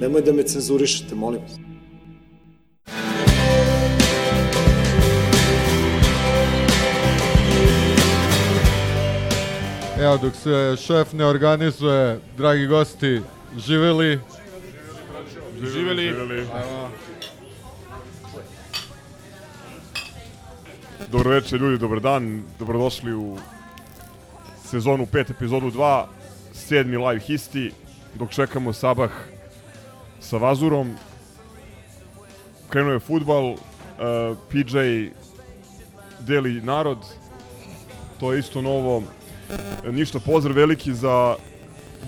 Nemoj da me cenzurišete, molim vas. Evo, dok se šef ne organizuje, dragi gosti, živeli. Živeli. Dobro večer ljudi, dobar dan, dobrodošli u sezonu 5, epizodu 2, sedmi live histi, dok čekamo Sabah sa Vazurom. Krenuo je futbal, uh, PJ deli narod, to je isto novo. Ništa pozdrav veliki za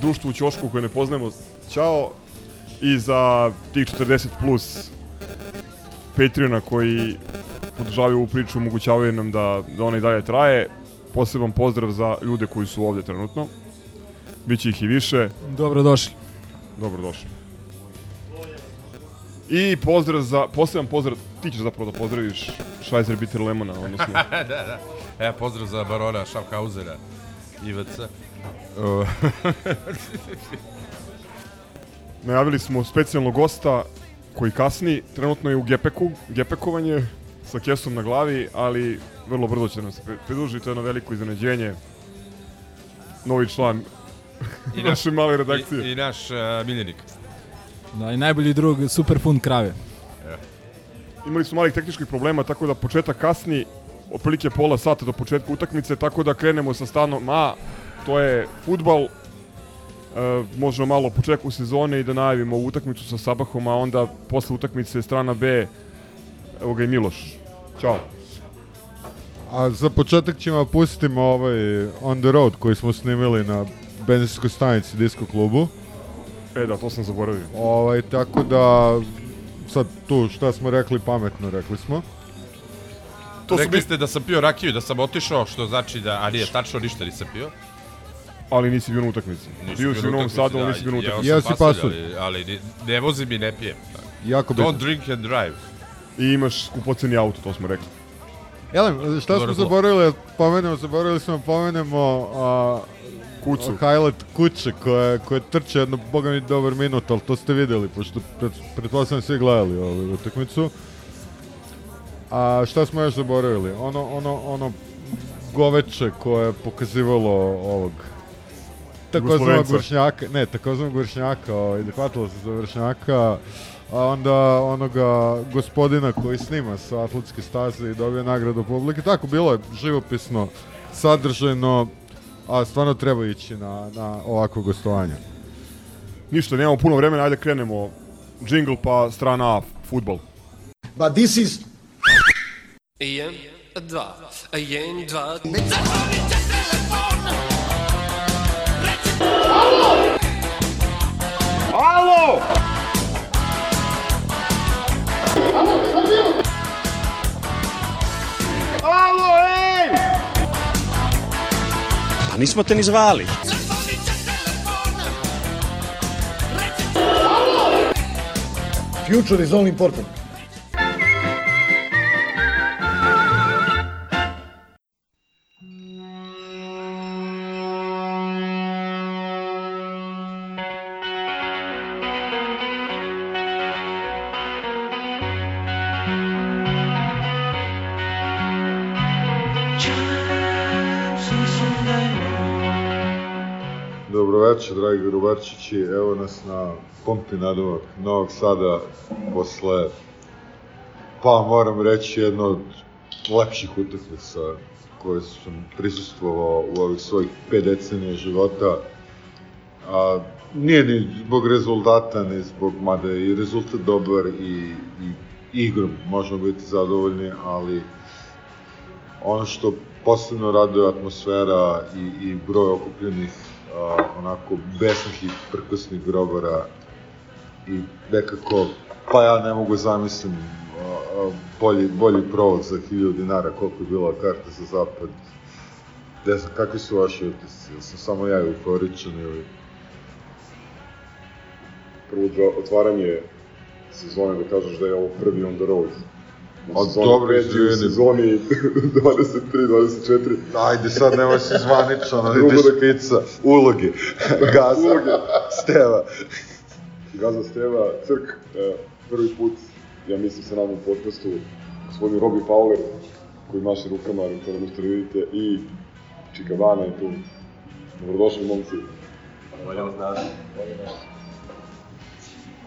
društvo u Ćošku koje ne poznajemo, Ćao. I za tih 40 plus Patreona koji podržavaju ovu priču, omogućavaju nam da, da ona i dalje traje. Poseban pozdrav za ljude koji su ovde trenutno. Biće ih i više. Dobrodošli. Dobrodošli. I pozdrav za, poseban pozdrav, ti ćeš zapravo da pozdraviš Schweizer Bitter Lemona, odnosno da, da. E, pozdrav za barona Schaffhausera, IVC. Uh, najavili smo specijalnog gosta koji kasni, trenutno je u Gepeku, Gepekovanje sa kesom na glavi, ali vrlo brzo će nam se pridružiti, to je jedno veliko iznenađenje. Novi član I naše male redakcije. I, i naš uh, miljenik. Da, i najbolji drug, super pun krave. Imali smo malih tehničkih problema, tako da početak kasni, otprilike pola sata do početka utakmice, tako da krenemo sa stanom A, to je futbal, e, možemo malo početku sezone i da najavimo ovu utakmicu sa Sabahom, a onda posle utakmice strana B, evo ga i Miloš. Ćao. A za početak ćemo pustimo ovaj On the Road koji smo snimili na benzinskoj stanici Disco klubu. E da, to sam zaboravio. Ovaj, tako da sad tu šta smo rekli pametno rekli smo. To su Rekli bi... ste da sam pio rakiju, da sam otišao, što znači da, a nije tačno, ništa nisam pio. Ali nisi bio na utakmici. Bio si u Novom Sadu, ali da, nisi bio na utakmici. sam Jeo si pasulj. Ali, ali ne, ne vozim i ne pijem. Jako bitno. Don't drink and drive. I imaš skupoceni auto, to smo rekli. Jelem, šta smo Dobro zaboravili? Pomenemo, zaboravili smo pomenemo a, Kucu. highlight kuće koje, koje trče jedno, boga mi, dobar minut, ali to ste videli, pošto pred, pretpostavljam svi gledali ovu utakmicu. A šta smo još zaboravili? Ono, ono, ono goveče koje je pokazivalo ovog takozvanog vršnjaka, ne, takozvanog vršnjaka, ovaj, da hvatilo se za vršnjaka, a onda onoga gospodina koji snima sa atletske staze i dobije nagradu publike. Tako, bilo je živopisno, sadržajno, a stvarno treba ići na, na ovako gostovanje. Ništa, nemamo puno vremena, ajde krenemo. Jingle pa strana A, futbal. But this is Jedan, dva, jedan, dva, A nismo te ni zvali. future is all important. Dragi Grubarčići. Evo nas na pompi nadomak Novog Sada posle, pa moram reći, jedno od lepših utakmica koje sam prisustvovao u ovih svojih pet decenija života. A, nije ni zbog rezultata, ni zbog, mada je i rezultat dobar i, i igrom možemo biti zadovoljni, ali ono što posebno raduje atmosfera i, i broj okupljenih a, onako besnih i prkosnih grobara i nekako, pa ja ne mogu zamislim a, bolji, bolji provod za 1000 dinara, koliko je bila karta za zapad. Ne znam, kakvi su vaši utisci? Jel sam samo ja euforičan ili... prvo otvaranje sezone da kažeš da je ovo prvi on the road. A dobro, izvini. sezoni 23-24. Ajde, sad nema si zvanično, ideš da- pizza, uloge, gaza, Uloge. steva. Gaza Steva, Crk, e, prvi put, ja mislim sa nama u podcastu, gospodin Robbie Fowler, koji maše rukama, to da možete da vidite, i Čikabana je tu. Dobrodošli, momci. Bolje vas naći.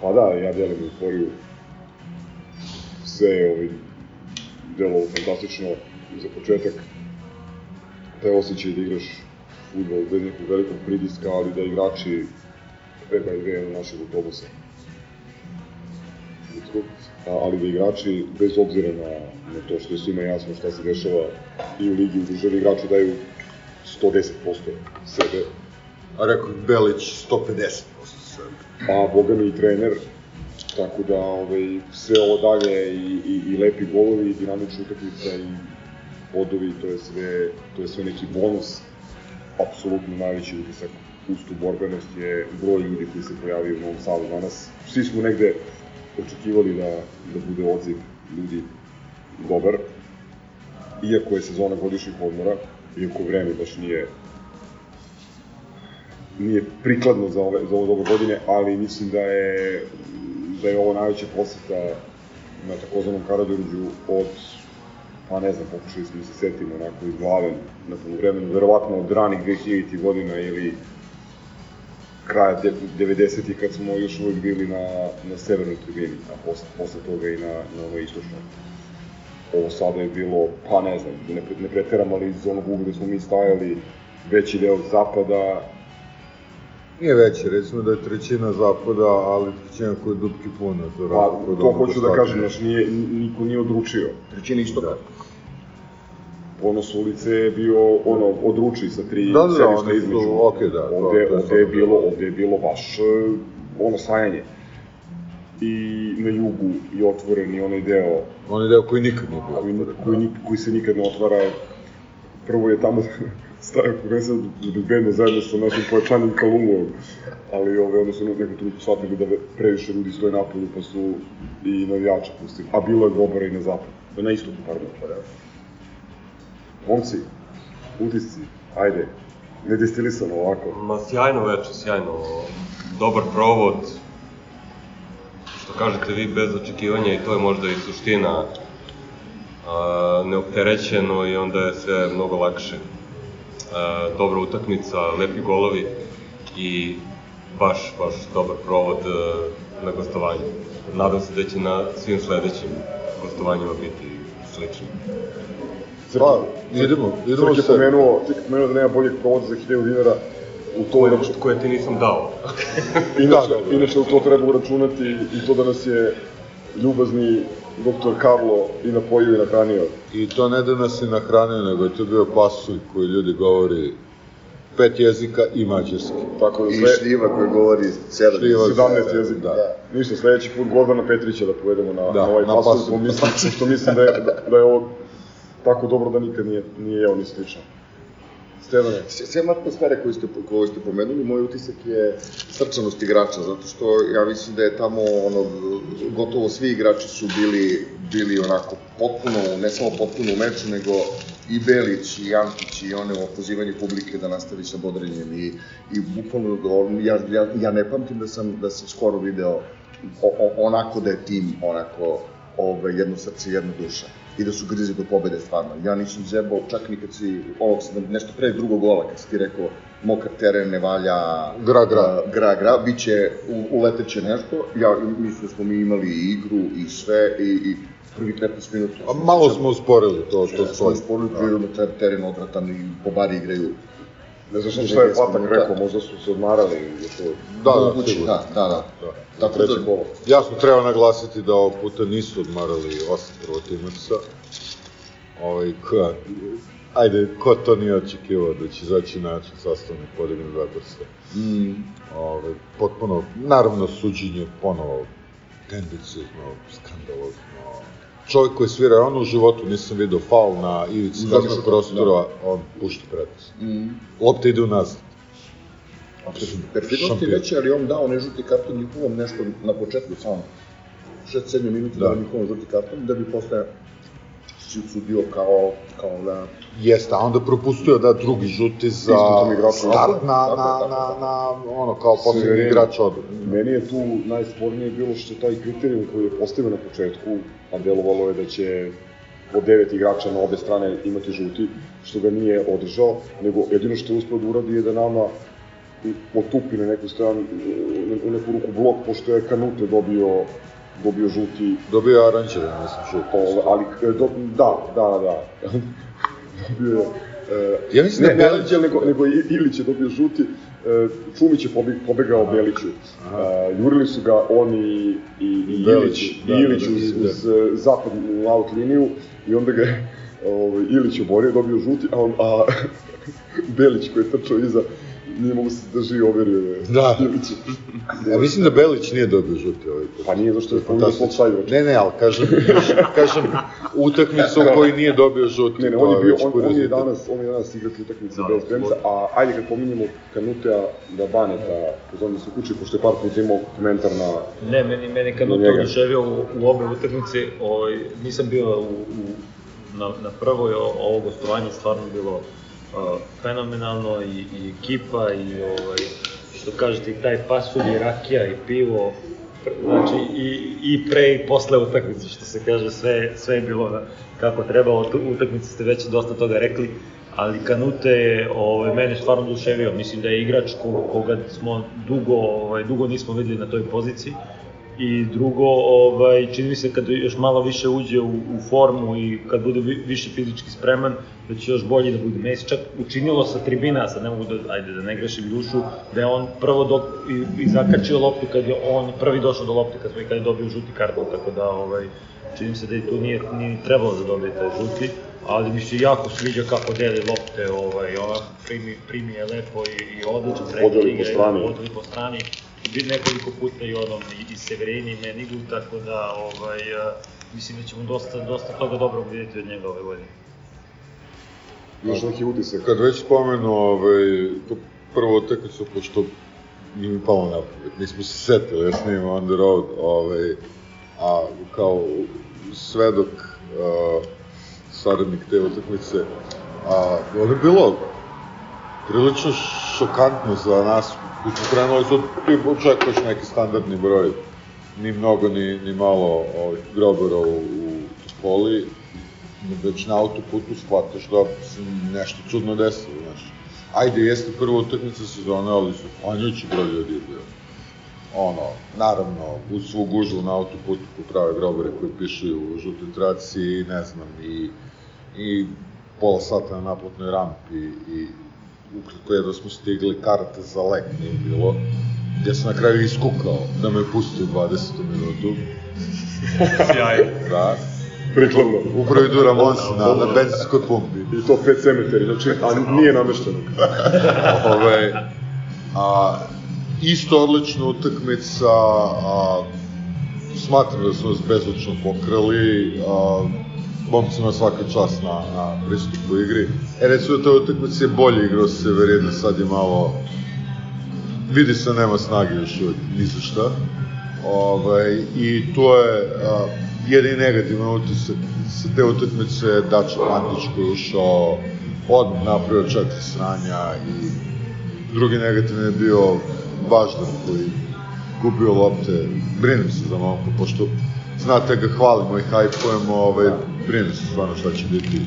Pa da, ja delim euforiju. Sve je ovaj delo fantastično za početak. Taj osjećaj da igraš futbol bez nekog velikog pritiska, ali da igrači by dve na našeg autobusa. Ali da igrači, bez obzira na, na to što je svima jasno šta se dešava i u ligi, i u državi, igrači daju 110% sebe. A rekao Belić 150% sve. Pa, boga mi i trener, tako da ovaj, sve ovo dalje i, i, i lepi golovi, i dinamična utakmica i bodovi, to je sve, to je sve neki bonus. Apsolutno najveći utisak uz tu borbenost je broj ljudi koji se pojavio u Novom Sadu danas. Svi smo negde očekivali da, da bude odziv ljudi dobar, iako je sezona godišnjih odmora, iako vreme baš nije nije prikladno za ove, za ovo doba godine, ali mislim da je, da je ovo najveća poseta na takozvanom Karađorđu od, pa ne znam, pokušali smo se setimo onako iz glave na polovremenu, verovatno od ranih 2000 godina ili kraja de- 90-ih kad smo još uvek bili na, na severnoj tribini, a posle, posle toga i na, na ovoj istočnoj. Ovo sada je bilo, pa ne znam, ne, ne preteram, ali iz onog ugla gde smo mi stajali, veći deo zapada, Nije veće, recimo da je trećina zapada, ali trećina koja je dupki puna. Za Pa, to hoću da kažem, znaš, nije, niko nije odručio. Trećina istoka. Da. Ponos ulice je bio, ono, odruči sa tri Da, da, da, sedišta su- između. okej, da, to- ovde, je ovde je bilo, ovde je bilo baš, e, ono, sajanje. I na jugu i otvoren i onaj deo Onaj deo koji nikad nije bio koji, koji, nik- koji se nikad ne otvara. Prvo je tamo stavio Kogesa bezbedno zajedno sa našim pojačanim Kalumom, ali ove, onda su nekom trenutku shvatili da previše ljudi stoje napolju, pa su i navijača pustili. A bilo je gobara i na zapadu, na istoku, pardon. Momci, utisci, ajde, ne destilisano ovako. Ma sjajno veče, sjajno. Dobar provod. Što kažete vi, bez očekivanja i to je možda i suština. A, neopterećeno i onda je sve mnogo lakše. A, dobra utakmica, lepi golovi i baš, baš dobar provod e, na gostovanju. Nadam se da će na svim sledećim gostovanjima biti slično. Pa, idemo, idemo Srk je sad. pomenuo, Srk je pomenuo da nema boljeg provoda za 1000 dinara u to Koje, račun... koje ti nisam dao. Inače, Da, da, da. inače u to treba uračunati i to da nas je ljubazni doktor Karlo i napojio i nahranio. I to ne da nas je nahranio, nego je to bio pasulj koji ljudi govori pet jezika i mađarski. Tako da I sve, šljiva koja govori sedam Šljiva. 17 jezika. Da. Ništa, sledeći put Gordana Petrića da povedemo na, Da, na ovaj na pasulj, pasulj. što mislim, što mislim da, je, da, da je ovo tako dobro da nikad nije, nije jeo ni slično. Stevane, Sem atmosfere koju ste, koju ste pomenuli, moj utisak je srčanost igrača, zato što ja mislim da je tamo ono, gotovo svi igrači su bili, bili onako potpuno, ne samo potpuno u meču, nego i Belić i Antić i one o pozivanju publike da nastavi sa bodrenjem i, i bukvalno ja, ja, ja ne pamtim da sam, da sam skoro video o, o, onako da je tim onako ove, jedno srce jedna duša i da su grizi do pobede stvarno. Ja nisam zebao čak ni kad si, ovog, nešto pre drugog gola, kad si ti rekao mokar teren, ne valja, Gra, gra. gra, gra, bit će, u, uleteće nešto. Ja mislim da smo mi imali i igru i sve i, i prvi 15 minuta. A malo smo usporili, to, to Smo stoji. sporili prirodno teren odvratan i po bari igraju. Ne znam šta je Patak rekao, možda su se odmarali. Je to... Da, da, sigurno. da, da, da. Tako da, kolo. Jasno, treba naglasiti da ovog puta nisu odmarali osam prvotimaca. Ovaj, koja, ajde, ko to nije očekivao da će izaći način sastavni podigne dva prsta. Mm. Ove, potpuno, naravno, suđenje ponovo tendencijno, skandalozno. Čovjek koji svira, on u životu nisam vidio faul na ivici kaznog prostora, da. on pušta prednost. Mm. Lopta ide u nazad. Perfidnost je veća, ali on dao ne žuti karton njihovom nešto na početku samo. 6-7 minuta Da. dao njihovom žuti karton, da bi posle si sudio kao, kao da... Jeste, a onda propustio da drugi žuti za start na, na, tako. na, na, ono, kao Severino. igrač odbrane. Meni je tu najspornije bilo što taj kriterijum koji je postavio na početku, a delovalo je da će od devet igrača na obe strane imati žuti, što ga nije održao, nego jedino što je uspio da uradi je da nama otupi na neku stranu, na- u neku ruku blok, pošto je Kanute dobio dobio žuti... Dobio je aranđeve, mislim, žuti. O, ali, e, do, da, da, da. dobio je... E, Ja mislim ne, da ne Belić- Anđel, nego, nego Ilić je dobio žuti, Čumić je pobeg, pobegao Beliću. E, jurili su ga on i, i, i Ilić, da, Ilić da, da, uz, da. uz e, zapadnu out liniju i onda ga je ovaj, Ilić oborio, dobio žuti, a, on, a Belić koji je trčao iza nije mogu se drži i overio je Da. Ja mislim da Belić nije dobio žuti ovaj put. Pa nije, zašto je svog saigrača. Ne, ne, ali kažem, kažem, utakmicu u kojoj nije dobio žuti. Ne, ne, on je bio, on, on je danas, on je danas igrati utakmice Da, bez premca, a ajde kad pominjemo Kanutea da Baneta, pozovem se kući, pošto je par puta imao komentar na... Ne, meni, meni njega. oduševio u, u obe utakmice, ovaj, nisam bio u, u, na, na prvoj, ovo gostovanje stvarno bilo fenomenalno i, i ekipa i ovaj, što kažete i taj pasulj i rakija i pivo, znači i, i pre i posle utakmice, što se kaže, sve, sve je bilo kako treba, utakmice ste već dosta toga rekli, ali Kanute je ovaj, mene stvarno oduševio, mislim da je igrač ko, koga smo dugo, ovaj, dugo nismo videli na toj poziciji, I drugo, ovaj, čini mi se kad još malo više uđe u, u formu i kad bude vi- više fizički spreman, da će još bolje da bude. Meni se čak učinilo sa tribina, sad ne mogu da, ajde da ne grešim dušu, da je on prvo dok, i, i zakačio loptu kad je on prvi došao do lopte, kad, smo, kad je dobio žuti karton, tako da ovaj, čini mi se da i tu nije, nije ni trebalo da dobije taj žuti, ali mi se jako sviđa kako deli lopte, ovaj, ona primi, primi je lepo i, i odlično Podeli po strani. Podeli po strani, bi- nekoliko puta i onom i, i Severini i Menigu, tako da ovaj, mislim da ćemo dosta, dosta toga dobrog vidjeti od njega ove godine. Još neki utisak. Kad već spomenu ovaj, to prvo utakmicu, pošto nije mi palo na pamet, nismo se setili, ja snimam on the road, ovaj, a kao svedok, uh, saradnik te utakmice, a ono je bilo prilično šokantno za nas, mi smo krenuli su, ti očekuješ neki standardni broj, ni mnogo, ni, ni malo ovih grobara u, u Topoli, već na autoputu shvataš da se nešto čudno desilo, znaš. Ajde, jeste prva utakmica sezone, ali su panjući broj ljudi je bio. Ono, naravno, uz svu gužvu na autoputu poprave grobare koji pišu u žutoj traci, ne znam, i, i pola sata na naplatnoj rampi, i ukratko je da smo stigli karte za lek nije bilo, gdje sam na kraju iskukao da me pusti u 20. minutu. Sjajno. Da. Prikladno. Upravo idu Ramons na, na benzinskoj pumpi. I to pet cemeteri, znači, a nije namešteno. Ove, a, isto odlična utakmica, a, smatram da su nas bezlično pokrali, a, momcima svaka čast na, na pristupu igri. E, recimo, ta utakmica je bolje igrao Severina, sad je malo, vidi se nema snage još uvijek, ni za šta. Ovaj, I to je a, jedini negativan utisak sa te utakmice je Dača Pantić koji ušao odmah napravio četiri sranja i drugi negativni je bio Baždar koji gubio lopte. Brinem se za momka, pošto znate ga hvalimo i hajpujemo, ovaj, brinem se stvarno šta će biti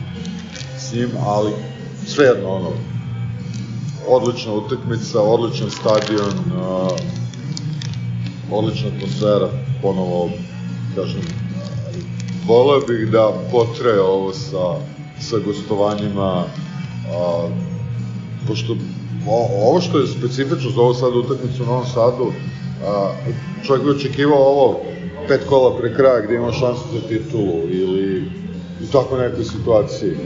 s njim, ali svejedno ono, odlična utakmica, odličan stadion, uh, odlična atmosfera, ponovo, kažem, voleo bih da potraje ovo sa, sa gostovanjima, a, pošto o, ovo što je specifično za ovo sad utakmicu u Novom Sadu, a, čovjek bi očekivao ovo pet kola pre kraja gde ima šansu za titulu ili u tako nekoj situaciji.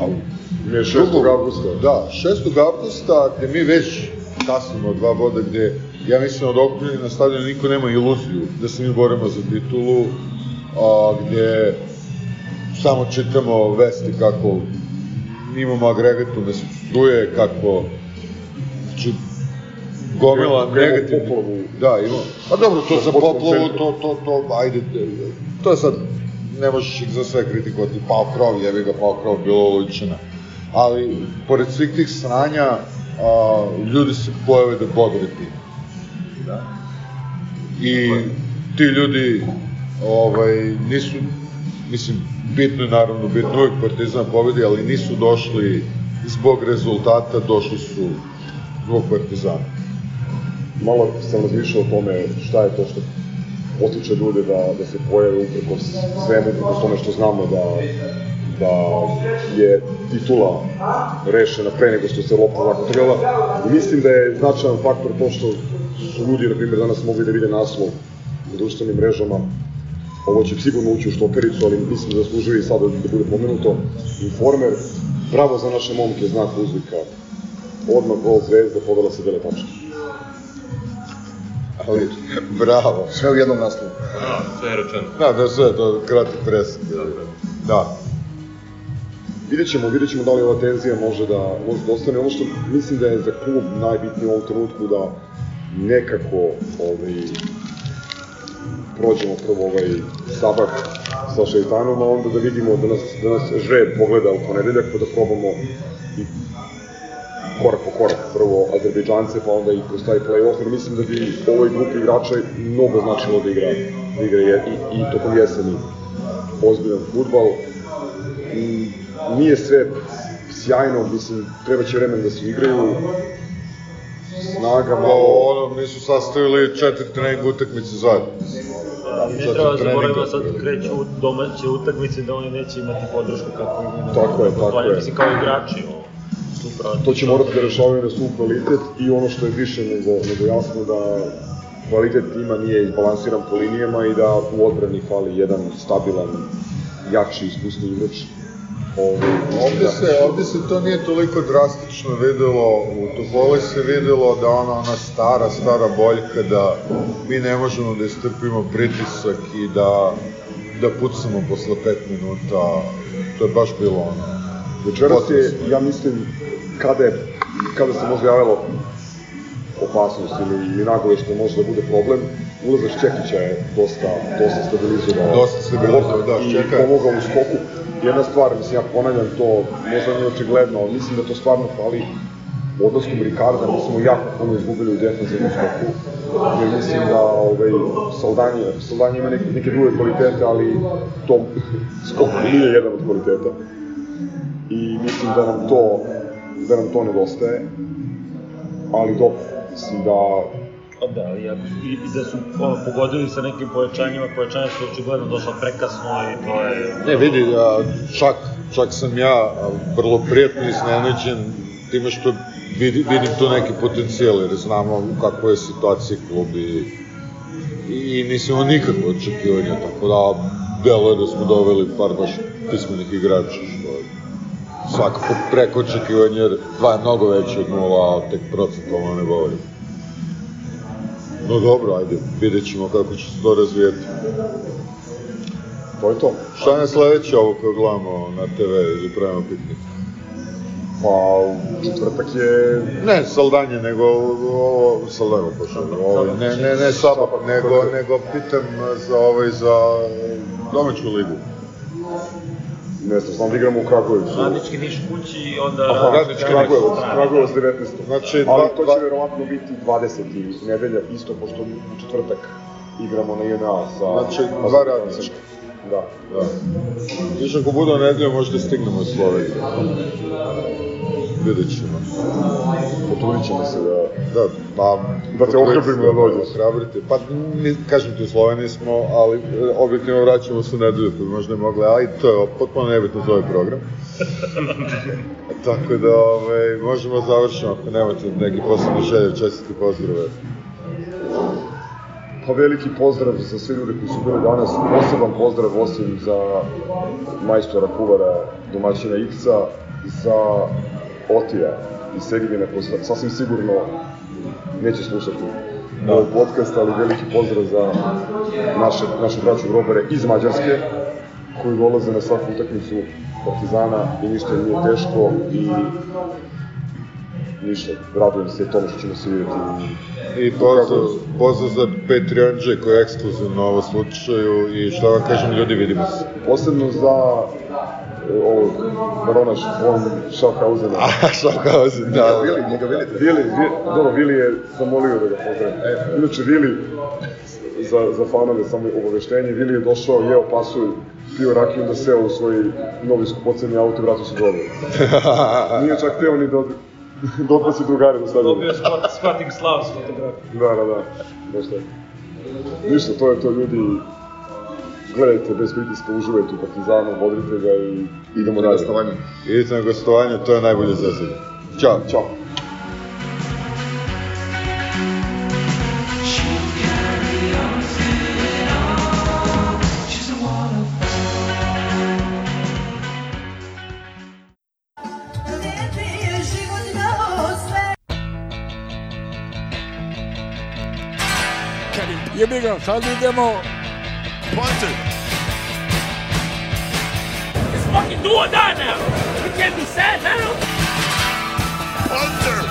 A Je 6. avgusta. Da, 6. avgusta, gde mi već kasnimo dva boda, gde ja mislim od okupljeni na stadionu niko nema iluziju da se mi borimo za titulu, a, gde samo čitamo vesti kako imamo agregatu da se struje, kako znači, gomila negativnih... Da, ima. Pa dobro, to za poplavu, to, to, to, ajde, to je sad, ne možeš ih za sve kritikovati, pao krov, jebi ga, pao krov, bilo lučina. Ali, pored svih tih sranja, a, ljudi se pojave da bodre tim. Da. I ti ljudi, ovaj, nisu, mislim, bitno je naravno, bitno uvijek Partizan pobedi, ali nisu došli zbog rezultata, došli su zbog Partizana. Malo sam razmišljao o tome šta je to što potiče ljude da, da se pojave upreko svemu, upreko tome što znamo da, da je titula rešena pre nego što se lopta zakotrljala. I mislim da je značajan faktor to što su ljudi, na primjer, danas mogli da vide naslov na društvenim mrežama ovo će sigurno ući u štopericu, ali mislim da zaslužuje i sada da bude pomenuto. Informer, bravo za naše momke, znak uzvika. Odmah gol zvezda, podala se dele tačke. Ali, bravo. Sve u jednom naslovu. Da, sve je rečeno. Da, da, sve, to kratki presek. Da. Vidjet ćemo, vidjet ćemo da li ova tenzija može da, može da ostane. Ono što mislim da je za klub najbitnije u ovom trenutku da nekako ovaj, prođemo prvo ovaj sabah sa šeitanom, a onda da vidimo da nas, da nas žreb pogleda u ponedeljak, pa da probamo i korak po korak, prvo Azerbejdžance, pa onda i kroz taj play-off, jer mislim da bi ovoj grupi igrača mnogo značilo da igra, da igra je, i, i tokom jeseni ozbiljan futbal. I, nije sve sjajno, mislim, treba će vremen da se igraju, snaga malo... Ono, mi su sastavili četiri treninga utakmice zajedno. Ne treba zaboraviti sad kreću domaće utakmice da oni neće imati podršku kako imaju. Tako je, tako je. Mislim, kao igrači, ovo. To će morati da rešavaju na svu kvalitet i ono što je više nego, nego jasno da kvalitet tima nije izbalansiran po linijama i da u odbrani fali jedan stabilan, jači, iskusni igrač. Ove, ovde, se, ovde se to nije toliko drastično videlo, u Topoli se videlo da ona, ona stara, stara boljka, da mi ne možemo da istrpimo pritisak i da, da pucamo posle 5 minuta, to je baš bilo ono. Večeras je, ja mislim, kada je, kada se možda javilo opasnost ili, ili nagove što može da bude problem, ulazak Čekića je dosta, dosta stabilizovao. Dosta stabilizovao, da, Čeka I pomogao u skoku. Jedna stvar, mislim, ja ponavljam to, možda nije očigledno, ali mislim da to stvarno fali odlaskom Ricarda, mi smo jako puno izgubili u defensivnom skoku, jer mislim da ovaj, Saldanje, Saldanje ima neke, neke druge kvalitete, ali to skok nije jedan od kvaliteta. I mislim da nam to, da nam to nedostaje, ali dobro, mislim da Da, i, i, i da su ono, pogodili sa nekim povećanjima, povećanja su očigledno došla prekasno i to je... Ne, vidi, ja, čak, čak sam ja vrlo prijatno iznenađen time što vidim, vidim tu neki potencijal, jer znamo u kakvoj je situaciji klub i, i nisam nikakve očekivanja, tako da delo je da smo doveli par baš pismenih igrača, što je svakako preko očekivanja, dva je mnogo veće od nula, a tek procentualno ne govorim. No dobro, ajde, vidjet ćemo kako će se to razvijeti. To je to. Šta je sledeće ovo koje gledamo na TV ili pravimo piknik? Pa, u četvrtak je... Ne Saldanje, nego ovo, Saldanje pošto, ovo, ne, ne, ne Sabah, nego, nego pitam za ovaj, za domaću ligu. Ne znam, znam da igramo u Kragujevcu. Radnički Niš kući i onda... Aha, Radnički Kragujevac, Kragujevac 19. Znači, Ali dva, to dva, će verovatno biti 20. nedelja, isto pošto u četvrtak igramo na JNA sa... Znači, dva radnička. Da. Da. Još ako bude nedelja, možda stignemo iz Slovenije. Vidjet ćemo. Potrudit ćemo se da... Da, pa... Da te ohrabrimo da dođeš. Ohrabrite. Pa, mi, kažem ti, u Sloveniji smo, ali e, objektivno vraćamo se u nedelju, pa bi možda ne mogli, ali to je potpuno nebitno za ovaj program. Tako da, ovaj, možemo da završimo ako nemate neki posebni želje, čestiti pozdrave. Pa veliki pozdrav za sve ljude koji su bili danas, poseban pozdrav osim za majstora kuvara domaćina Iksa, za Otija i Segivine, ko sa- sasvim sigurno neće slušati Da. ovaj podcast, ali veliki pozdrav za naše, naše braću grobare iz Mađarske, koji dolaze na svaku utakmicu Partizana i ništa im nije teško i ništa, radujem se tome što ćemo se vidjeti I pozdrav, pozdrav za Patreonđe koji je ekskluzivno ovo slučaju i šta vam kažem ljudi vidimo se. Posebno za e, ovog barona von Schaffhausena. A, Schaffhausen, da, da. Vili, njega Vili, Vili, Vili, dobro, Vili je zamolio da ga pozdravim. E, inače, Vili, za, za fanove samo obaveštenje, Vili je došao, jeo pasulj, pio rakiju, da seo u svoj novi skupoceni auto i vratio se dobro. Nije čak teo ni da, da odbaci drugari do stadiona. Dobio spot, spotting slav s fotografijom. Da, da, da. Nešto je. Ništa, to je to ljudi. Gledajte bez pritiska, uživajte u Partizanu, vodite ga i idemo dalje. gostovanje. Idite na gostovanje, to je najbolje za sada. Ćao. Ćao. Jebi ga, sad idemo. Punter. It's fucking do or die now. We can't be sad now. Punter.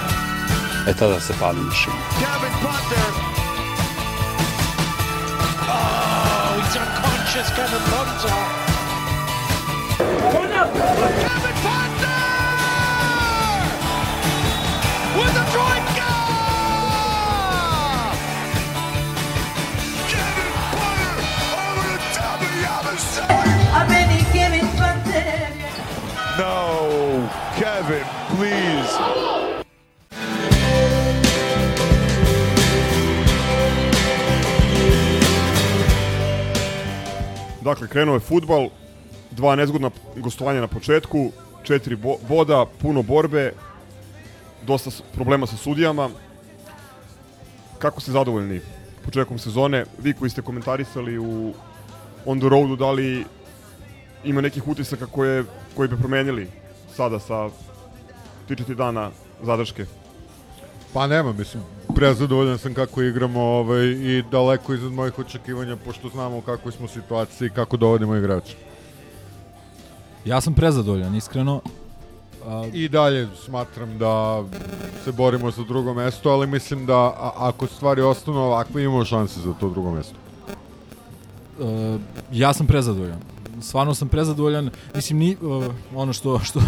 E tada se pali mašina. Kevin Punter. Oh, ah, he's unconscious, Kevin Punter. Turn up. Kevin, please. Dakle, krenuo je futbal, dva nezgodna gostovanja na početku, četiri bo boda, puno borbe, dosta problema sa sudijama. Kako ste zadovoljni početkom sezone? Vi koji ste komentarisali u On the Roadu, da li ima nekih utisaka koje, koji bi promenili sada sa 3-4 dana zadrške? Pa nema, mislim, prezadovoljan sam kako igramo ovaj, i daleko iznad mojih očekivanja, pošto znamo u kakvoj smo situaciji i kako dovodimo igrače. Ja sam prezadovoljan, iskreno. A, I dalje smatram da se borimo za drugo mesto, ali mislim da a, ako stvari ostanu ovakve, imamo šanse za to drugo mesto. e, ja sam prezadovoljan. Stvarno sam prezadovoljan. Mislim, ni, e, ono što, što,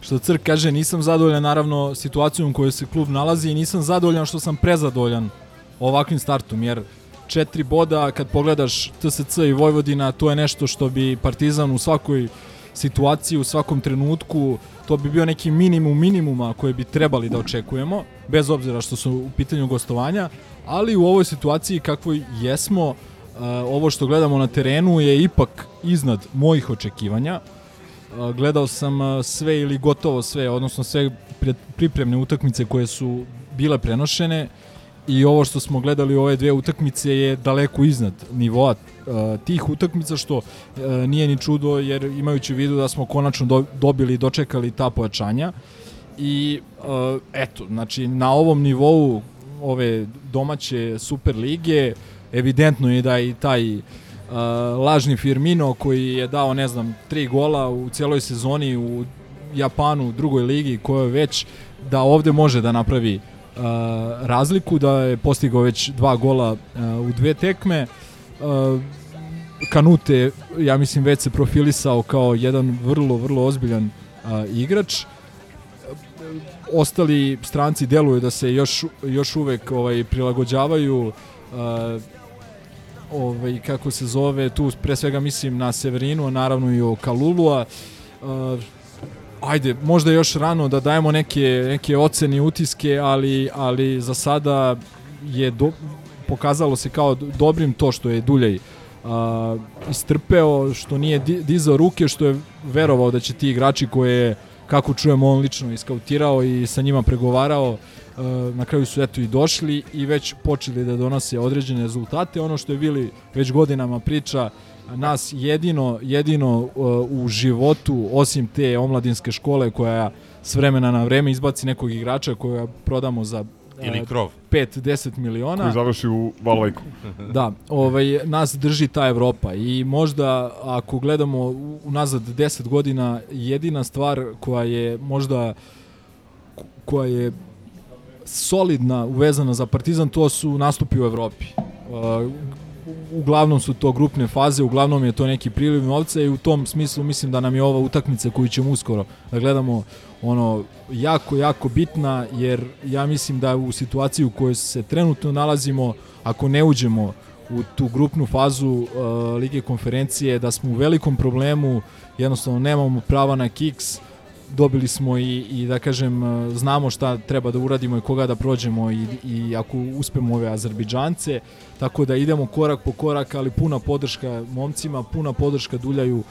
što Crk kaže, nisam zadovoljan naravno situacijom u kojoj se klub nalazi i nisam zadovoljan što sam prezadovoljan ovakvim startom, jer četiri boda kad pogledaš TSC i Vojvodina, to je nešto što bi Partizan u svakoj situaciji, u svakom trenutku, to bi bio neki minimum minimuma koje bi trebali da očekujemo, bez obzira što su u pitanju gostovanja, ali u ovoj situaciji kakvoj jesmo, uh, ovo što gledamo na terenu je ipak iznad mojih očekivanja. Uh, gledao sam uh, sve ili gotovo sve, odnosno sve pre- pripremne utakmice koje su bile prenošene i ovo što smo gledali ove dve utakmice je daleko iznad nivoa uh, tih utakmica što uh, nije ni čudo jer imajući u vidu da smo konačno do, dobili i dočekali ta pojačanja i uh, eto, znači na ovom nivou ove domaće super lige evidentno je da i taj uh, lažni Firmino koji je dao ne znam tri gola u cijeloj sezoni u Japanu u drugoj ligi kojoj već da ovde može da napravi uh, razliku da je postigao već dva gola uh, u dve tekme. Uh, Kanute ja mislim već se profilisao kao jedan vrlo vrlo ozbiljan uh, igrač. Ostali stranci deluju da se još još uvek ovaj prilagođavaju uh, ovaj kako se zove tu pre svega mislim na Severinu a naravno i o Kalulua. Uh, ajde možda još rano da dajemo neke neke ocene utiske ali ali za sada je do, pokazalo se kao do- dobrim to što je Duljaj uh, istrpeo, što nije di, dizao ruke, što je verovao da će ti igrači koje je, kako čujemo, on lično iskautirao i sa njima pregovarao, uh, na kraju su eto i došli i već počeli da donose određene rezultate. Ono što je Vili već godinama priča, nas jedino, jedino uh, u životu, osim te omladinske škole koja s vremena na vreme izbaci nekog igrača koja prodamo za uh, Ili krov. 5-10 miliona. Koji završi u Valvajku. Da, ovaj, nas drži ta Evropa i možda ako gledamo unazad 10 godina jedina stvar koja je možda koja je solidna uvezana za Partizan to su nastupi u Evropi. Uh, uglavnom su to grupne faze, uglavnom je to neki priliv novca i u tom smislu mislim da nam je ova utakmica koju ćemo uskoro da gledamo ono jako, jako bitna jer ja mislim da u situaciji u kojoj se trenutno nalazimo ako ne uđemo u tu grupnu fazu uh, Lige konferencije da smo u velikom problemu jednostavno nemamo prava na kiks dobili smo i, i da kažem uh, znamo šta treba da uradimo i koga da prođemo i, i ako uspemo ove Azerbejdžance. Tako da idemo korak po korak ali puna podrška momcima puna podrška Duljaju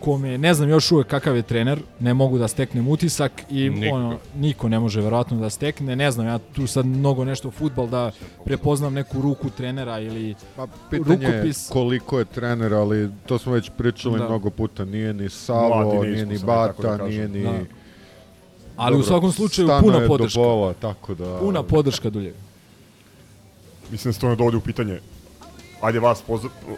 kome ne znam još uvek kakav je trener, ne mogu da steknem utisak i Niko. ono niko ne može verovatno da stekne, ne znam ja tu sad mnogo nešto fudbal da prepoznam neku ruku trenera ili Pa pitanje je rukopis. koliko je trener, ali to smo već pričali Da. mnogo puta, nije ni Savo, Mladi, nije ni da Bata, kažem. nije ni... Da. Ali u Dobro, svakom slučaju puna podrška. bola, tako da... Puna podrška Duljevi. Mislim da se to ne dovodi u pitanje. Ajde vas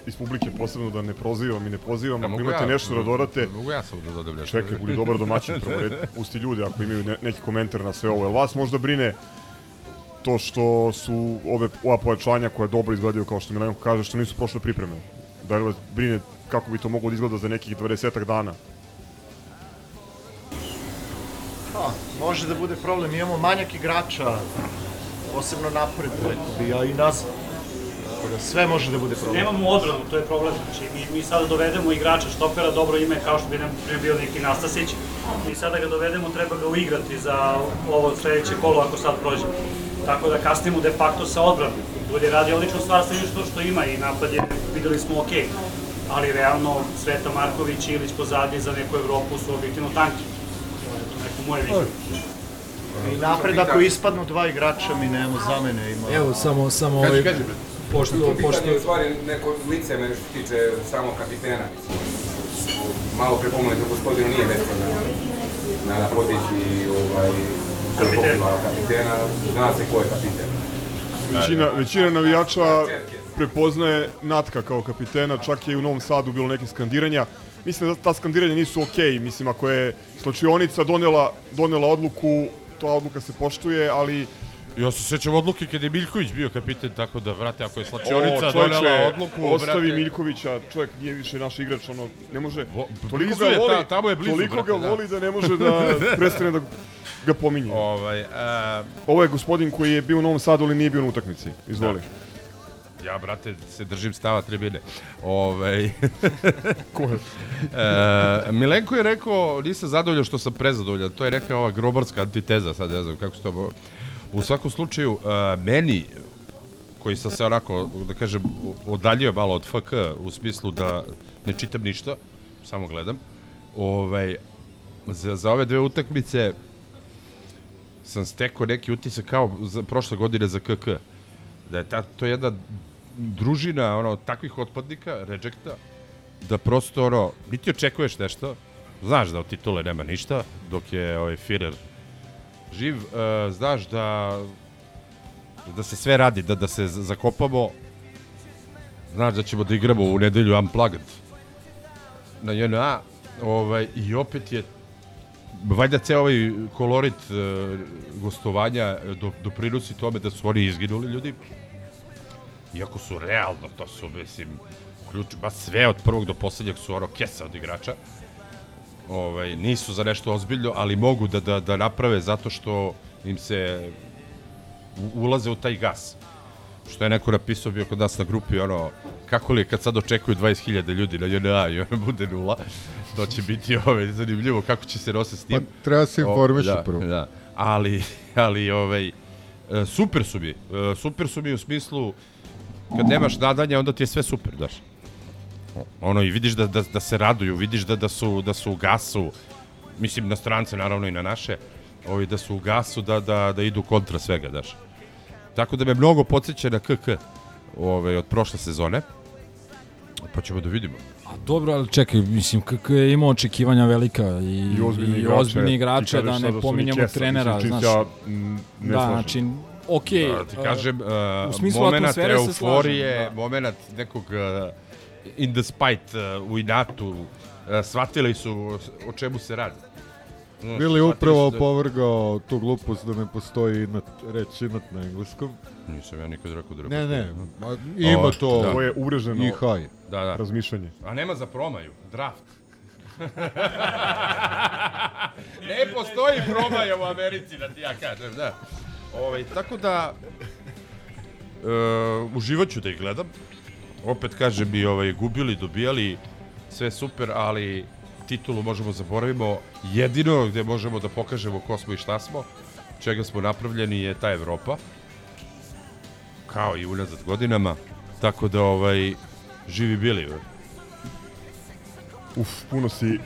iz publike posebno da ne prozivam i ne pozivam. Ja, Ako imate ja, nešto da dodate, Mogu ja sam da dodam nešto. čekaj, budi dobar domaćin prvo red, pusti ljude ako imaju ne, neki komentar na sve ovo. Jel vas možda brine to što su ove, ova pojačanja koja dobro izgledaju, kao što Milenko kaže, što nisu prošle pripreme? Da li vas brine kako bi to moglo da izgleda za nekih 20 dana? Pa, može da bude problem. Imamo manjak igrača, posebno napred, rekao bi, a i nazad. Tako da sve može da bude problem. Nemamo odbranu, to je problem. Znači, mi, mi sada dovedemo igrača štopera, dobro ime, kao što bi nam bio neki Nastasić. Mi sada ga dovedemo, treba ga uigrati za ovo sledeće kolo ako sad prođe. Tako da kasnimo de facto sa odbranom. Dulje radi odličnu stvar sa što, što ima i napad je, videli smo, ok. Ali realno Sveta Marković i Ilić pozadnje za neku Evropu su objektivno tanki. To je to neko moje viđenje. I napred ako ispadnu dva igrača, mi nemamo zamene. Ima... Evo, samo, samo Kaži, ovaj, kaži, pošto, To pošto, pitanje je u stvari neko lice me što se tiče samog kapitena. Malo pre pomenuto gospodinu nije mesto na, na, na poziciji ovaj, kapitena. kapitena. Zna se ko je kapiten. Većina, većina navijača prepoznaje Natka kao kapitena, čak je i u Novom Sadu bilo neke skandiranja. Mislim da ta skandiranja nisu okej, mislim ako je slučajonica donela, donela odluku, ta odluka se poštuje, ali Ja se sećam odluke kada je Miljković bio kapiten, tako da, vrate, ako je Slačionica donela odluku, ostavi brate, Miljkovića, čovjek nije više naš igrač, ono, ne može, toliko blizu ga voli, ta- tamo je blizu, toliko brate, ga da. voli da ne može da prestane da ga pominje. Ovaj, a, Ovo je gospodin koji je bio u Novom Sadu, ali nije bio na utakmici. Izvoli. ja, brate, se držim stava tribine. Ovaj, Ko je? e, Milenko je rekao, nisam zadovoljan što sam prezadovoljan, to je neka ova grobarska antiteza, sad ne znam kako se to... U svakom slučaju, e, meni, koji sam se onako, da kažem, odaljio malo od FK, u smislu da ne čitam ništa, samo gledam, ovaj, za, za ove dve utakmice sam stekao neki utisak kao za, prošle godine za KK. Da je ta, to je jedna družina ono, takvih otpadnika, rejecta, da prosto ono, niti očekuješ nešto, znaš da od titule nema ništa, dok je ovaj Führer živ, uh, znaš da da se sve radi, da, da se zakopamo, znaš da ćemo da igramo u nedelju Unplugged na JNA, ovaj, i opet je valjda ceo ovaj kolorit uh, gostovanja do, doprinosi tome da su oni izginuli ljudi. Iako su realno, to su, mislim, ključ, ba sve od prvog do poslednjeg su ono kesa od igrača. Ovaj, nisu za nešto ozbiljno, ali mogu da, da, da naprave zato što im se ulaze u taj gas. Što je neko napisao bio kod nas na grupi, ono, kako li je kad sad očekuju 20.000 ljudi na JNA i ono bude nula, to će biti ovaj, zanimljivo kako će se nose s tim. Pa treba se O, informišu da, prvo. Da, ali, ali ovaj, e, super su mi, e, super su mi u smislu, kad nemaš nadanja, onda ti je sve super, daš. Ono, i vidiš da, da, da se raduju, vidiš da, da, su, da su u gasu, mislim na strance, naravno i na naše, ovaj, da su u gasu, da, da, da idu kontra svega, daš. Tako da me mnogo podsjeća na KK ovaj, od prošle sezone. Pa ćemo da vidimo. A dobro, ali čekaj, mislim, kako je imao očekivanja velika i, I ozbiljni i igrače. ozbiljni Ti igrače, kažeš da ne da pominjamo Nikesa, trenera, mislim, znaš. ja, ne da, slažem. znači, okej. Da, ti kažem, uh, u smislu moment atmosfere se slažem, euforije, da. moment nekog uh, in the spite uh, u inatu, uh, shvatili su o čemu se radi. Znaš, Bili upravo da- opovrgao tu glupost da ne postoji inat, reč inat na engleskom. Nisam ja nikad rekao da Ne, ne, postoji. ma, ima O, to da. To je uvreženo i haj. Da, da. razmišljanje. A nema za promaju, draft. ne postoji promaja u Americi, da ti ja kažem, da. Ovaj, tako da, uh, uživat ću da ih gledam. Opet kažem i ovaj, gubili, dobijali, sve super, ali titulu možemo zaboravimo. Jedino gde možemo da pokažemo ko smo i šta smo, čega smo napravljeni je ta Evropa. Kao i unazad godinama. Tako da, ovaj, živi bili. Uf, puno si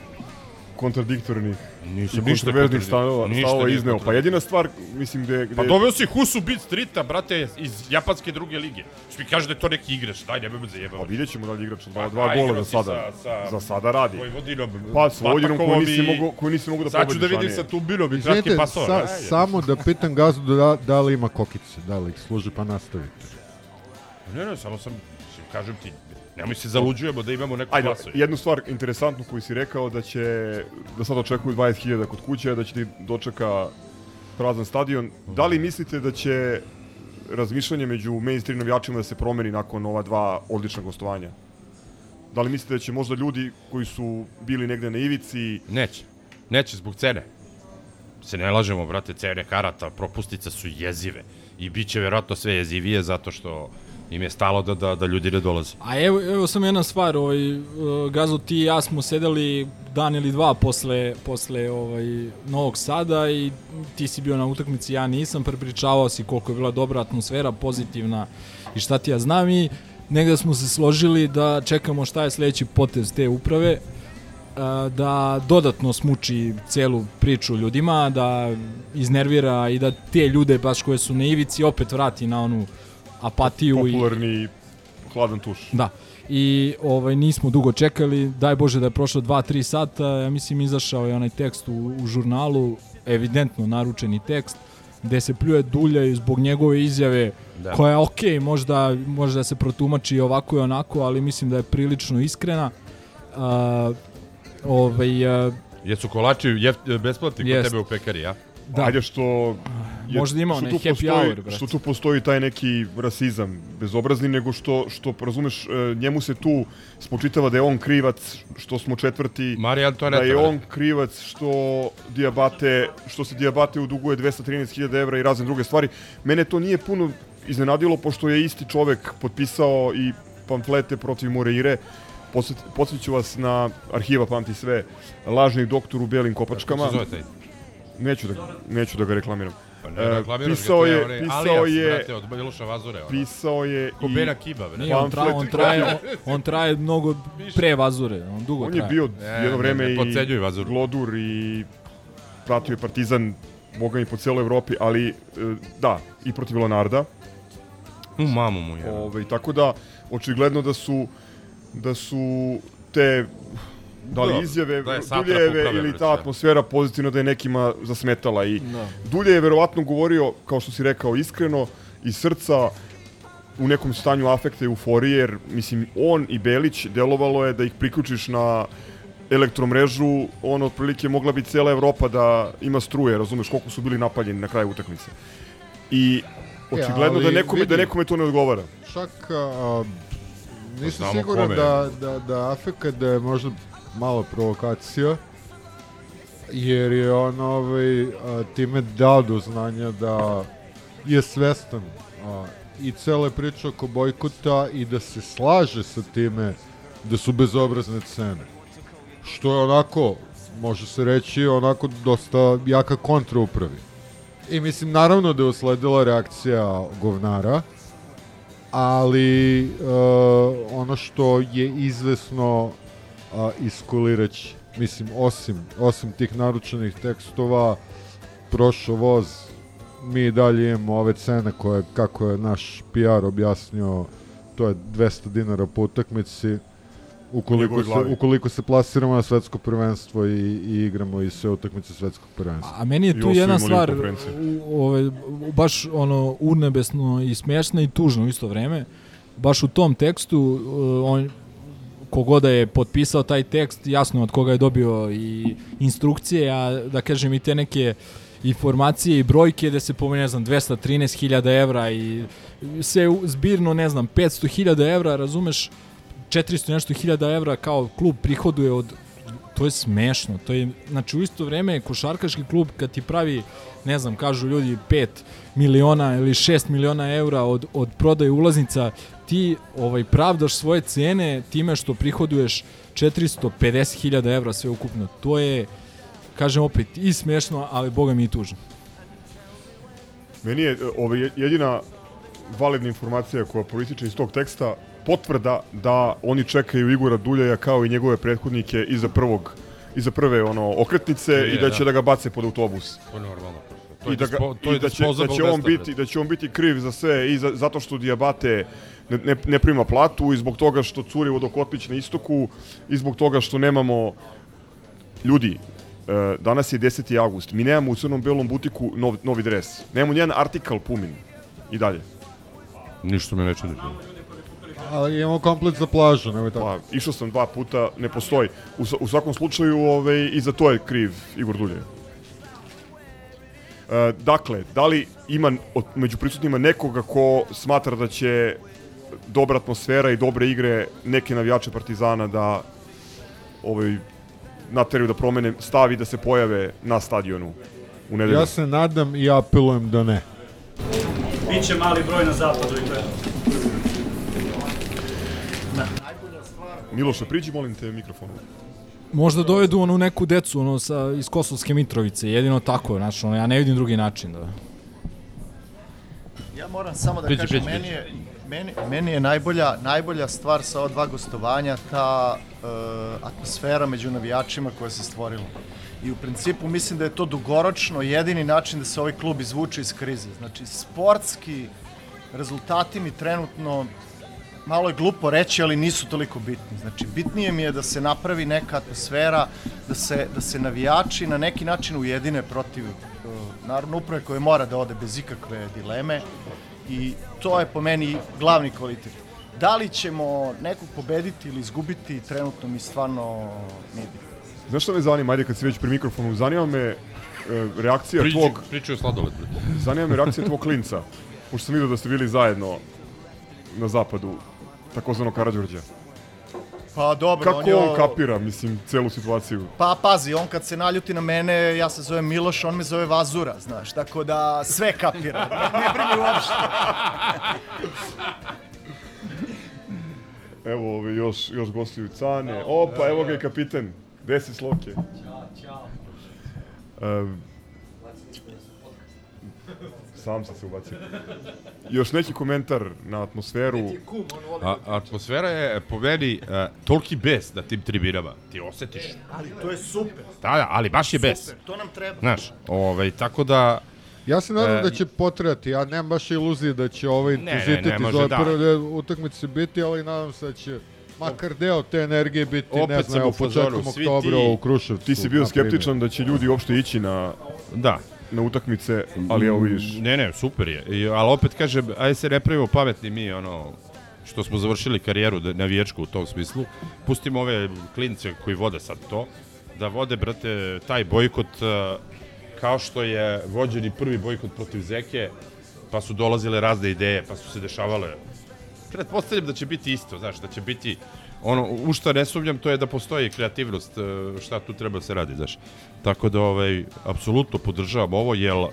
kontradiktornih Nisam i ništa kontroverznih stavova, Ništa stavova izneo. Pa jedina stvar, mislim, gde... gde Pa doveo si Husu Beat Streeta, brate, iz japanske druge lige. Što mi kaže da je to neki igrač, daj, nemoj me zajebati. Pa vidjet ćemo da li igrač dva, Pa, dva da, gola za sada. sa- sa za sada radi. Vojvodinom, Pa, s Vojvodinom koju nisi mogu, koju nisi mogu da Sad ću pobediš. da vidim sa Tumbinom i kratkim pasova. sa, samo da pitam gazdu da, da li ima kokice, da li ih služi pa nastavite. Ne, ne, samo sam, kažem ti, nemoj se zaluđujemo da imamo neku Ajde, klasu. jednu stvar interesantnu koju si rekao da će, da sad očekuju 20.000 kod kuće, da će ti dočeka prazan stadion. Da li mislite da će razmišljanje među mainstream navijačima da se promeni nakon ova dva odlična gostovanja? Da li mislite da će možda ljudi koji su bili negde na ivici... Neće. Neće zbog cene. Se ne lažemo, brate, cene karata, propustice su jezive. I bit će verovatno sve jezivije zato što im je stalo da, da, da ljudi ne dolaze. A evo, evo samo jedna stvar, ovaj, uh, Gazo, ti i ja smo sedeli dan ili dva posle, posle ovaj, Novog Sada i ti si bio na utakmici, ja nisam, prepričavao si koliko je bila dobra atmosfera, pozitivna i šta ti ja znam i negde smo se složili da čekamo šta je sledeći potez te uprave, a, da dodatno smuči celu priču ljudima, da iznervira i da te ljude baš koje su na ivici opet vrati na onu apatiju i Popularni hladan tuš. Da. I ovaj nismo dugo čekali, daj Bože da je prošlo 2-3 sata, ja mislim izašao je onaj tekst u, u žurnalu, evidentno naručeni tekst, gde se pljuje Dulja i zbog njegove izjave, Da. koja je okej, možda, možda se protumači ovako i onako, ali mislim da je prilično iskrena. Uh, ovaj, uh, Jesu kolači jeft, besplatni kod tebe u pekari, ja? Da. Ajde što... Možda ima što onaj happy postoji, hour, brate. Što tu postoji taj neki rasizam bezobrazni, nego što, što razumeš, e, njemu se tu spočitava da je on krivac što smo četvrti, Marija Antoneta, da je on krivac što Diabate, što se Diabate uduguje 213.000 evra i razne druge stvari. Mene to nije puno iznenadilo, pošto je isti čovek potpisao i pamflete protiv Moreire, podsjeću vas na arhiva Pamti sve, lažni doktor u belim kopačkama. Kako se zove taj? Neću da, neću da ga reklamiram. Pa ne, E, reklamiraš ga, pisao je, onaj pisao alias, je, brate, od Miloša Vazure. ono. pisao je Ko i Bena Kiba, bre. Nije, on, tra, on, traje, on, on traje mnogo pre Vazure, on dugo on traje. je bio Ne, jedno ne, vreme ne i podcenjuj Vazuru. Glodur i pratio je Partizan, boga mi po cijeloj Evropi, ali e, da, i protiv Leonarda. U mamu mu je. Ovaj, tako da, očigledno da su da su te da li Da, izjave da je uprave, ili ta sve. atmosfera pozitivno da je nekima zasmetala i Da. Dulje je verovatno govorio, kao što si rekao, iskreno, iz srca, u nekom stanju afekta i euforije, jer, mislim, on i Belić delovalo je da ih priključiš na elektromrežu, on otprilike mogla bi cijela Evropa da ima struje, razumeš koliko su bili napaljeni na kraju utakmice. I očigledno ali da nekome, da vidi. nekome to ne odgovara. Čak a, nisam siguran da, da, da afekat da je možda malo provokacija, jer je on ovaj, a, time dao do znanja da je svestan a, i cele priče oko bojkota i da se slaže sa time da su bezobrazne cene. Što je onako, može se reći, onako dosta jaka kontra upravi. I mislim, naravno da je usledila reakcija govnara, ali uh, ono što je izvesno uh, iskulirać, mislim, osim, osim tih naručenih tekstova, prošao voz, mi dalje imamo ove cene koje, kako je naš PR objasnio, to je 200 dinara po utakmici, Ukoliko se, ukoliko se plasiramo na svetsko prvenstvo i, i igramo i sve utakmice svetskog prvenstva. A meni je tu jedna stvar ove, baš ono urnebesno i smiješna i tužna u isto vreme. Baš u tom tekstu uh, on kogoda je potpisao taj tekst, jasno od koga je dobio i instrukcije, a da kažem i te neke informacije i brojke da se pomene, ne znam, 213.000 evra i sve zbirno, ne znam, 500.000 evra, razumeš, 400 i nešto hiljada evra kao klub prihoduje od to je smešno. To je, znači u isto vreme košarkaški klub kad ti pravi, ne znam, kažu ljudi 5 miliona ili 6 miliona evra od, od prodaje ulaznica, ti ovaj pravdaš svoje cene time što prihoduješ 450.000 evra sve ukupno. To je, kažem opet, i smešno, ali boga mi i tužno. Meni je e, ovaj, je- jedina validna informacija koja proističe iz tog teksta potvrda da oni čekaju Igora Duljaja kao i njegove prethodnike iza prvog iza prve ono okretnice Je, i da da. će da ga bace pod autobus. To je normalno. To I da, ga, to je i da će, da će on biti da će on biti kriv za sve i za, zato što Diabate ne, ne, ne prima platu i zbog toga što curi vodokotlić na istoku i zbog toga što nemamo ljudi e, danas je 10. avgust mi nemamo u crnom belom butiku nov, novi dres nemamo nijedan artikal Pumin i dalje Ništa me ne čudi. Ali imamo komplet za plažu, nemoj tako. Pa, išao sam dva puta, ne postoji. U, u svakom slučaju, ovaj, i za to je kriv Igor Dulje. E, dakle, da li ima od, među prisutnima nekoga ko smatra da će dobra atmosfera i dobre igre neke navijače Partizana da ovaj, nateraju da promene stav i da se pojave na stadionu u nedelju? Ja se nadam i apelujem da ne. Biće mali broj na zapadu i to je to. Miloše, priđi, molim te, mikrofonu. Možda dovedu onu neku decu ono, sa, iz Kosovske Mitrovice, jedino tako, znači, ono, ja ne vidim drugi način da... Ja moram samo da Priđi, kažem, priđi, meni je, meni, meni je najbolja, najbolja stvar sa ova dva gostovanja ta e, atmosfera među navijačima koja se stvorila. I u principu mislim da je to dugoročno jedini način da se ovaj klub izvuče iz krize. Znači, sportski rezultati mi trenutno malo je glupo reći, ali nisu toliko bitni. Znači, bitnije mi je da se napravi neka atmosfera, da se, da se navijači na neki način ujedine protiv uh, Narodne uprave koje mora da ode bez ikakve dileme i to je po meni glavni kvalitet. Da li ćemo nekog pobediti ili izgubiti, trenutno mi stvarno nije bitno. Znaš šta me zanima, ajde kad si već pri mikrofonu, zanima me e, reakcija Priđi, tvog... pričaju sladoled. bre. Zanima me reakcija tvog klinca, pošto sam vidio da ste bili zajedno na zapadu, takozvano Karadžorđa. Pa dobro, Kako on je... on kapira, mislim, celu situaciju? Pa pazi, on kad se naljuti na mene, ja se zovem Miloš, on me zove Vazura, znaš, tako da sve kapira, ne, brini uopšte. Evo ovi, još, još gostuju Cane. Opa, evo ga i kapiten. Desi Sloke. Um, sam sam se ubacio. Još neki komentar na atmosferu. A, atmosfera je po meni uh, toliki bes na tim tribinama. Ti osetiš. Ali to je super. Da, da, ali baš je bes. Super, to nam treba. Znaš, ovaj, tako da... Ja se nadam E, da će potrajati, ja nemam baš iluzije da će ovaj Ne, ne, intenzitet ne iz može, ove da. prve utakmice biti, ali nadam se da će makar deo te energije biti, ne Opet znam, sam evo, u početkom oktobra ti- u Kruševcu. Ti si bio skeptičan da će ljudi uopšte ići na, Da. Na utakmice, ali evo vidiš. Ne, ne, super je. Ali opet kažem, ajde se ne pravimo pametni mi, ono, što smo završili karijeru da- navijačku u tom smislu. Pustimo ove klince koji vode sad to, da vode, brate, taj bojkot uh, kao što je vođeni prvi bojkot protiv Zeke, pa su dolazile razne ideje, pa su se dešavale. Pretpostavljam da će biti isto, znaš, da će biti ono, u šta ne sumnjam, to je da postoji kreativnost, uh, šta tu treba da se radi, znaš. Tako da, ovaj, apsolutno podržavam ovo, jel, uh,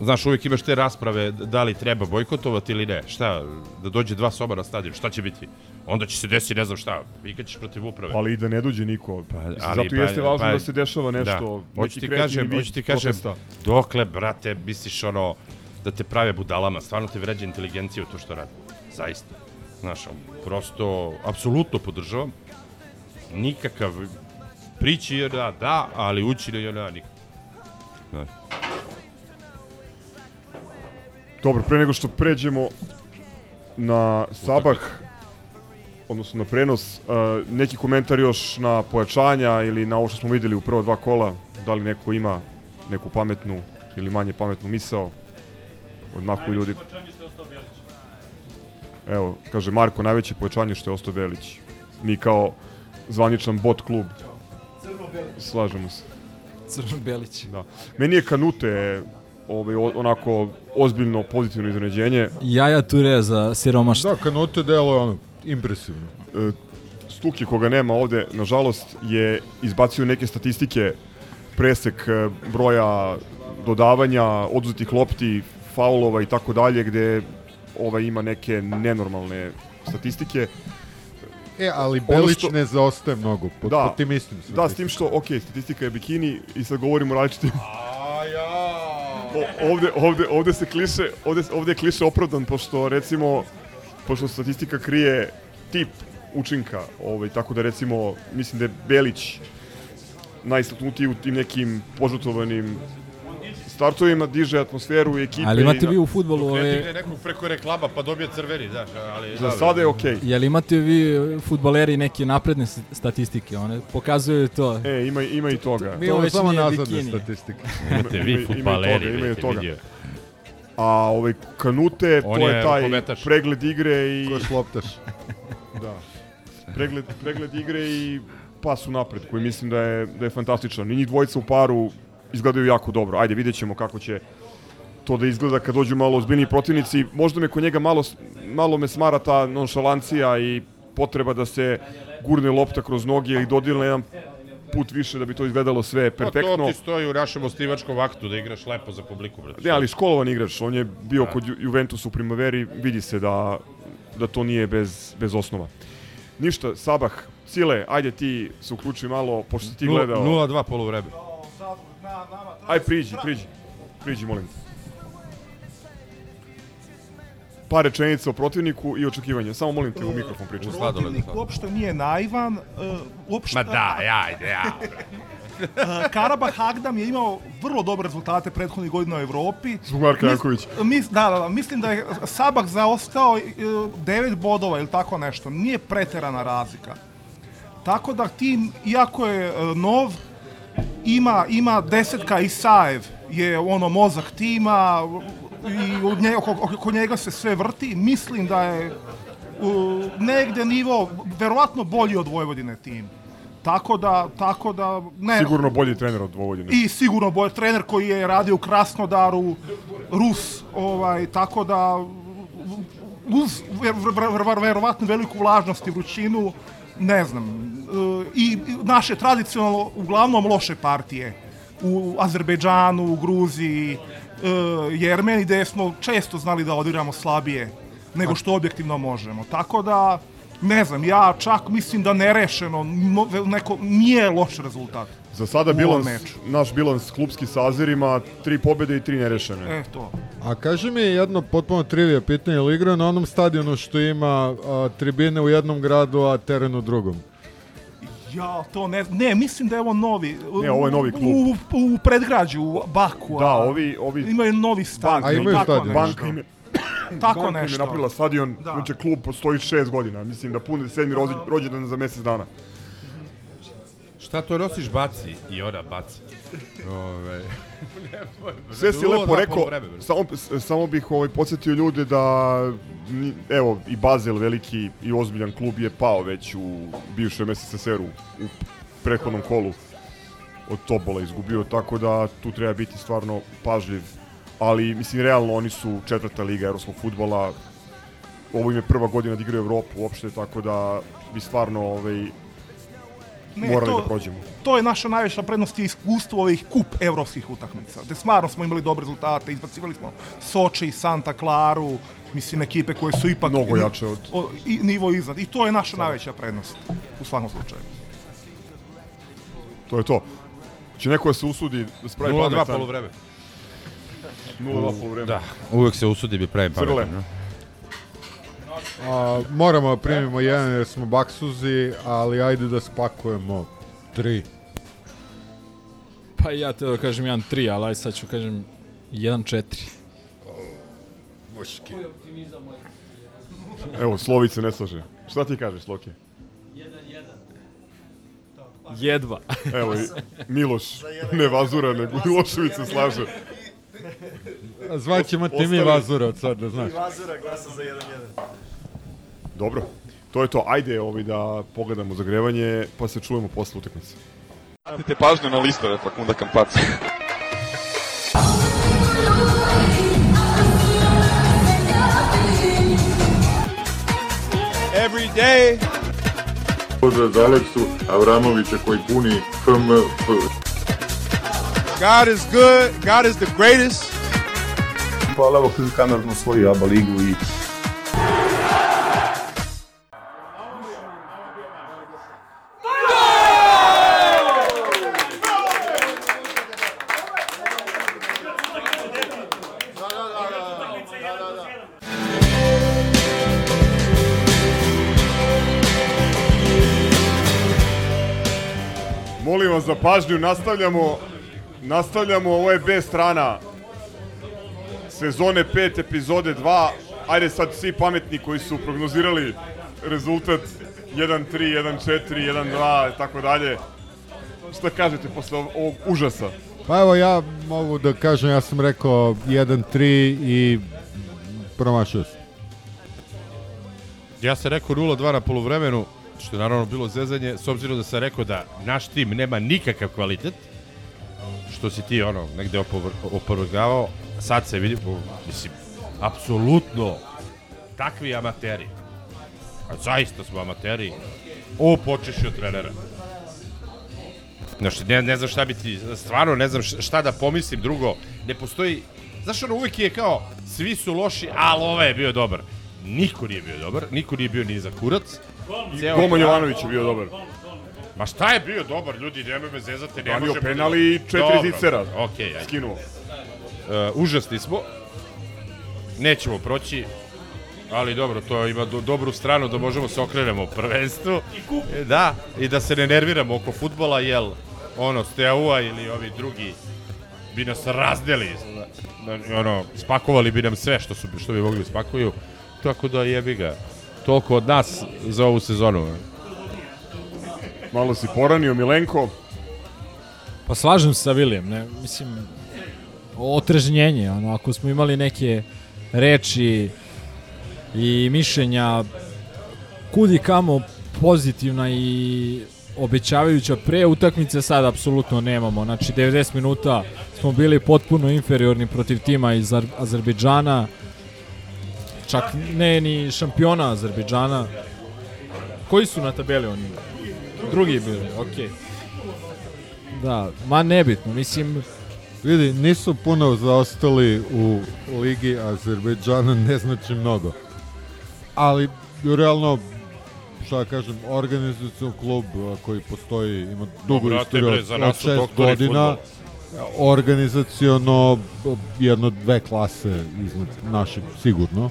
znaš, uvijek imaš te rasprave da li treba bojkotovati ili ne. Šta, da dođe dva soba na stadion, šta će biti? Onda će se desiti, ne znam šta, vikaćeš protiv uprave. Ali i da ne dođe niko. Pa, ali, Zato jeste važno da se dešava nešto. Da. Hoću ti kažem, hoću ti kažem, dokle, brate, misliš ono, da te prave budalama, stvarno te vređa inteligencija u to što radi. Zaista. Znaš, prosto, apsolutno podržavam. Nikakav priči je da, da, ali ući je da, nikako. Znaš. Dobro, pre nego što pređemo na Sabah, odnosno na prenos. Uh, neki komentar još na pojačanja ili na ovo što smo videli u prva dva kola, da li neko ima neku pametnu ili manje pametnu misao od mahu ljudi. Evo, kaže Marko, najveće pojačanje što je ostao Belić. Mi kao zvaničan bot klub. Slažemo se. Crno Belić. Da. Meni je Kanute ovaj, onako ozbiljno pozitivno iznenađenje. Jaja Ture za siromaštvo. Da, Kanute delo je ono impresivno. E, Stuki, koga nema ovde, nažalost, je izbacio neke statistike, presek e, broja dodavanja, oduzetih lopti, faulova i tako dalje, gde ovaj ima neke nenormalne statistike. E, ali Belić što- ne zaostaje mnogo, po, da, po tim istim Da, s tim što, ok, statistika je bikini i sad govorimo o različitim... O, ovde, ovde, ovde se kliše, ovde, ovde je kliše opravdan, pošto recimo, pošto statistika krije tip učinka, ovaj, tako da recimo, mislim da je Belić najistaknutiji u tim nekim požutovanim startovima, diže atmosferu i ekipe. Ali imate i vi u ne ove... digne nekog preko reklama pa dobije crveni, znaš, ali... Za sada je okej. Jel imate vi futbaleri neke napredne statistike? One pokazuju to. E, ima, ima i toga. Mi To imamo već samo nazadne bikini. statistike. Imate vi Ima- ima i fudbaleri, toga, ima i toga. vidio. A ovaj Kanute, On to je je taj rukometaš. pregled igre i... Ko je šloptaš. Da. Pregled, pregled igre i pas u napred, koji mislim da je, da je fantastičan. I njih dvojica u paru izgledaju jako dobro. Ajde, vidjet ćemo kako će to da izgleda kad dođu malo ozbiljniji protivnici. Možda me kod njega malo, malo me smara ta nonšalancija i potreba da se gurne lopta kroz noge ili dodilne jedan put više da bi to izgledalo sve Pa perfektno. to ti stoji u našem ostivačkom aktu da igraš lepo za publiku, brate. Ne, ali školovan igrač, on je bio kod Ju- Juventusa u Primaveri, vidi se da, da to nije bez, bez osnova. Ništa, Sabah, Sile, ajde ti se uključi malo, pošto si ti gledao. 0-2 polovreme. Aj, priđi, priđi. Priđi, molim te. Par rečenica o protivniku i očekivanja. Samo molim te u mikrofon pričaj. Protivnik uopšte nije naivan. Uh, uopšte, Ma da, ajde, ja. Uh, Karabah Hagdam je imao vrlo dobre rezultate prethodnih godina u Evropi. Zbog Marka Mis- Jankovića. Mis, da, da, da, mislim da je Sabah zaostao uh, 9 bodova ili tako nešto. Nije preterana razlika. Tako da tim, iako je uh, nov, ima, ima desetka Isaev, je ono mozak tima i od nje, oko, oko njega se sve vrti. Mislim da je u, negde nivo verovatno bolji od Vojvodine tim. Tako da, tako da, ne, Sigurno bolji trener od Vojvodine. i sigurno bolj trener koji je radio u Krasnodaru, Rus, ovaj, tako da uz ver, ver, ver, verovatno veliku vlažnost i vrućinu, ne znam, i naše tradicionalno uglavnom loše partije u Azerbejdžanu, u Gruziji, e, Jermeni, gde smo često znali da odigramo slabije nego što objektivno možemo. Tako da, ne znam, ja čak mislim da nerešeno, neko, nije loš rezultat. Za sada bilans, naš bilans klubski sa Azerima, tri pobjede i tri nerešene. E, to. A kaži mi jedno potpuno trivija pitanje, ili igra na onom stadionu što ima a, tribine u jednom gradu, a teren u drugom? Ja, to ne, ne, mislim da je ovo novi. Ne, ovo je novi klub. U, u predgrađu, u Baku. Da, ovi, ovi imaju novi stadion. A imaju stadion. nešto. Tako banka im je nešto. napravila stadion, Da. znači klub postoji šest godina, mislim da pune sedmi rođe- rođendan za mjesec dana. Šta to nosiš baci? I ona baci. Ove... Sve si lepo rekao, samo, samo bih ovaj, podsjetio ljude da, evo, i Bazel, veliki i ozbiljan klub je pao već u bivšem SSSR-u, u prethodnom kolu od Tobola izgubio, tako da tu treba biti stvarno pažljiv. Ali, mislim, realno, oni su četvrta liga evropskog futbola, ovo im je prva godina da igraju Evropu uopšte, tako da bi stvarno ovaj, morali da prođemo. To je naša najveća prednost i iskustvo ovih kup evropskih utakmica. Gde stvarno smo imali dobre rezultate, izbacivali smo Soči i Santa Claru, mislim ekipe koje su ipak Mnogo jače od- o, i, nivo iznad. I to je naša najveća prednost u svakom slučaju. To je to. Će neko da se usudi da spravi 0-2 pametan? Polovreme. 0-2 polovreme. Da, uvek se usudi bi pravi Crle. pametan. no? A, moramo da primimo jedan jer smo baksuzi, ali ajde da spakujemo tri. Pa ja te da kažem 1-3, ali aj sad ću kažem 1-4. Muški. Evo, Slovice ne slaže. Šta ti kažeš, Loki? Jedva. Evo i Miloš, ne Vazura, nego Milošević se slaže. Zvaćemo ti mi Vazura od sada, znaš. Vazura glasa za 1-1. Dobro, to je to. Ajde ovaj, da pogledamo zagrevanje, pa se čujemo posle utakmice. Vratite pažnju na listove Fakunda Kampaca. Every day. Pozdrav za Aleksu Avramovića koji puni FMF. God is good. God is the greatest. Hvala, evo kamerno svoju ABA ligu i Molim vas za pažnju, nastavljamo, nastavljamo, ovo je B strana sezone 5, epizode 2. Ajde sad svi pametni koji su prognozirali rezultat 1-3, 1-4, 1-2 i tako dalje. Šta kažete posle ov- ovog užasa? Pa evo ja mogu da kažem, ja sam rekao 1-3 i promašio sam. Ja sam rekao 0-2 na polovremenu, što je naravno bilo zezanje, s obzirom da sam rekao da naš tim nema nikakav kvalitet, što si ti ono negde opor- opovrgavao, sad se vidi, mislim, apsolutno takvi amateri. A zaista smo amateri. O, počeši od trenera. Znaš, ne, ne znam šta bi ti, stvarno ne znam šta da pomislim drugo. Ne postoji, znaš ono uvijek je kao, svi su loši, ali ovaj je bio dobar. Niko nije bio dobar, niko nije bio ni za kurac. Grad- Jovanović je bio dobar. Ma šta je bio dobar, ljudi, nemoj me zezati, ne Branio može... penal i četiri Dobro, zicera. Okej, ajde. Skinuo. Uh, užasni smo. Nećemo proći, ali dobro, to ima do, dobru stranu da možemo se okrenemo prvenstvu. E, Da, i da se ne nerviramo oko futbola, jel ono, Steaua ili ovi drugi bi nas razdeli, da, ono, spakovali bi nam sve što, su, što bi mogli spakuju, tako da jebi ga. Toliko od nas za ovu sezonu. Malo si poranio, Milenko. Pa slažem se sa Vilijem, ne, mislim, otrežnjenje, ono, ako smo imali neke reči i mišljenja kudi kamo pozitivna i obećavajuća pre utakmice sad apsolutno nemamo. Znači 90 minuta smo bili potpuno inferiorni protiv tima iz Ar Azerbejdžana. Čak ne ni šampiona Azerbejdžana. Koji su na tabeli oni? Drugi bili, okej. Da, ma nebitno, mislim... Vidi, nisu puno zaostali u Ligi Azerbejdžana, ne znači mnogo. Ali, realno, šta da kažem, organizacijon klub koji postoji, ima dugu brate, istoriju od, za od nas su šest doktori godina, organizaciono jedno, dve klase iznad našeg, sigurno.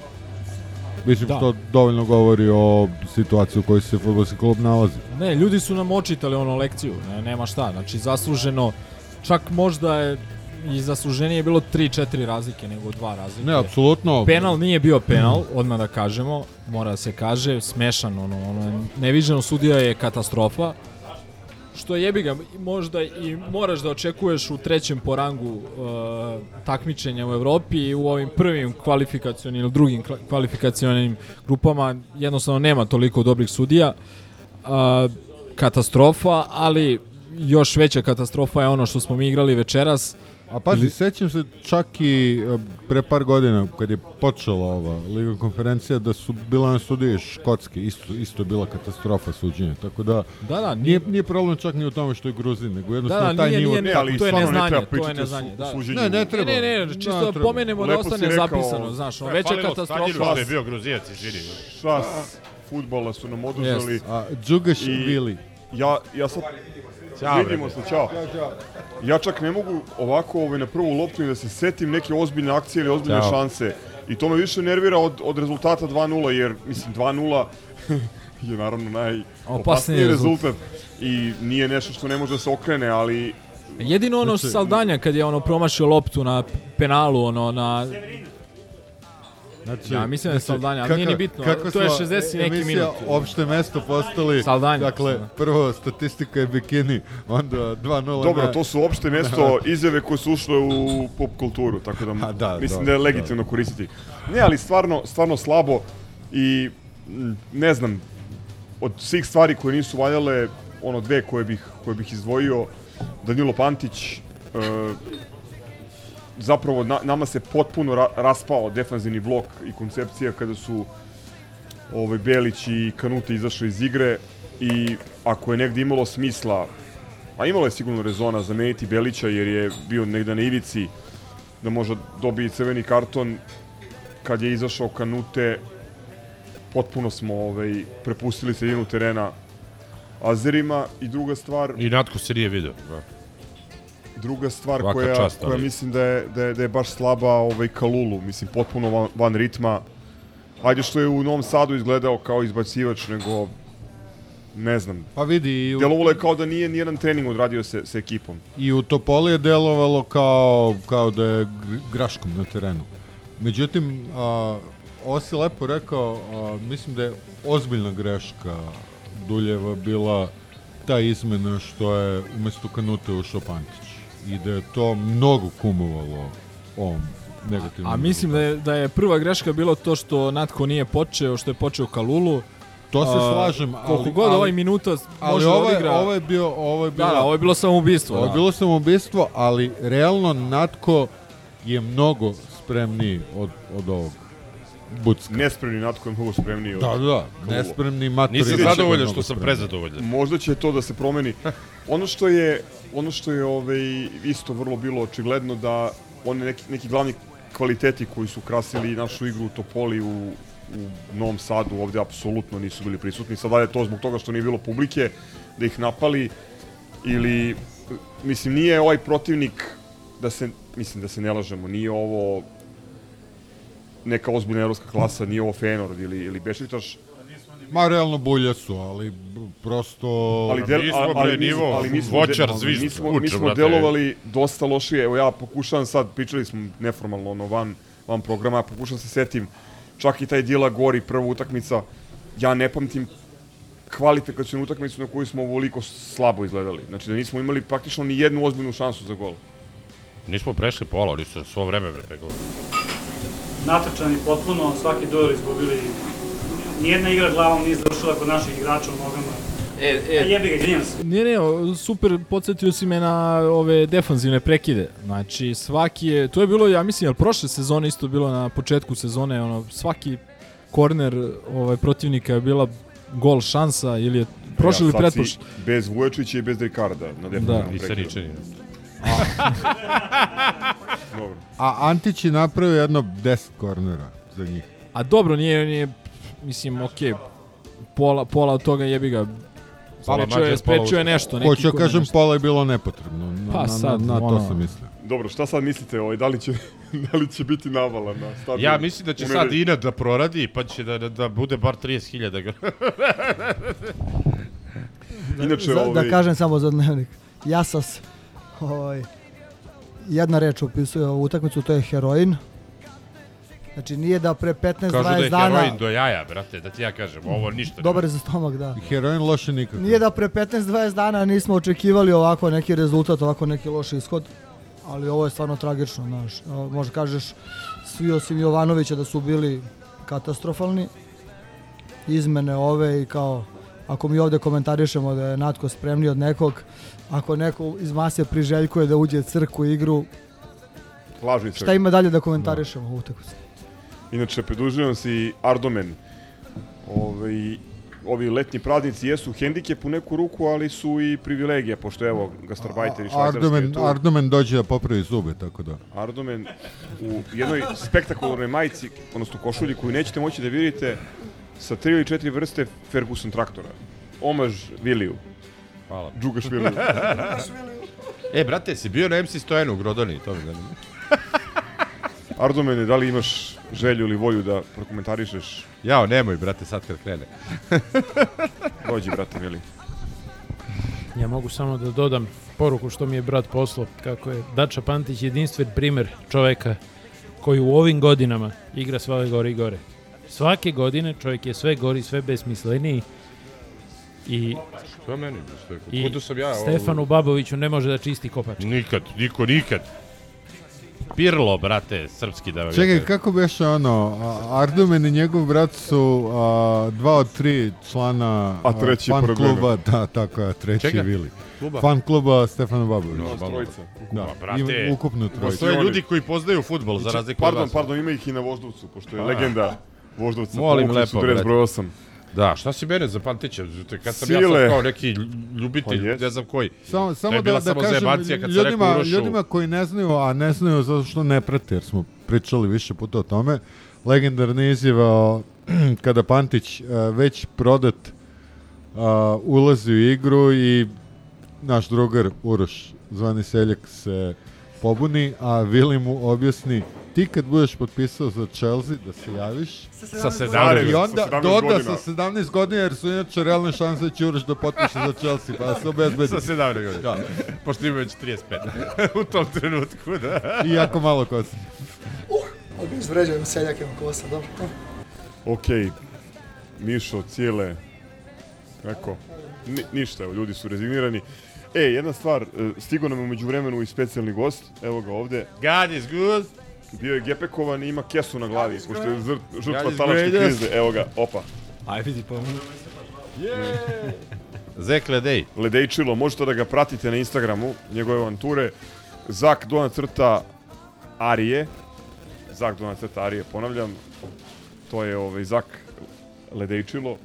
Mislim Da. što dovoljno govori o situaciji u kojoj se fudbalski klub nalazi. Ne, ljudi su nam očitali ono lekciju, ne, nema šta, znači zasluženo, čak možda je i zasluženije bilo 3-4 razlike nego dva razlike. Ne, apsolutno. Penal nije bio penal, odmah da kažemo, mora da se kaže, smešan, ono, ono, neviđeno sudija je katastrofa, što jebi ga, možda i moraš da očekuješ u trećem porangu uh, takmičenja u Evropi i u ovim prvim kvalifikacionim ili drugim kvalifikacionim grupama jednostavno nema toliko dobrih sudija. Uh, katastrofa, ali još veća katastrofa je ono što smo mi igrali večeras. A pazi, sećam se čak i e, pre par godina kad je počela ova Liga konferencija da su bila na sudije škotske, isto, isto je bila katastrofa suđenja, tako da, Da, da, nije, nije problem čak ni u tome što je Gruzin, nego jednostavno Da, da, taj nije, nivo... nije, ne, ali to je ne neznanje, to je neznanje. Da. suđenju. Ne, ne treba. Ne, ne, ne, čisto Ne da treba. pomenemo da ostane rekao- zapisano, znaš, ono, E, veća falilo katastrofa. Da je bio Gruzijac, izvini. Šas futbola su nam oduzeli. Jest. A, Džugaš I Vili. Ja, ja sad... Ćao, Vidimo se, čao. Ja čak ne mogu ovako ovaj, na prvu loptu da se setim neke ozbiljne akcije ili ozbiljne Ćao. šanse. I to me više nervira od, od rezultata 2-0, jer, mislim, 2-0 je naravno najopasniji Opasniji rezultat. I nije nešto što ne može da se okrene, ali Jedino ono Znači- Saldanja kad je ono promašio loptu na penalu, ono na Znači, Ja mislim da je Saldanja, ali nije ni bitno, kako to je smo 60 i neki emisija minut. opšte mesto postali, Saldanja. dakle, prvo statistika je bikini, onda 2-0 Dobro, na- to su opšte mesto izjave koje su ušle u pop kulturu, tako da, A, da, mislim da, da je da. legitimno koristiti. Ne, ali stvarno, stvarno slabo i ne znam, od svih stvari koje nisu valjale, ono dve koje bih, koje bih izdvojio, Danilo Pantić, e, zapravo na, nama se potpuno ra, raspao defanzivni blok i koncepcija kada su ovaj Belić i Kanute izašli iz igre i ako je negde imalo smisla a imalo je sigurno rezona zameniti Belića jer je bio negde na ivici da može dobije crveni karton kad je izašao Kanute potpuno smo ovaj, prepustili sredinu terena Azerima i druga stvar I Natko se nije video. Da. Druga stvar Svaka koja, čast, koja mislim da je, da, je, da je baš slaba ovaj Kalulu, mislim potpuno van, van ritma. Ajde što je u Novom Sadu izgledao kao izbacivač, nego ne znam. Pa vidi, i u, Delovalo je kao da nije nijedan trening odradio se, sa ekipom. i u Topoli je delovalo kao, kao da je gr- graškom na terenu. Međutim, a, ovo si lepo rekao, a, mislim da je ozbiljna greška Duljeva bila ta izmena što je umesto Kanute ušao Pantić. I da je to mnogo kumovalo ovom negativnom A mislim da je, da je prva greška bilo to što Natko nije počeo, što je počeo Kalulu. To se A, slažem, Koliko ali- god ali- ovaj minuta Ali može da ovo je, odigra. ovo je bio, ovo je bilo, Da, da, ovo je bilo samoubistvo. Ovo je da. bilo samoubistvo, ali realno Natko je mnogo spremniji od, od ovog Bucka. Nespremni Natko je mnogo spremniji od Da, da, nespremni Matori. Nisam zadovoljan što sam prezadovoljan. Možda će to da se promeni. Ono što je, ono što je ovaj, isto vrlo bilo očigledno da oni neki, neki glavni kvaliteti koji su krasili našu igru u Topoli u, u Novom Sadu ovde apsolutno nisu bili prisutni. Sad da li je to zbog toga što nije bilo publike, da ih napali ili mislim nije ovaj protivnik da se mislim da se ne lažemo, nije ovo neka ozbiljna evropska klasa, nije ovo Feyenoord ili ili Bešiktaš, Ma realno bulje su, ali prosto... ali, del, mi smo, ali, ali, mi- nivo, ali mi smo, voćar, zvižd, mi smo, mi smo brate. delovali dosta lošije. Evo ja pokušavam sad, pričali smo neformalno ono van, van programa, ja pokušavam se setim čak i taj Dila Gori prva utakmica, ja ne pamtim kvalifikacijonu utakmicu na koju smo ovoliko slabo izgledali. Znači da nismo imali praktično ni jednu ozbiljnu šansu za gol. Nismo prešli pola, nisu svo vreme bre preko. Natrčani potpuno, svaki duel izgubili. Nijedna igra glavom nije završila kod naših igrača u nogama. E, E, jebi ga, izvinjam se. Ne, ne, super, podsjetio si me na ove defanzivne prekide. Znači, svaki je, to je bilo, ja mislim, jel prošle sezone isto bilo na početku sezone, ono, svaki korner ovaj, protivnika je bila gol šansa ili je prošle ili sad si pretprošle. Bez Vujočića i bez Ricarda na definitivnom I sa prekidu. Ričanina. Dobro. A Antić je napravio jedno 10 kornera za njih. A dobro, nije, nije mislim, okej, pola, pola od toga jebi ga, sprečio je, sprečio je nešto. Neki Hoću ko- kažem, nešto. pola je bilo nepotrebno. Na, Pa na, sad, na, na to ono- sam mislio. Dobro, šta sad mislite, ovaj, da li će, da li će biti navala na stadionu? Ja mislim da će U sad? Inat da proradi, pa će da, da, da bude bar 30.000. Inače, za, ovaj, Da kažem samo za dnevnik. Jasas, ovaj, jedna reč opisuje ovu utakmicu, to je heroin. Znači nije da pre 15-20 Kažu da je dana... heroin do jaja, brate, da ti ja kažem, ovo ništa. Dobar je za stomak, da. Heroin loše nikako. Nije da pre 15-20 dana nismo očekivali ovako neki rezultat, ovako neki loš ishod, ali ovo je stvarno tragično, znaš. Možda kažeš svi osim Jovanovića da su bili katastrofalni. Izmene ove i kao ako mi ovde komentarišemo da je Natko spremni od nekog, ako neko iz mase priželjkuje da uđe crku igru, Lažni crk. šta ima dalje da komentarišemo u utakmici? Inače, pridružujem se i Ardomen. Ovaj, ovi letnji praznici jesu hendikep u neku ruku, ali su i privilegija, pošto evo, gastarbajter i švajcarski je Ardomen, tu. Ardomen dođe da popravi zube, tako da. Ardomen u jednoj spektakularnoj majici, odnosno košulji koju nećete moći da vidite, sa tri ili četiri vrste Ferguson traktora. Omaž Viliju. Hvala. Džugaš Viliju. E, brate, si bio na MC Stojanu u Grodoni, to me zanima. Ardomene, da li imaš želju ili volju da prokomentarišeš? Jao, nemoj, brate, sad kad krene. Dođi, brate, mili. Ja mogu samo da dodam poruku što mi je brat poslao, kako je Dača Pantić jedinstven primer čoveka koji u ovim godinama igra sve gore i gore. Svake godine čovjek je sve gori, sve besmisleniji i Što meni? Što, i kuda sam ja? Stefanu Baboviću ne može da čisti kopačke. Nikad, niko nikad. Pirlo, brate, srpski da vam Čekaj, kako beše ono, Ardumen i njegov brat su a, dva od tri člana A treći fan pored kluba, da, tako je, treći Čega? Vili. Kluba? Fan kluba Stefana Babovića. Normalno. trojica. Da, Pa, brate, ima ukupno trojica. Postoje ljudi koji poznaju futbol, za razliku od Pardon, vas. pardon, ima ih i na Voždovcu, pošto je A. legenda Voždovca. Molim lepo, brate. broj 8. Da, šta si mene za Pantića? Kad sam ja Sile. sad kao neki ljubitelj, Pa ne znam koji. Samo, To samo da, da samo kažem kad sam rekao ljudima, Urošu. ljudima koji ne znaju, a ne znaju zato što ne prate, jer smo pričali više puta o tome, legendarna izjava kada Pantić e, već prodat a, ulazi u igru i naš drugar Uroš, zvani Seljak, se pobuni, a Vili mu objasni ti kad budeš potpisao za Chelsea da se javiš Sa 17 i Sa onda 17 doda godina. sa 17 godina jer su inače realne šanse da će Uroš da potpiše za Chelsea pa da se obezbedi Sa 17 godina. Da. Pošto ima već 35. u tom trenutku, da. i jako malo kosa Uh, izvređujem seljake na kosa, dobro. Ok, Mišo, cijele, eko, ni, ništa, evo, ljudi su rezignirani. E, jedna stvar, e, stigo nam je umeđu vremenu i specijalni gost, evo ga ovde. God is good. Bio je gepekovan i ima kesu na glavi, pošto je žrtva talačke krize. Evo ga, opa. Aj vidi pa. Zek Ledej. Ledejčilo, možete da ga pratite na Instagramu, njegove avanture. Zak dona crta Arije. Zak dona crta Arije, ponavljam. To je ovaj Zak Ledejčilo.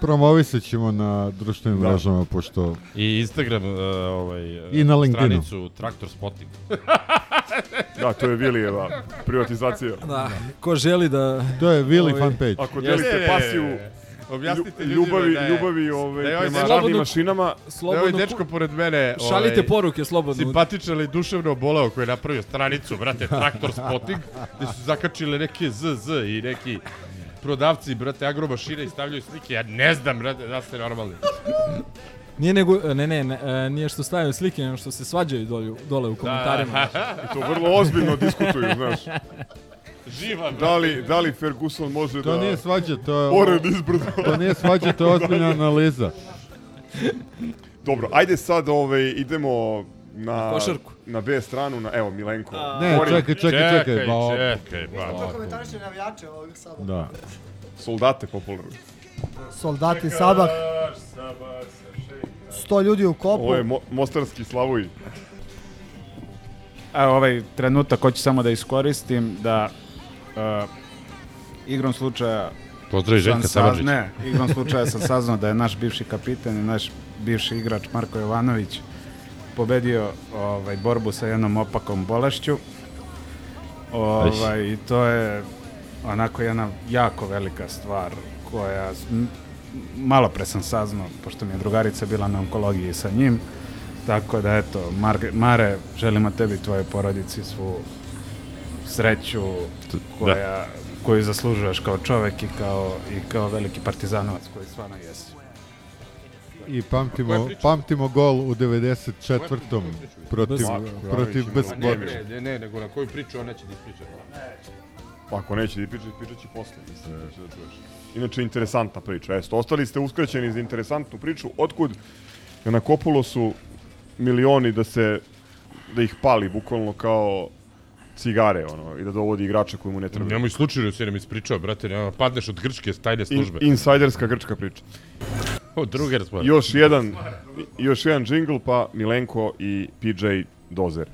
Promovisat ćemo na društvenim Da. mrežama, pošto... I Instagram, uh, ovaj, uh, I na LinkedInu. stranicu Traktor Spotting. Da, to je Vilijeva privatizacija. Da, ko želi da... To je Vili Ovaj, fanpage. Ako delite pasiju Objasnite ljubavi, da je- ljubavi ovaj, da je ovaj prema slobodno- radnim mašinama, Da je ovaj Slobodno dečko pored mene... Ovaj, poruke slobodno. Simpatičan ili duševno oboleo koji je napravio stranicu, brate, Traktor Spotting, gde su zakačile neke ZZ i neki prodavci, brate, agromašine i stavljaju slike. Ja ne znam, brate, da ste normalni. Nije nego, ne, ne, ne, e, nije što stavljaju slike, nego što se svađaju dole, dole u komentarima. i to vrlo ozbiljno diskutuju, znaš. Živa, Da li, da li Ferguson može To da... nije svađa, to je... Pored izbrdo. To nije svađa, to je ozbiljna analiza. Dobro, ajde sad ovaj, idemo na, Košarku. na B stranu, na, evo, Milenko. Ne, Govori- čekaj, čekaj, čekaj. Ba, op- čekaj, ba. To komentariše navijače ovog sada. Da. Soldate popularni. Soldati Sabah, 100 ljudi u kopu. Ovo je mo mostarski Slavuj. Evo ovaj trenutak hoću samo da iskoristim da uh, igrom slučaja Pozdravi Željka Samardžića. Ne, igrom slučaja sam saznao da je naš bivši kapitan i naš bivši igrač Marko Jovanović pobedio ovaj, borbu sa jednom opakom bolešću. Ovaj, I to je onako jedna jako velika stvar koja malo pre sam saznao, pošto mi je drugarica bila na onkologiji sa njim, tako da eto, Mar- Mare, želimo tebi i tvojoj porodici svu sreću koja, koju zaslužuješ kao čovek i kao, i kao veliki partizanovac koji stvarno jesi. I pamtimo, pamtimo gol u 94. protiv, protiv bez ne. Ne, ne, ne, nego na koju priču on neće da ispriča. Pa ako neće da pričati, pričat će posle. Mislim, da da čuješ. Inače, interesantna priča. Esto, ostali ste uskraćeni za interesantnu priču. Otkud je na Kopulosu milioni da se da ih pali bukvalno kao cigare ono i da dovodi igrača koji mu ne treba. Nemoj slučajno si nam ispričao, brate, nema, padneš od grčke tajne In, službe. insajderska grčka priča. Od druge smo. Još jedan još jedan džingl pa Milenko i PJ Dozer.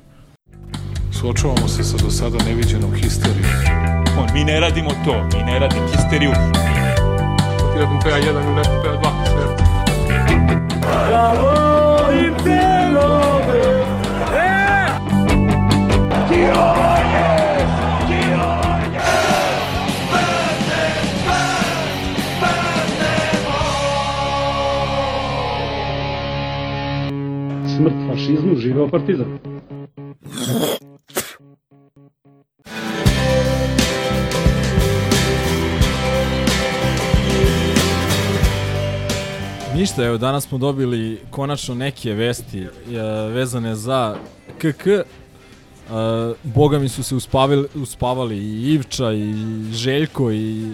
Suočavamo se sa do sada neviđenom histerijom. On, mi ne radimo to, mi ne radimo histeriju. Ti nekom PA 1 ili nekom PA 2, sve. Ja volim te love, e! Brate, Smrt fašizmu, živeo partizan. Ništa, evo danas smo dobili konačno neke vesti e, vezane za KK. Uh, boga mi su se uspavili, uspavali i Ivča i Željko i,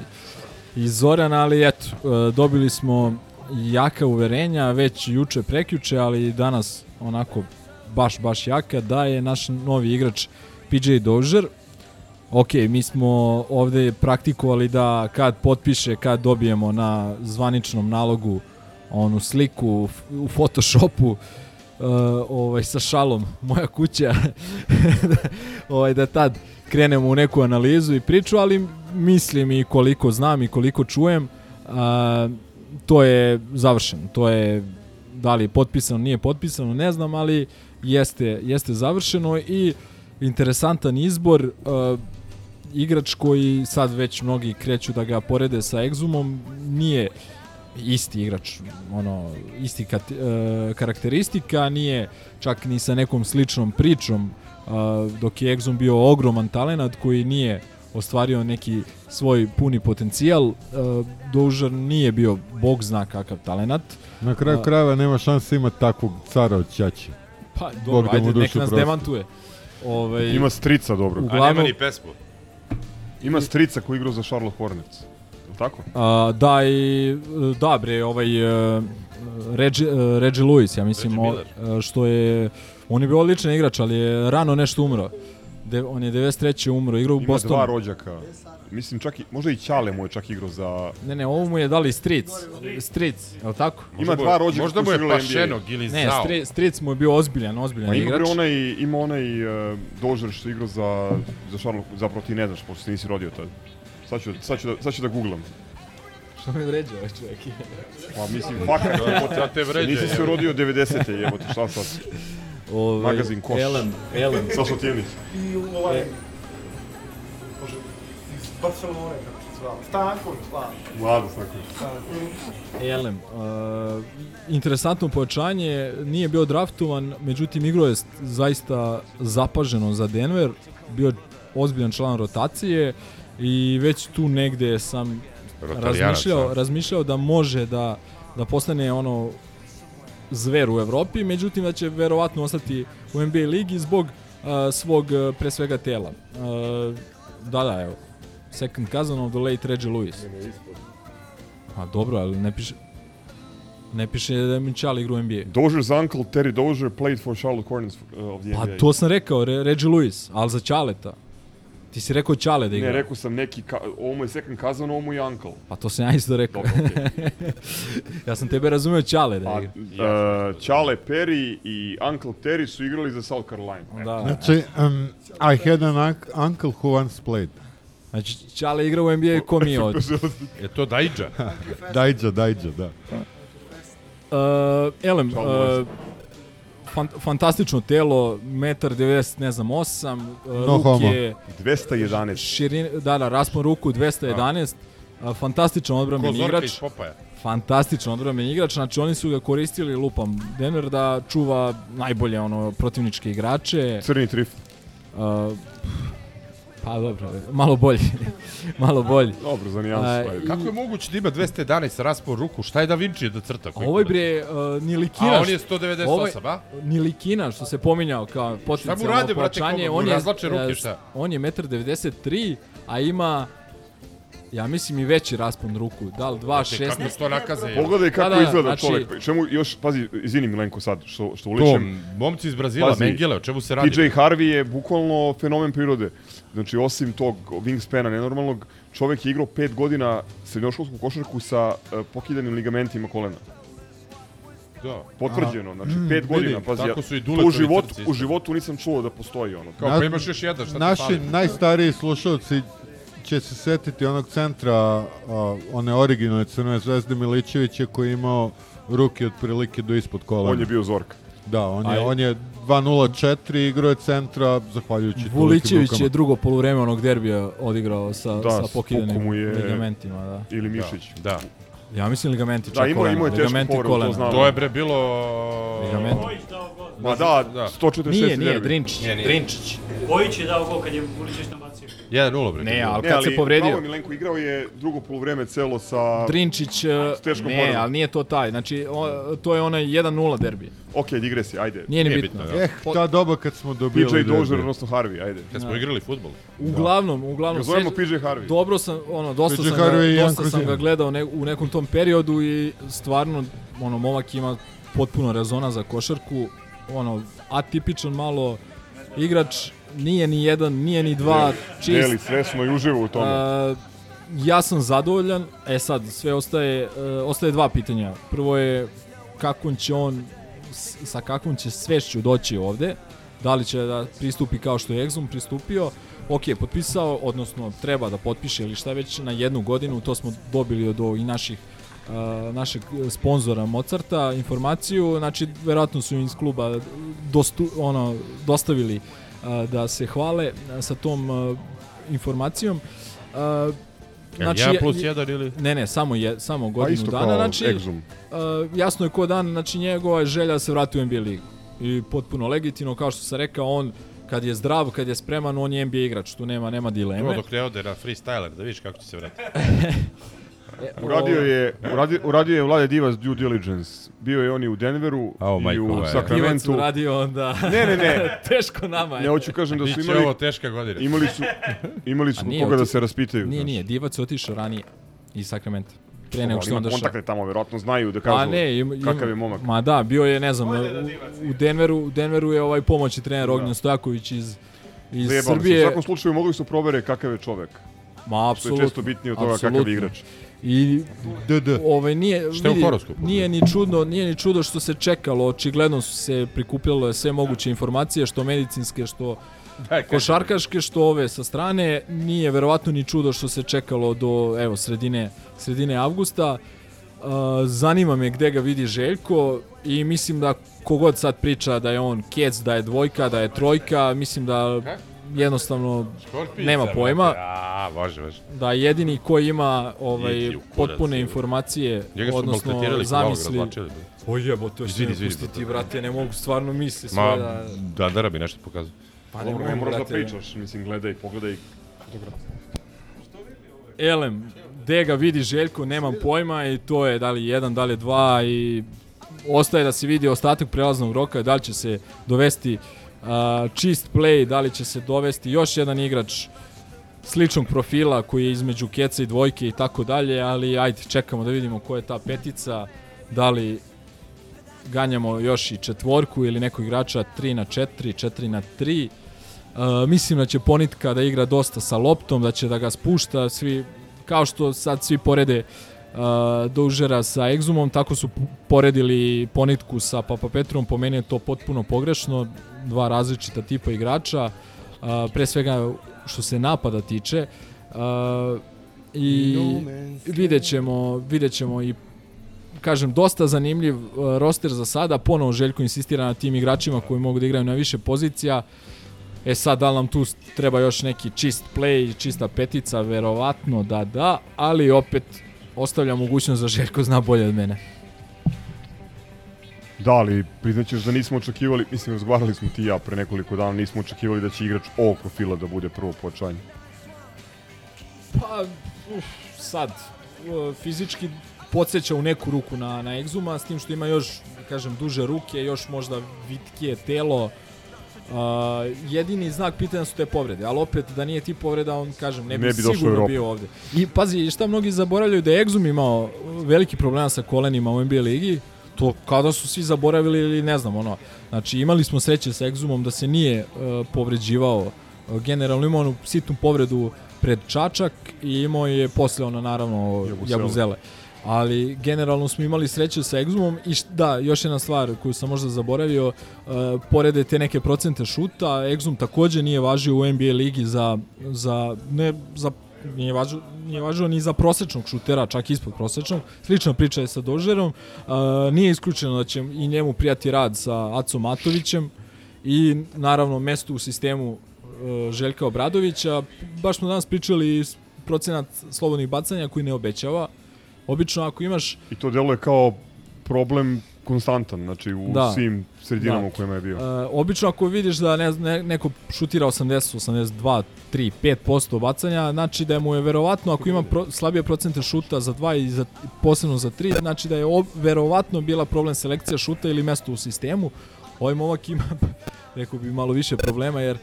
i Zoran, ali eto, uh, dobili smo jaka uverenja već juče prekjuče, ali danas onako baš, baš jaka, da je naš novi igrač PJ Dozier. Ok, mi smo ovde praktikovali da kad potpiše, kad dobijemo na zvaničnom nalogu onu sliku u Photoshopu uh, ovaj, sa šalom moja kuća ovaj, da tad krenemo u neku analizu i priču, ali mislim i koliko znam i koliko čujem a, to je završeno. To je da li je potpisano, nije potpisano, ne znam, ali jeste, jeste završeno i interesantan izbor uh, igrač koji sad već mnogi kreću da ga porede sa Exumom nije isti igrač, ono, isti kat, e, karakteristika, nije čak ni sa nekom sličnom pričom, e, dok je Exum bio ogroman talenat koji nije ostvario neki svoj puni potencijal, e, Dožar nije bio bog zna kakav talenat. Na kraju A, krajeva nema šanse imati takvog cara od Ćaće. Pa, Bog dobro, da mu ajde, nek dušu nas prosti. demantuje. Ovaj, Ima strica dobro. Uglavnom, A nema ni pesmu. Ima strica koji igra za Charlotte Hornets. Tako? A, da, i, da bre, ovaj uh, Reggie, uh, Reggie Lewis, ja mislim, o, uh, što je, on je bio odličan igrač, ali je rano nešto umro. De, on je 93. umro, igrao u Ima dva Bostonu. rođaka. Mislim čak i, možda i Ćale mu je čak igrao za... Ne, ne, ovo mu je dali Stric. Stric, je li tako? Ima dva rođaka možda koji mu su je igrali NBA. Pašenog ili Ne, Zao. Stri, Stric mu je bio ozbiljan, ozbiljan Pa ima igrač. bre onaj, ima onaj uh, Dožer što je igrao za, za Charlotte, zapravo ti ne znaš, pošto se nisi rodio tad. Sad ću, sad ću, da, sad ću da googlam. Što me vređa ovaj čovjek? Pa mislim, fakat, jebote, Sad te vređa, Nisi se jebote. rodio 90. jebote, šta sad? Ovaj, Magazin Koš. Elem, Elem. Sašo Tijelić. I u ovaj... Može, iz Barcelone, kako se zvao. Stanković, Slav. Vlado Stanković. Elem, uh, interesantno pojačanje, nije bio draftovan, međutim igrao je st- zaista zapaženo za Denver, bio ozbiljan član rotacije i već tu negde sam razmišljao, a? razmišljao da može da, da postane ono zver u Evropi, međutim da će verovatno ostati u NBA ligi zbog uh, svog pre svega tela. Uh, da, da, evo. Second cousin of the late Reggie Lewis. Pa dobro, ali ne piše... Ne piše da je Minčal igra u NBA. Dozier's uncle Terry Dozier played for Charlotte Hornets uh, of the Pa NBA. to sam rekao, Re, Reggie Lewis, ali za Čaleta. Ti si rekao Čale da igra. Ne, rekao sam neki, ka, ovo mu je second cousin, ovo mu je uncle. Pa to sam ja isto rekao. ja sam tebe razumeo Čale da Pa, igra. uh, Čale Perry i Uncle Terry su igrali za South Carolina. Da. Znači, um, I had an unc- uncle who once played. Znači, Čale igra u NBA ko mi je od... Je to Dajđa? Dajđa, Dajđa, da. Uh, elem, uh. Fan, fantastično telo, 1,90 ne znam, 8, uh, No homo. ruke... 211. Širin, da, da, raspon ruku 211, uh, fantastičan odbranbeni Ko Zorka igrač. Popaja. Fantastičan odbranbeni igrač, znači oni su ga koristili lupam Denver da čuva najbolje ono protivničke igrače. Crni trif. Uh, pa dobro, malo bolji. malo bolji. Dobro, za nijansu. I- Kako je moguće da ima 211 raspon ruku? Šta je Da Vinci da crta? Ovo je bre uh, Nilikina. A on je 198, ovo je a? Nilikina što se pominjao kao potencijalno rade, brate, pojačanje. kako mu On je razvlače ruke, e, šta? On je 1,93 a ima ja mislim i veći raspon ruku. Da li 2,16? kako to nakaze? Pogledaj kako Da, da, izgleda znači- čovjek. Čemu još, pazi, izvini Milenko sad, što, što To, uličem. momci iz Brazila, Mengele, o čemu se radi? PJ Harvey je bukvalno fenomen prirode. Znači, osim tog wingspana nenormalnog, čovjek je igrao pet godina srednjoškolsku košarku sa uh, pokidanim ligamentima kolena. Da. Potvrđeno, znači Mm, pet godina, pazi, tako su i to u životu, u životu nisam čuo da postoji ono. Kao, pa imaš još jedan, šta ti Naši fali? najstariji slušalci će se setiti onog centra a, one originalne Crvene zvezde Milićevića koji je imao ruke otprilike do ispod kolena. On je bio Zorka. Da, on je, Aj. on je 2.04 igrao je centra zahvaljujući Vulićević je drugo poluvreme onog derbija odigrao sa, Da, sa pokidanim mu je- ligamentima. Da. Ili Mišić. Da. Ja mislim ligamenti Da, čak imao- kolena. imao je tešku ligamenti povredu, to kolena. znam. To je bre bilo... Ligamenti. Ma da, 146 Nije, nije, derbi. Drinčić. Nije, nije. Drinčić. Kojić je dao gol kad je Vuličić nabacio. 1-0 bre. Ne, ali Ne, kad se povredio... Pravo Milenko igrao je drugo polovreme celo sa... Drinčić, e, s teškom ne, povredom. ali nije to taj. Znači, o, to je onaj 1-0 derbi. Ok, digresija, ajde. Nije ni bitno. bitno, da. Eh, ta doba kad smo dobili PJ Dozier, odnosno Harvey, ajde. Kad smo igrali fudbal. Uglavnom, uglavnom... Ga zovemo PJ Harvey. Dobro sam, ono, dosta PJ sam, Harvey i ga, dosta sam ga gledao ne, u nekom tom periodu i stvarno, ono, momak ima potpuno rezona za košarku, ono, atipičan malo igrač, nije ni jedan, nije ni dva, čist. Deli svesno i uživo u tome. A, ja sam zadovoljan. E sad, sve ostaje, e, ostaje dva pitanja. Prvo je kakvom će on, sa kakvom će svešću doći ovde. Da li će da pristupi kao što je Exum pristupio. Ok, potpisao, odnosno treba da potpiše ili šta već na jednu godinu, to smo dobili od ovih naših a, našeg sponzora Mozarta informaciju, znači verovatno su im iz kluba dostu, ono, dostavili a, da se hvale a, sa tom a, informacijom. A, Znači, jedan plus jedan ili? Ne, ne, samo, je, samo godinu isto dana. kao Znači, Exum. uh, jasno je ko dan, znači njegova je želja da se vrati u NBA ligu. I potpuno legitimno, kao što sam rekao, on kad je zdrav, kad je spreman, on je NBA igrač, tu nema, nema dileme. Evo dok ne ode na freestyler, da vidiš kako će se vratiti. Uradio je, uradio, uradio je Vlade Divas due diligence. Bio je on i u Denveru Au, i majko u Sacramentu. uradio onda... Ne, ne, ne. Teško nama je. Ne, hoću kažem da su Biće imali... ovo teška godina. Imali su, imali su A koga da se raspitaju. Nije, nije, Divac je otišao ranije iz Sakramenta. Pre nego što je on ima došao. kontakte tamo, verovatno znaju da kažu Pa ne, ima, ima, kakav je momak. Ma da, bio je, ne znam, u, u Denveru, u Denveru je ovaj pomoćni trener Ognjen Stojaković iz, iz Zajebali su. U Srbije. svakom slučaju mogli su provere kakav je čovek. Ma, Što je apsolutno. često bitnije od toga kakav apsolutno. je igrač. I DD. ovaj nije Šta je vidi, horoskopu? nije ni čudno, nije ni čudo što se čekalo, očigledno su se prikupljale sve moguće informacije što medicinske, što košarkaške, što ove sa strane, nije verovatno ni čudo što se čekalo do evo sredine sredine avgusta. Uh, zanima me gde ga vidi Željko i mislim da kogod sad priča da je on kec, da je dvojka, da je trojka, mislim da jednostavno nema pojma A, može, može. da jedini koji ima ovaj potpune informacije Njega odnosno zamisli o jebo to će Izvini, me izvini, pustiti brate. ne mogu stvarno misli Ma, svoje da Dandara bi nešto pokazao. pa ne ne moraš da pričaš, mislim, gledaj, pogledaj. Elem gde ga vidi Željko nemam pojma i to je da li jedan da li je dva i ostaje da se vidi ostatak prelaznog roka da li će se dovesti a, čist play da li će se dovesti još jedan igrač sličnog profila koji je između keca i dvojke i tako dalje, ali ajde, čekamo da vidimo ko je ta petica, da li ganjamo još i četvorku ili nekog igrača 3 na 4, 4 na 3. Uh, mislim da će Ponitka da igra dosta sa loptom, da će da ga spušta, svi, kao što sad svi porede uh, Doužera sa Exumom, tako su poredili Ponitku sa Papa Petrom, po meni je to potpuno pogrešno, dva različita tipa igrača, pre svega što se napada tiče, i vidjet ćemo, vidjet ćemo i kažem, dosta zanimljiv roster za sada, ponovo Željko insistira na tim igračima koji mogu da igraju na više pozicija, E sad, da nam tu treba još neki čist play, čista petica, verovatno da da, ali opet ostavlja mogućnost da Željko zna bolje od mene. Da, ali priznaćeš da nismo očekivali, mislim, razgovarali smo ti ja pre nekoliko dana, nismo očekivali da će igrač ovog profila da bude prvo pojačanje. Pa, uf, sad, fizički podsjeća u neku ruku na, na Exuma, s tim što ima još, da kažem, duže ruke, još možda vitkije telo. Uh, jedini znak pitanja su te povrede, ali opet da nije ti povreda, on, kažem, ne bi, Ne bi sigurno bio ovde. I pazi, šta mnogi zaboravljaju da je Exum imao veliki problema sa kolenima u NBA ligi, to kada su svi zaboravili ili ne znam, ono, znači imali smo sreće sa Exumom da se nije uh, povređivao uh, generalno imao onu sitnu povredu pred Čačak i imao je posle ono naravno Jabusele. Jabuzele. Ali generalno smo imali sreće sa Exumom i št- da, još jedna stvar koju sam možda zaboravio, uh, porede te neke procente šuta, Exum takođe nije važio u NBA ligi za, za ne za nije važio, nije važio ni za prosečnog šutera, čak ispod prosečnog. Slična priča je sa Dožerom. Uh, nije isključeno da će i njemu prijati rad sa Acom Matovićem i naravno mesto u sistemu uh, Željka Obradovića. Baš smo danas pričali procenat slobodnih bacanja koji ne obećava. Obično ako imaš I to deluje kao problem konstantan, znači u Da. svim sredinama Da. u kojima je bio. E, obično ako vidiš da ne, ne, neko šutira 80, 82, 3, 5% bacanja, znači da mu je verovatno ako ima pro, slabije procente šuta za 2 i za, posebno za 3, znači da je ob, verovatno bila problem selekcija šuta ili mesto u sistemu. Ovaj momak ima, rekao bi, malo više problema jer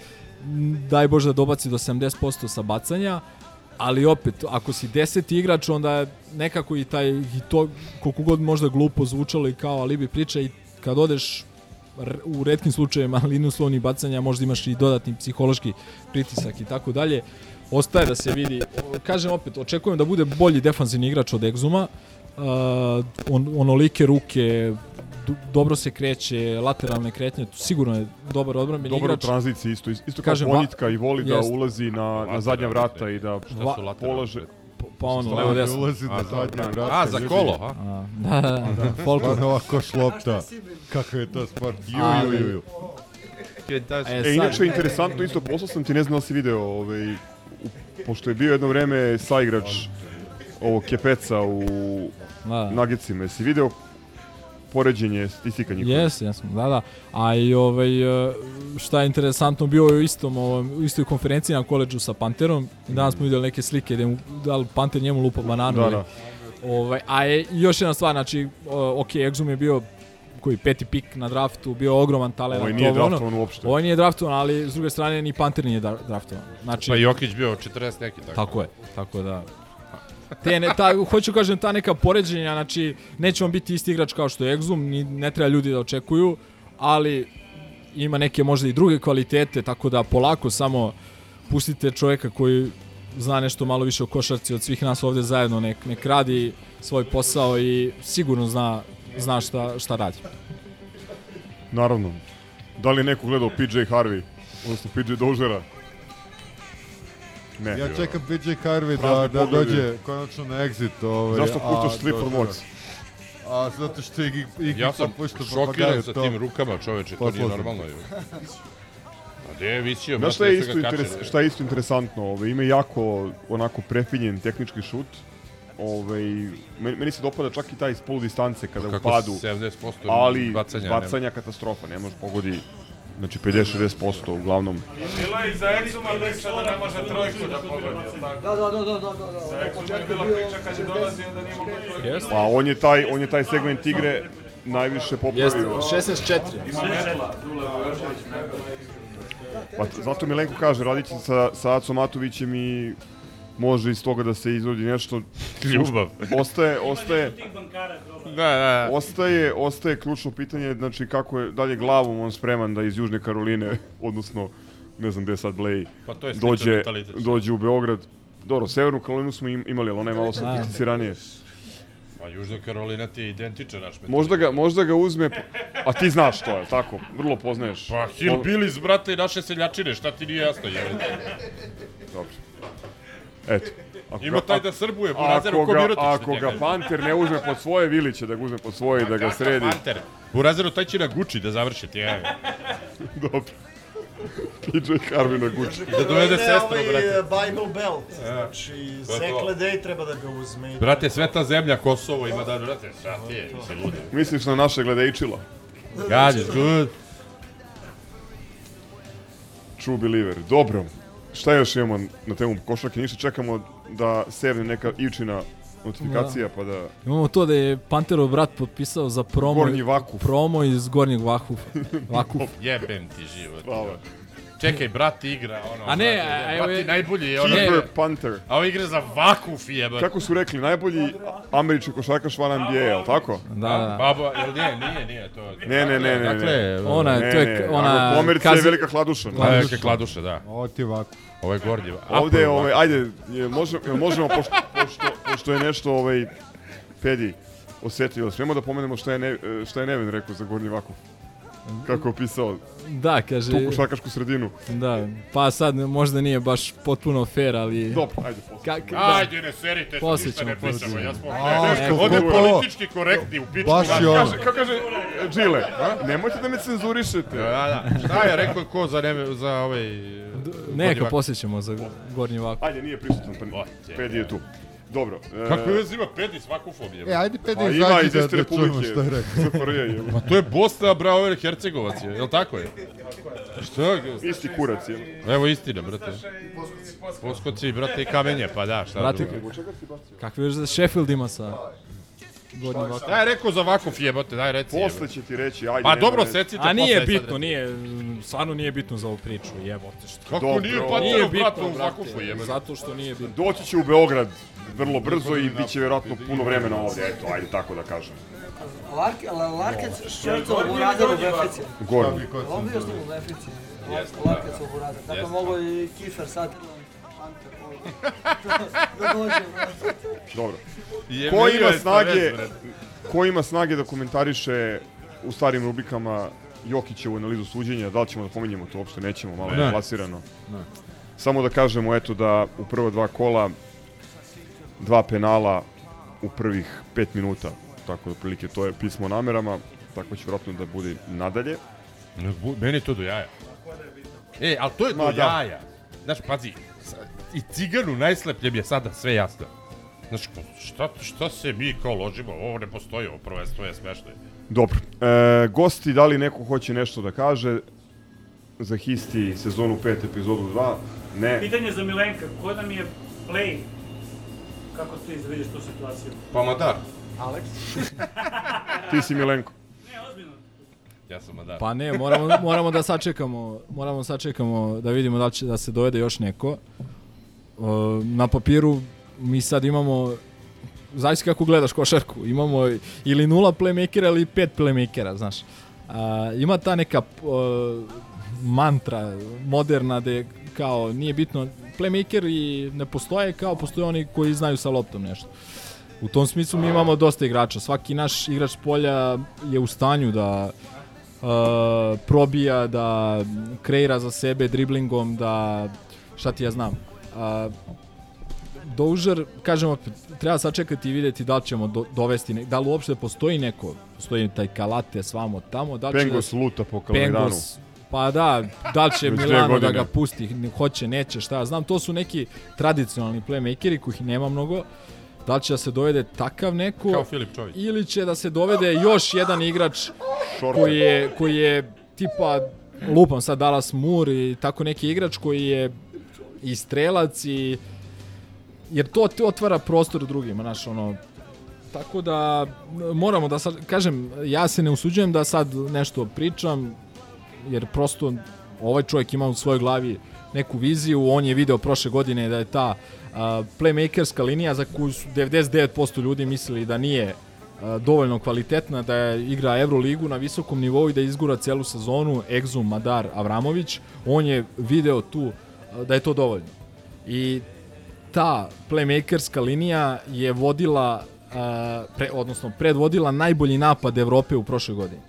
daj Bože da dobaci do 70% sa bacanja, ali opet, ako si deseti igrač, onda nekako i taj, i to, koliko god možda glupo zvučalo i kao alibi priča, i kad odeš u redkim slučajevima liniju slovnih bacanja možda imaš i dodatni psihološki pritisak i tako dalje. Ostaje da se vidi, kažem opet, očekujem da bude bolji defanzivni igrač od Exuma, uh, on, onolike ruke, dobro se kreće, lateralne kretnje, sigurno je dobar odbranbeni Dobro u igrač. tranziciji, isto, isto kao Kažem, Ponjitka i voli da Jest. ulazi na, na zadnja vrata i da Šta su lateralne? polaže... Pa on Stvarno levo desno. Ulazi na A, zadnje vrata. A, za kolo, a? A, da, da, da, Folko. Stvarno ovako šlopta. Kakav je to sport. Ju, ju, ju, ju. E, E, inače, interesantno, isto poslao sam ti, ne znam da si video, ovaj, u- pošto je bio jedno vreme saigrač ovog Kepeca u Da. Nagecima, jesi video poređenje statistika njihova? Jes, jesmo, da, da. A i ovaj, e, šta je interesantno, bio je u, istom, ovom, istoj konferenciji na koleđu sa Panterom. Danas smo vidjeli neke slike gde mu, da li Panter njemu lupa bananu. Da, da. Ovaj, a je, još jedna stvar, znači, ok, Exum je bio koji peti pik na draftu, bio ogroman talent. Ovaj nije ovo, ono. draftovan uopšte. Ovaj nije draftovan, ali s druge strane ni Panter nije dra- draftovan. Znači, Pa Jokić bio 40 neki tako. Tako je, tako da... Te ne, ta, hoću kažem, ta neka poređenja, znači, neće on biti isti igrač kao što je Exum, ni, ne treba ljudi da očekuju, ali ima neke možda i druge kvalitete, tako da polako samo pustite čovjeka koji zna nešto malo više o košarci od svih nas ovdje zajedno, nek, nek radi svoj posao i sigurno zna, zna šta, šta radi. Naravno. Da li je neko gledao PJ Harvey, odnosno PJ Dožera? Ne. Ja čekam PJ Harvey da, da pogledi. dođe konačno na exit. Ovaj, Zašto puštaš Slip for Mox? A zato što ih, ih Ja sam pušta šokiran sa to- tim rukama, čoveče, to nije normalno. je. A gde je visio, Znaš šta je, isto interes, šta je isto interesantno? Ove, ima jako onako prefinjen tehnički šut. Ove, meni, meni se dopada čak i taj iz polu distance kada Kako u padu. 70% ali bacanja, bacanja katastrofa, ne može pogodi znači 50-60% uglavnom. Bilo je i za Exuma priča da ne može trojku da pogodi, tako? Da, da, da, da, da, da. Za Exuma je bila priča kad je dolazio da nije mogao trojku. Pa on je taj, on je taj segment igre najviše popravio. Jeste, 16-4. Ima metla, Dule Vojošević, metla. Pa zato Milenko kaže, radit će sa, sa Acom Matovićem i može iz toga da se izvodi nešto. Ljubav. Ostaje, ostaje, Da, da. ostaje, ostaje ključno pitanje, znači kako je dalje glavom on spreman da iz Južne Karoline, odnosno ne znam gde sad Blej, Pa to je dođe, mentalitet. dođe u Beograd. Dobro, Severnu Karolinu smo im- imali, ali ona je malo sofisticiranije. A Južna Karolina ti je identičan naš metod. Možda ga, možda ga uzme, a ti znaš to je, tako, vrlo poznaješ. Pa Hillbillies, brate, i naše seljačine, šta ti nije jasno, je? Dobro. Eto. Ako Ima taj da srbuje, Burazeru ako ko Mirotić ako ga Panter ne uzme pod svoje, Vili će da ga uzme pod svoje i da ga sredi. Panter? Burazeru taj će na Gucci da završi ti. Dobro. PJ Harvey na Gucci. Da dovede sestru, ovaj, brate. eh, Bible Belt. Znači, je to. Zekle Day treba da ga uzme. Brate, sveta zemlja, Kosovo ima da, brate, šta ti je, si ludi. Misliš na naše gledajčila? God is good. True believer. Dobro. Šta još imamo na temu košarke? Ništa čekamo da sevne neka Ivčina notifikacija pa da... Imamo to da je Panterov brat potpisao za promo, Gornji Vakuf. promo iz Gornjeg Vakufa. Vakuf. Jebem ti život. Hvala. Čekaj, brat igra, ono... A ne, brate, a- a- brat je je- najbolji je ono... Keeper Panther. A ovo igra za Vakuf jebate. Kako su rekli, najbolji američki košarkaš van NBA, je li tako? Da, da. Baba, jel nije, nije, nije to. Ne, ne, ne, ne, Dakle, ona je- Ne, to je ona ako Komercija je kazi- velika hladuša. Da, neke kladuše, da. Ovo ti je ovako. Ovo je gornji. Ovde je, ovaj, ajde, je, možemo, možemo, pošto, pošto, pošto je nešto, ovaj, Pedi osetio, smijemo da pomenemo šta je, ne, šta je Neven rekao za Gornji Vakuf? Kako je opisao Da, kaže... tu košarkašku sredinu. Da, pa sad možda nije baš potpuno fair, ali... Dobro, ajde, posle. Ka, ka, Ajde, ne serite, Poslije ništa ne ćemo, pričamo, ja smo... A, Ne, kako ovde politički korektni u pičku. Baš da. je ono. Kaže, kako kaže Džile, nemojte da me cenzurišete. Da, da. Šta je rekao ko za, neve, za ovaj... Neka poslije ćemo za Gornji Vakuf. Ajde, nije prisutan, pa. Pedi je tu. Dobro. Kako veze ima Pedi s vakufobijom? E, ajde Pedi, Pa ima izađi iz da, Iste da čujemo Republike. što je rekao. Je. Pa to je Bosna, Brauer, Hercegovac je, jel tako je? Što je? Isti kurac je. Evo istina, brate. Poskoci, brate, i kamenje, pa da, šta Brate, drugo. kakve veze Sheffield ima sa Gornjim Vakufom? Daj rekao za Vakuf jebote, daj reci. Posle će ti reći, ajde. Pa dobro, secite A nije bitno, nije, stvarno nije bitno za ovu priču, jebote što. Kako Dobro. nije Nije Panterov bitno, brat u brate, Vakufu jebote? Zato što nije bitno. Doći će u Beograd vrlo brzo i bit će vjerojatno puno vremena ovdje, eto, ajde tako da kažem. Larke, Larkec šorcov u Burazer u Befici. Gornji. Bio s njim u Befici. Larkec u Burazer. Tako Jeste. mogu i Kifer sad. Da dođe. Dobro. Je Ko ima je snage, ko ima snage da komentariše u starim rubrikama Jokićevu analizu suđenja, da li ćemo da pominjemo to uopšte, nećemo, malo je Ne. plasirano. Ne. Samo da kažemo, eto, da u prva dva kola dva penala u prvih pet minuta, tako da prilike to je pismo o namerama, tako će vjerojatno da bude nadalje. Meni je to do jaja. E, ali to je do Ma da. jaja. Znaš, pazi, i ciganu najslepljem je sada sve jasno. Znaš, šta, šta se mi kao ložimo? Ovo ne postoji, ovo prvenstvo je smešno. Dobro. E, gosti, da li neko hoće nešto da kaže za Histi sezonu 5 epizodu 2? Ne. Pitanje za Milenka, ko nam je play? Kako ti vidiš tu situaciju? Pa Madar. Alex? Ti si Milenko. Ja sam Madar. Pa ne, moramo, moramo da sačekamo, moramo sačekamo da vidimo da li će da se dovede još neko. Uh, na papiru mi sad imamo zavisi kako gledaš košarku. Imamo ili nula playmakera ili pet playmakera, znaš. A, ima ta neka uh, mantra moderna da je kao nije bitno playmaker i ne postoje kao postoje oni koji znaju sa loptom nešto. U tom smislu mi imamo dosta igrača. Svaki naš igrač polja je u stanju da uh, probija, da kreira za sebe driblingom, da šta ti ja znam. Uh, Dožer, kažem opet, treba sačekati i vidjeti da li ćemo do, dovesti, ne, da li uopšte postoji neko, postoji taj Kalate svamo tamo, da li će Pengos da, luta po Kalemegdanu. Pengos, pa da, da li će Milano da ga pusti, hoće, neće, šta znam, to su neki tradicionalni playmakeri kojih nema mnogo, da li će da se dovede takav neko Kao Filip Čović. ili će da se dovede još jedan igrač koji je, koji je tipa lupam sad Dallas Moore i tako neki igrač koji je i strelac i jer to ti otvara prostor drugima, znaš, ono, tako da moramo da sad, kažem, ja se ne usuđujem da sad nešto pričam, jer prosto ovaj čovjek ima u svojoj glavi neku viziju, on je video prošle godine da je ta a, playmakerska linija za koju su 99% ljudi mislili da nije a, dovoljno kvalitetna, da je igra Euroligu na visokom nivou i da izgura celu sezonu, Exum, Madar, Avramović, on je video tu a, da je to dovoljno. I ta playmakerska linija je vodila pre, odnosno predvodila najbolji napad Evrope u prošloj godini.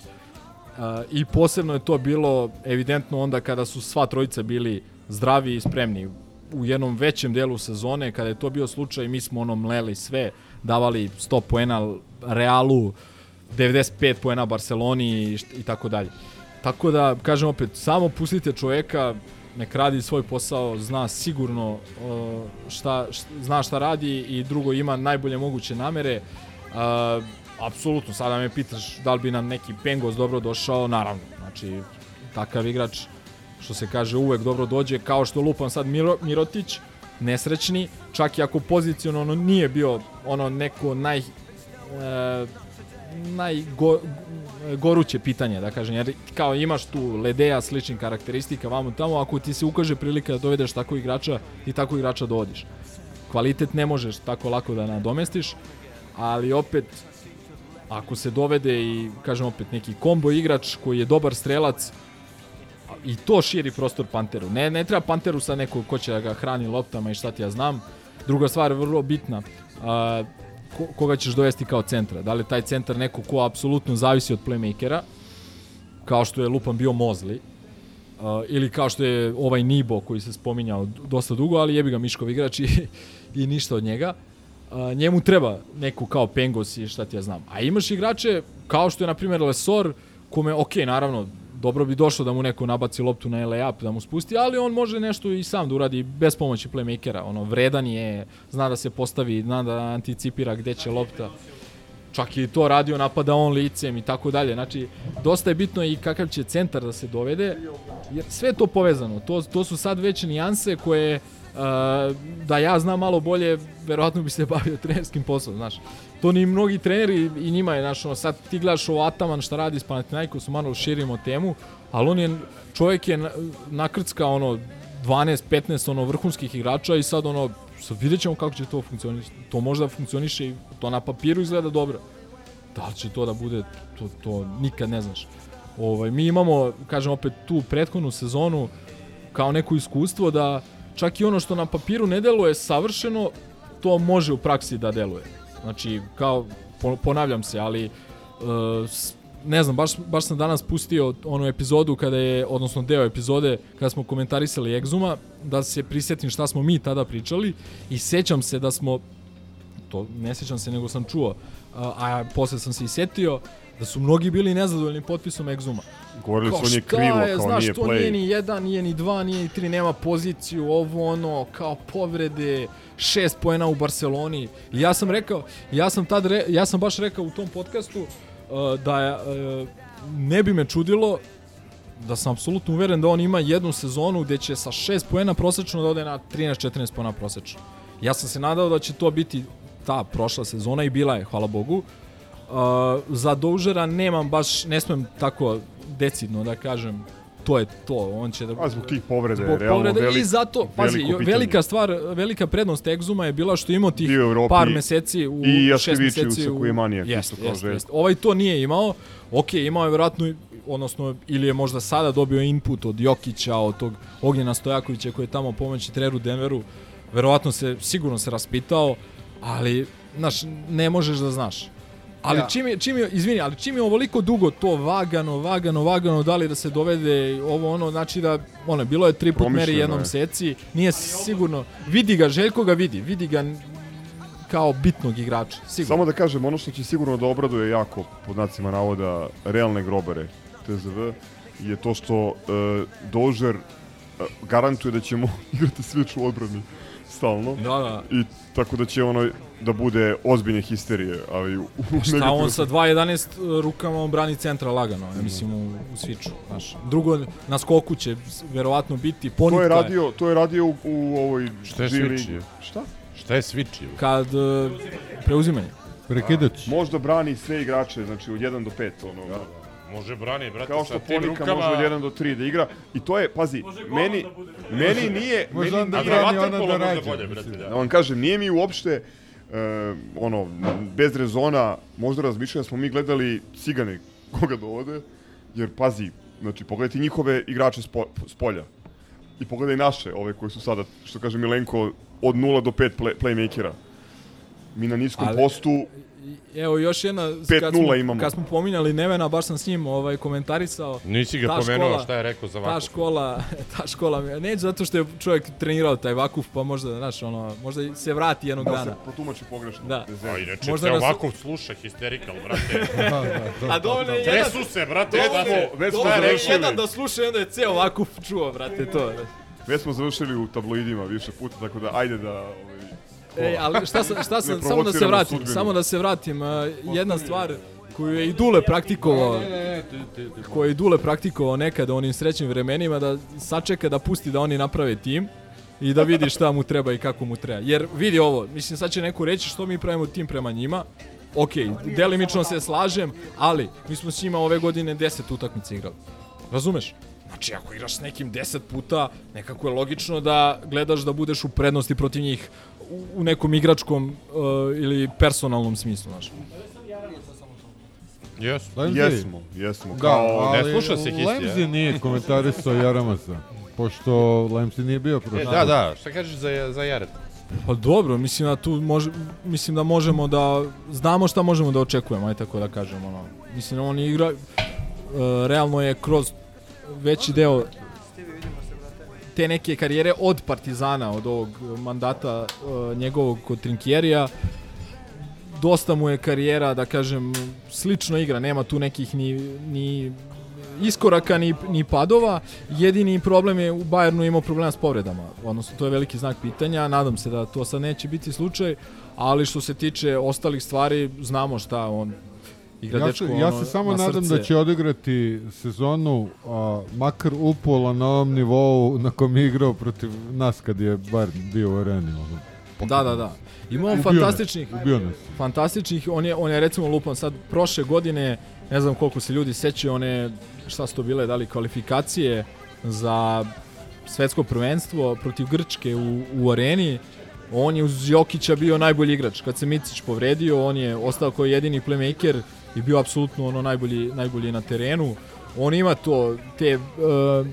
A, I posebno je to bilo evidentno onda kada su sva trojica bili zdravi i spremni. U jednom većem delu sezone, kada je to bio slučaj, mi smo ono mleli sve, davali 100 poena Realu, 95 poena Barceloni i tako dalje. Tako da, kažem opet, samo pustite čoveka, nek radi svoj posao, zna sigurno uh, šta, šta, zna šta radi i drugo ima najbolje moguće namere. Uh, apsolutno, sada me pitaš da li bi nam neki Pengos dobro došao, naravno. Znači, takav igrač, što se kaže, uvek dobro dođe, kao što lupam sad Miro, Mirotić, nesrećni, čak i ako pozicionalno nije bio ono neko naj... E, najgo, goruće pitanje, da kažem, jer kao imaš tu Ledeja sličnih karakteristika vamo tamo, ako ti se ukaže prilika da dovedeš tako igrača i tako igrača dovodiš. Kvalitet ne možeš tako lako da nadomestiš, ali opet ako se dovede i kažem opet neki kombo igrač koji je dobar strelac i to širi prostor Panteru. Ne, ne treba Panteru sa neko ko će da ga hrani loptama i šta ti ja znam. Druga stvar, vrlo bitna, a, ko, koga ćeš dovesti kao centra. Da li je taj centar neko ko apsolutno zavisi od playmakera, kao što je Lupan bio Mozli, uh, ili kao što je ovaj Nibo koji se spominjao dosta dugo, ali jebi ga Miškov igrač i, i ništa od njega. Uh, njemu treba neko kao Pengos i šta ti ja znam. A imaš igrače kao što je na primjer Lesor, kome, ok, naravno, dobro bi došlo da mu neko nabaci loptu na layup, da mu spusti, ali on može nešto i sam da uradi bez pomoći playmakera. Ono, vredan je, zna da se postavi, zna da anticipira gde će lopta. Čak i to radio, napada on licem i tako dalje. Znači, dosta je bitno i kakav će centar da se dovede, jer sve je to povezano. To, to su sad već nijanse koje da ja znam malo bolje, verovatno bi se bavio trenerskim poslom, znaš. To ni mnogi treneri i njima je, znaš, ono, sad ti gledaš ovo Ataman šta radi s Panathinaikosom, malo širimo temu, ali on je, čovjek je na- nakrcka, ono, 12-15 ono vrhunskih igrača i sad ono vidjet ćemo kako će to funkcionisati. To možda funkcioniše i to na papiru izgleda dobro. Da li će to da bude, to, to nikad ne znaš. Ovaj, mi imamo, kažem opet, tu prethodnu sezonu kao neko iskustvo da čak i ono što na papiru ne deluje savršeno, to može u praksi da deluje. Znači, kao, po- ponavljam se, ali s- ne znam, baš, baš sam danas pustio onu epizodu kada je, odnosno deo epizode kada smo komentarisali Exuma, da se prisjetim šta smo mi tada pričali i sećam se da smo, to ne sećam se nego sam čuo, a posle sam se i setio, da su mnogi bili nezadovoljni potpisom Exuma. Govorili su on je krivo, je, kao znaš, nije to play. nije ni jedan, nije ni dva, nije ni tri, nema poziciju, ovo ono, kao povrede, šest poena u Barceloni. I ja sam rekao, ja sam tad, re, ja sam baš rekao u tom podcastu uh, da uh, ne bi me čudilo da sam apsolutno uveren da on ima jednu sezonu gde će sa 6 poena prosečno da ode na 13-14 poena prosečno. Ja sam se nadao da će to biti ta prošla sezona i bila je, hvala Bogu. Uh, za Dožera nemam baš, ne smem tako decidno da kažem to je to, on će da... A zbog tih povrede, Zbog realno povrede velik- i zato, pazi, velika stvar, velika prednost Exuma je bila što je imao tih Evropi par meseci u i šest meseci u... je manijak Jest, jest, jest. Ovaj to nije imao. Ok, imao je verovatno, odnosno, ili je možda sada dobio input od Jokića, od tog Ognjena Stojakovića koji je tamo pomoći treneru Denveru. Verovatno se, sigurno se raspitao, ali, znaš, ne možeš da znaš. Ali Ja. čim je, čim je, izvini, ali čim je ovoliko dugo to vagano, vagano, vagano, da li da se dovede ovo ono, znači da, ono, bilo je tri put meri jednom je. seci, nije sigurno, vidi ga, Željko ga vidi, vidi ga kao bitnog igrača, sigurno. Samo da kažem, ono što će sigurno da obraduje jako, pod znacima navoda, realne grobare TZV, je to što uh, Dožer uh, garantuje da ćemo igrati switch u odbrani stalno. Da, da. I tako da će ono da bude ozbiljne histerije, ali u, u Šta on sa 2.11 rukama on brani centra lagano, ja mislim u, u switchu, znaš. Drugo, na skoku će verovatno biti ponitka. To je radio, to je radio u, u ovoj Šta je ligi. Šta? Šta je switch? Kad uh, preuzimanje. Prekidač. Možda brani sve igrače, znači od 1 do 5, ono. Može brani, brate, Kao sa što tim Ponika rukama- može od 1 do 3 da igra. I to je, pazi, meni, meni nije... Može meni onda nije- brani ona da rađe. bolje, brate, da. Da vam kažem, nije mi uopšte e, ono, bez rezona možda razmišljam da smo mi gledali cigane koga dovode, jer pazi, znači pogledajte njihove igrače spo, s polja i pogledaj naše, ove koji su sada, što kaže Milenko, od 0 do 5 play, playmakera. Mi na niskom Ali- postu Evo još jedna, 5:0 kad smo, imamo. kad smo pominjali Nevena, baš sam s njim ovaj, komentarisao. Nisi ga Ta pomenuo škola- šta je rekao za Ta Vakuf. škola, ta škola, mi- neće zato što je čovjek trenirao taj Vakuf, pa možda, znaš, ono, možda se vrati jednog da dana. se protumači pogrešno. Da. A inače, Možda nas- Vakuf sluša histerikal, brate. A dovoljno je jedan, Tresu se, brate, da se... već smo jedan da sluša i onda je ceo Vakuf čuo, brate, to. Već smo završili u tabloidima više puta, tako da ajde da... Ovaj, Ej, ali šta sam, šta sam, samo da se vratim, sudbinu. samo da se vratim, uh, jedna stvar koju je i Dule praktikovao, koju je i Dule praktikovao nekada onim srećnim vremenima, da sačeka da pusti da oni naprave tim i da vidi šta mu treba i kako mu treba. Jer vidi ovo, mislim sad će neko reći što mi pravimo tim prema njima, ok, delimično se slažem, ali mi smo s njima ove godine 10 utakmica igrali. Razumeš? Znači, ako igraš s nekim 10 puta, nekako je logično da gledaš da budeš u prednosti protiv njih u, nekom igračkom uh, ili personalnom smislu, znaš. Jes. Lemzi. Jesmo, jesmo. Da, Kao, ali ne sluša se Histi, Lemzi nije komentarisao Jaramasa, pošto Lemzi nije bio prošle. E, da, da, šta kažeš za, za Jared? Pa dobro, mislim da tu može, mislim da možemo da znamo šta možemo da očekujemo, aj tako da kažem, ono. Mislim on igra uh, realno je kroz veći deo te neke karijere od Partizana, od ovog mandata uh, njegovog kod Trinkjerija, dosta mu je karijera, da kažem, slično igra, nema tu nekih ni, ni iskoraka ni, ni padova. Jedini problem je u Bayernu imao problema s povredama. Odnosno, to je veliki znak pitanja. Nadam se da to sad neće biti slučaj. Ali što se tiče ostalih stvari, znamo šta on igra Ja dečko se, ja ono, se samo na nadam srce. da će odigrati sezonu a, makar upola na ovom nivou na kom je igrao protiv nas kad je bar bio u areni. Ono. Da, da, da. Imamo Ubio fantastičnih, nas, ubio nas. fantastičnih, on je, on je recimo lupan sad prošle godine, ne znam koliko se ljudi sećaju, one, šta su to bile, da li kvalifikacije za svetsko prvenstvo protiv Grčke u, u areni, on je uz Jokića bio najbolji igrač. Kad se Micić povredio, on je ostao kao jedini playmaker i bio apsolutno ono najbolji, najbolji na terenu. On ima to, te, uh,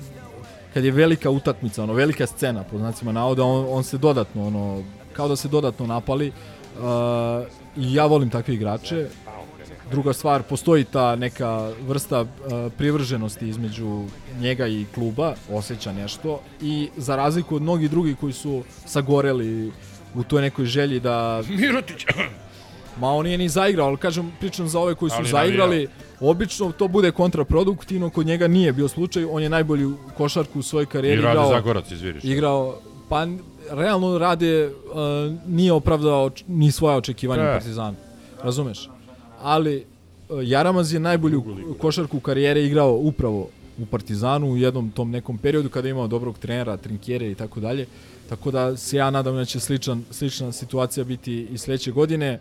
kad je velika utakmica, ono velika scena po znacima navoda, on, on se dodatno ono kao da se dodatno napali. Uh, I ja volim takve igrače. Druga stvar, postoji ta neka vrsta uh, privrženosti između njega i kluba, osjeća nešto i za razliku od mnogih drugih koji su sagoreli u toj nekoj želji da... Mirotić! Ma on nije ni zaigrao, ali kažem, pričam za ove koji su Ali zaigrali, obično to bude kontraproduktivno, kod njega nije bio slučaj, on je najbolji u košarku u svojoj karijeri I Rade igrao. Zagorac, izviriš. Igrao, pa realno Rade uh, nije opravdao ni svoja očekivanja E. Partizanu. Razumeš? Ali uh, Jaramaz je najbolju košarku karijere igrao upravo u Partizanu u jednom tom nekom periodu kada je imao dobrog trenera, trinkjere i tako dalje. Tako da se ja nadam da će sličan, slična situacija biti i sledeće godine.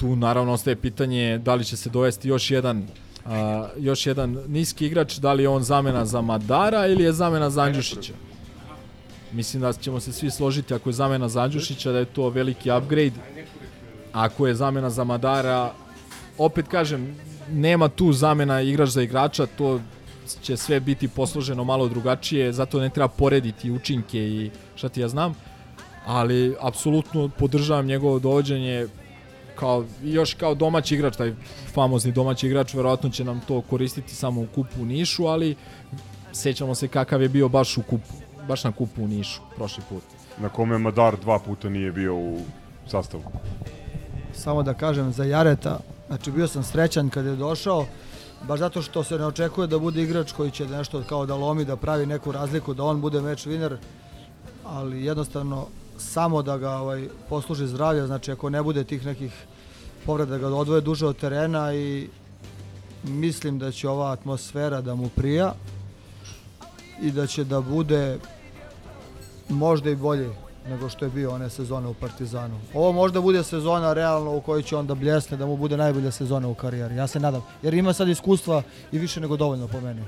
Tu naravno ostaje pitanje da li će se dovesti još jedan a, još jedan niski igrač, da li je on zamena za Madara ili je zamena za Andjušića. Mislim da ćemo se svi složiti ako je zamena za Andjušića da je to veliki upgrade. Ako je zamena za Madara, opet kažem, nema tu zamena igrač za igrača, to će sve biti posloženo malo drugačije, zato ne treba porediti učinke i šta ti ja znam, ali apsolutno podržavam njegovo dovođenje kao, još kao domaći igrač, taj famozni domaći igrač, verovatno će nam to koristiti samo u kupu u Nišu, ali sećamo se kakav je bio baš u kupu, baš na kupu u Nišu prošli put. Na kome Madar dva puta nije bio u sastavu. Samo da kažem za Jareta, znači bio sam srećan kad je došao, baš zato što se ne očekuje da bude igrač koji će nešto kao da lomi, da pravi neku razliku, da on bude meč winner, ali jednostavno samo da ga ovaj, posluži zdravlja, znači ako ne bude tih nekih povreda, da ga odvoje duže od terena i mislim da će ova atmosfera da mu prija i da će da bude možda i bolji nego što je bio one sezone u Partizanu. Ovo možda bude sezona realno u kojoj će on da bljesne, da mu bude najbolja sezona u karijeri. Ja se nadam. Jer ima sad iskustva i više nego dovoljno po meni.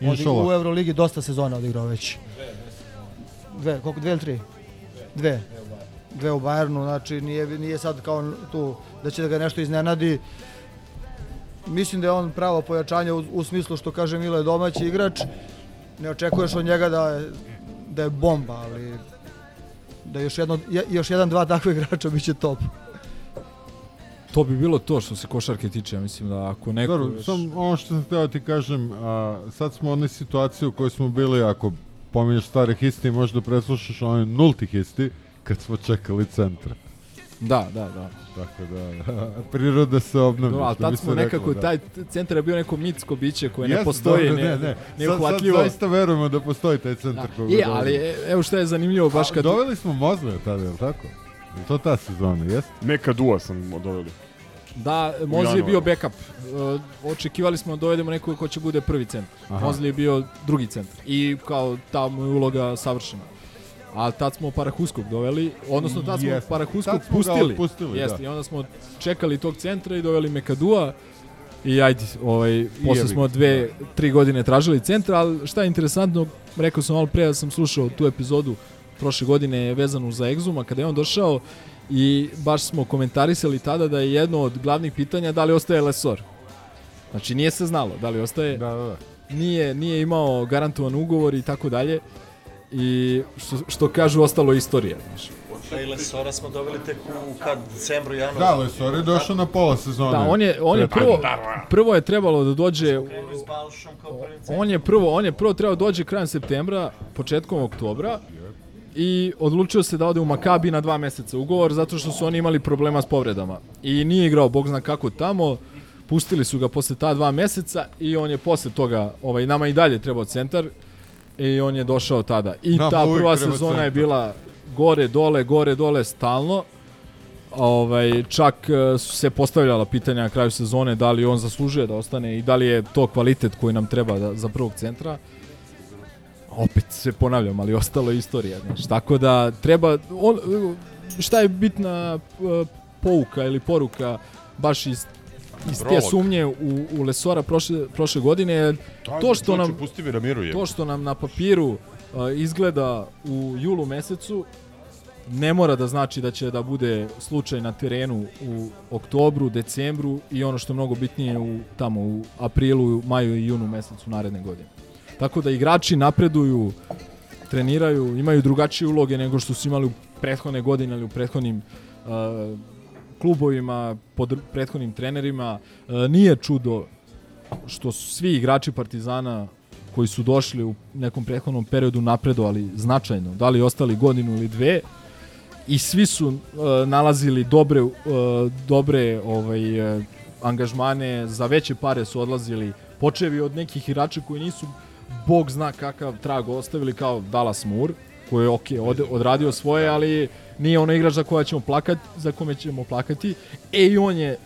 Inšallah. u Euroligi dosta sezona odigrao već. Dve, koliko, dve ili tri? Dve. Dve u Bayernu, znači nije, nije sad kao tu da će da ga nešto iznenadi. Mislim da je on pravo pojačanje u, u smislu što kaže Milo je domaći igrač. Ne očekuješ od njega da je, da je bomba, ali da još, jedno, je- još jedan, dva takve igrača biće top. To bi bilo to što se košarke tiče, ja mislim da ako neko... Dobro, još- sam ono što sam htio ti kažem, a, sad smo u onoj situaciji u kojoj smo bili, ako pominješ stare histi, možda preslušaš onaj nulti histi, kad smo čekali centra. Da, da, da. Tako da, priroda se obnavlja. No, ali tad smo nekako, da. taj centar je bio neko mitsko biće koje ne Jeste, postoji, dobro, ne, ne, ne. neuhvatljivo. Sad, sad zaista verujemo da postoji taj centar Da. koga Je, dolazi. ali e, evo šta je zanimljivo, baš A, kad... Doveli smo Mozlija tada, je li tako? Je to ta sezona, jeste? Neka dua sam doveli. Da, Mozli je bio backup. Uh, očekivali smo da dovedemo nekoga ko će bude prvi centar. Aha. Mozli je bio drugi centar. I kao ta mu je uloga savršena. A tad smo Parahuskog doveli, odnosno tad smo Jeste. Parahuskog Tad smo ga pustili. otpustili, Jeste, da. i onda smo čekali tog centra i doveli Mekadua. I ajde, ovaj, posle smo dve, tri godine tražili centra, ali šta je interesantno, rekao sam malo pre da sam slušao tu epizodu prošle godine vezanu za Exuma, kada je on došao i baš smo komentarisali tada da je jedno od glavnih pitanja da li ostaje Lesor. Znači nije se znalo da li ostaje. Da, da, da. Nije, nije imao garantovan ugovor i tako dalje. I što, što kažu ostalo je istorija. Znači. Da, i Lesora smo doveli tek u kad, decembru, januaru. Da, Lesor je došao na pola sezone. Da, on je, on je prvo, prvo je trebalo da dođe on je prvo, on je prvo trebao da dođe krajem septembra, početkom oktobra i odlučio se da ode u Makabi na dva meseca ugovor zato što su oni imali problema s povredama. I nije igrao bog zna kako tamo, pustili su ga posle ta dva meseca i on je posle toga, ovaj, nama i dalje trebao centar i on je došao tada. I Nama ta prva sezona je centar. bila gore, dole, gore, dole, stalno. Ovaj, čak e, su se postavljala pitanja na kraju sezone da li on zaslužuje da ostane i da li je to kvalitet koji nam treba da, za prvog centra. Opet se ponavljam, ali ostalo je istorija. Znaš. Tako da treba, on, šta je bitna pouka ili poruka baš iz iz te sumnje u, u Lesora prošle, prošle godine je Da, to što čovječe, nam pusti me na miru, jebote. to što nam na papiru uh, izgleda u julu mesecu ne mora da znači da će da bude slučaj na terenu u oktobru, decembru i ono što je mnogo bitnije u tamo u aprilu, maju i junu mesecu naredne godine. Tako da igrači napreduju, treniraju, imaju drugačije uloge nego što su imali u prethodne godine ili u prethodnim uh, klubovima, pod prethodnim trenerima. Uh, nije čudo što su svi igrači Partizana koji su došli u nekom prethodnom periodu napredovali značajno, da li ostali godinu ili dve i svi su uh, nalazili dobre uh, dobre ovaj uh, angažmane, za veće pare su odlazili, počevi od nekih igrača koji nisu bog zna kakav trag ostavili kao Dallas Moore, koji je ok, od, odradio svoje, ali nije ono igrač za koja ćemo plakati, za kome ćemo plakati. E i on je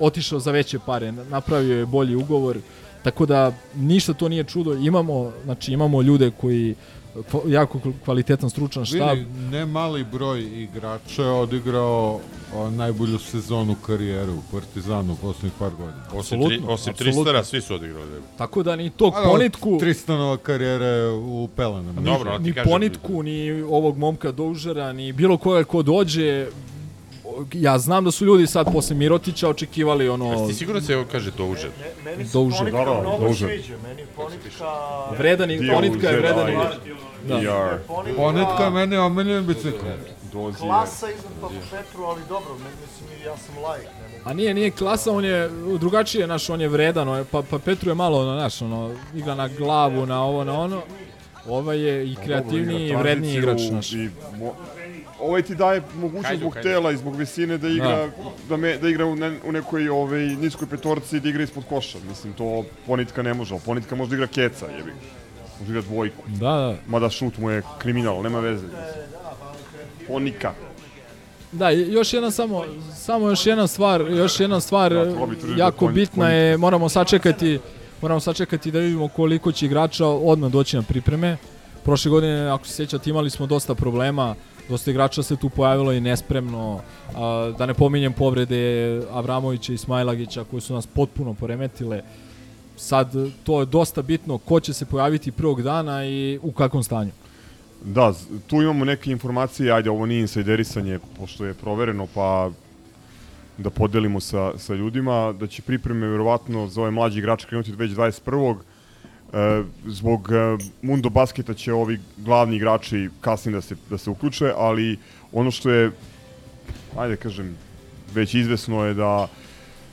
otišao za veće pare, napravio je bolji ugovor, tako da ništa to nije čudo. Imamo, znači imamo ljude koji kva- jako kvalitetan stručan štab. Vidi, ne mali broj igrača je odigrao o, najbolju sezonu karijere u Partizanu u poslednjih par godina. Osim, tri, osim Tristara, svi su odigrali. Tako da ni tog A, da, ponitku... Tristanova karijera je u Pelenama. Ni, ni ponitku, ni ovog momka Doužera, ni bilo koga ko dođe, ja znam da su ljudi sad posle Mirotića očekivali ono... Jesi ti siguran da se kaže Doužer? Meni se Doužer. Ponitka Da, da, mnogo Doužer. sviđa, meni Ponitka... Vredan i- Ponitka je vredan igrač. Da. Da. Ponitka je meni omiljen bicikl. Klasa iznad Papa Petru, ali dobro, me- mislim, ja sam lajk. mogu- A nije, nije klasa, on je drugačije, naš, on je vredan, on je- pa, pa Petru je malo, ono, naš, ono, igra na glavu, na ovo, na ono. Ovaj je i kreativniji i vredniji igrač, naš. I, mo, ovaj ti daje mogućnost zbog hajdu. tela i zbog visine da igra, Da. da, me, da igra u, ne, u nekoj ovaj, niskoj petorci i da igra ispod koša. Mislim, to Ponitka ne može, ali Ponitka može da igra keca, jebi. Može da igra dvojku. Da, da. Mada šut mu je kriminal, nema veze. Ponika. Da, još jedna samo, samo još jedna stvar, još jedna stvar Da, jako da konj- bitna je, moramo sačekati, moramo sačekati da vidimo koliko će igrača odmah doći na pripreme. Prošle godine, ako se sjećate, imali smo dosta problema, dosta igrača se tu pojavilo i nespremno, a, da ne pominjem povrede Avramovića i Smajlagića koji su nas potpuno poremetile. Sad, to je dosta bitno ko će se pojaviti prvog dana i u kakvom stanju. Da, tu imamo neke informacije, ajde, ovo nije insajderisanje, pošto je provereno, pa da podelimo sa, sa ljudima, da će pripreme verovatno za ove mlađe igrače krenuti već 21. E, zbog e, Mundo Basketa će ovi glavni igrači kasnije da se, da se uključe, ali ono što je, ajde kažem, već izvesno je da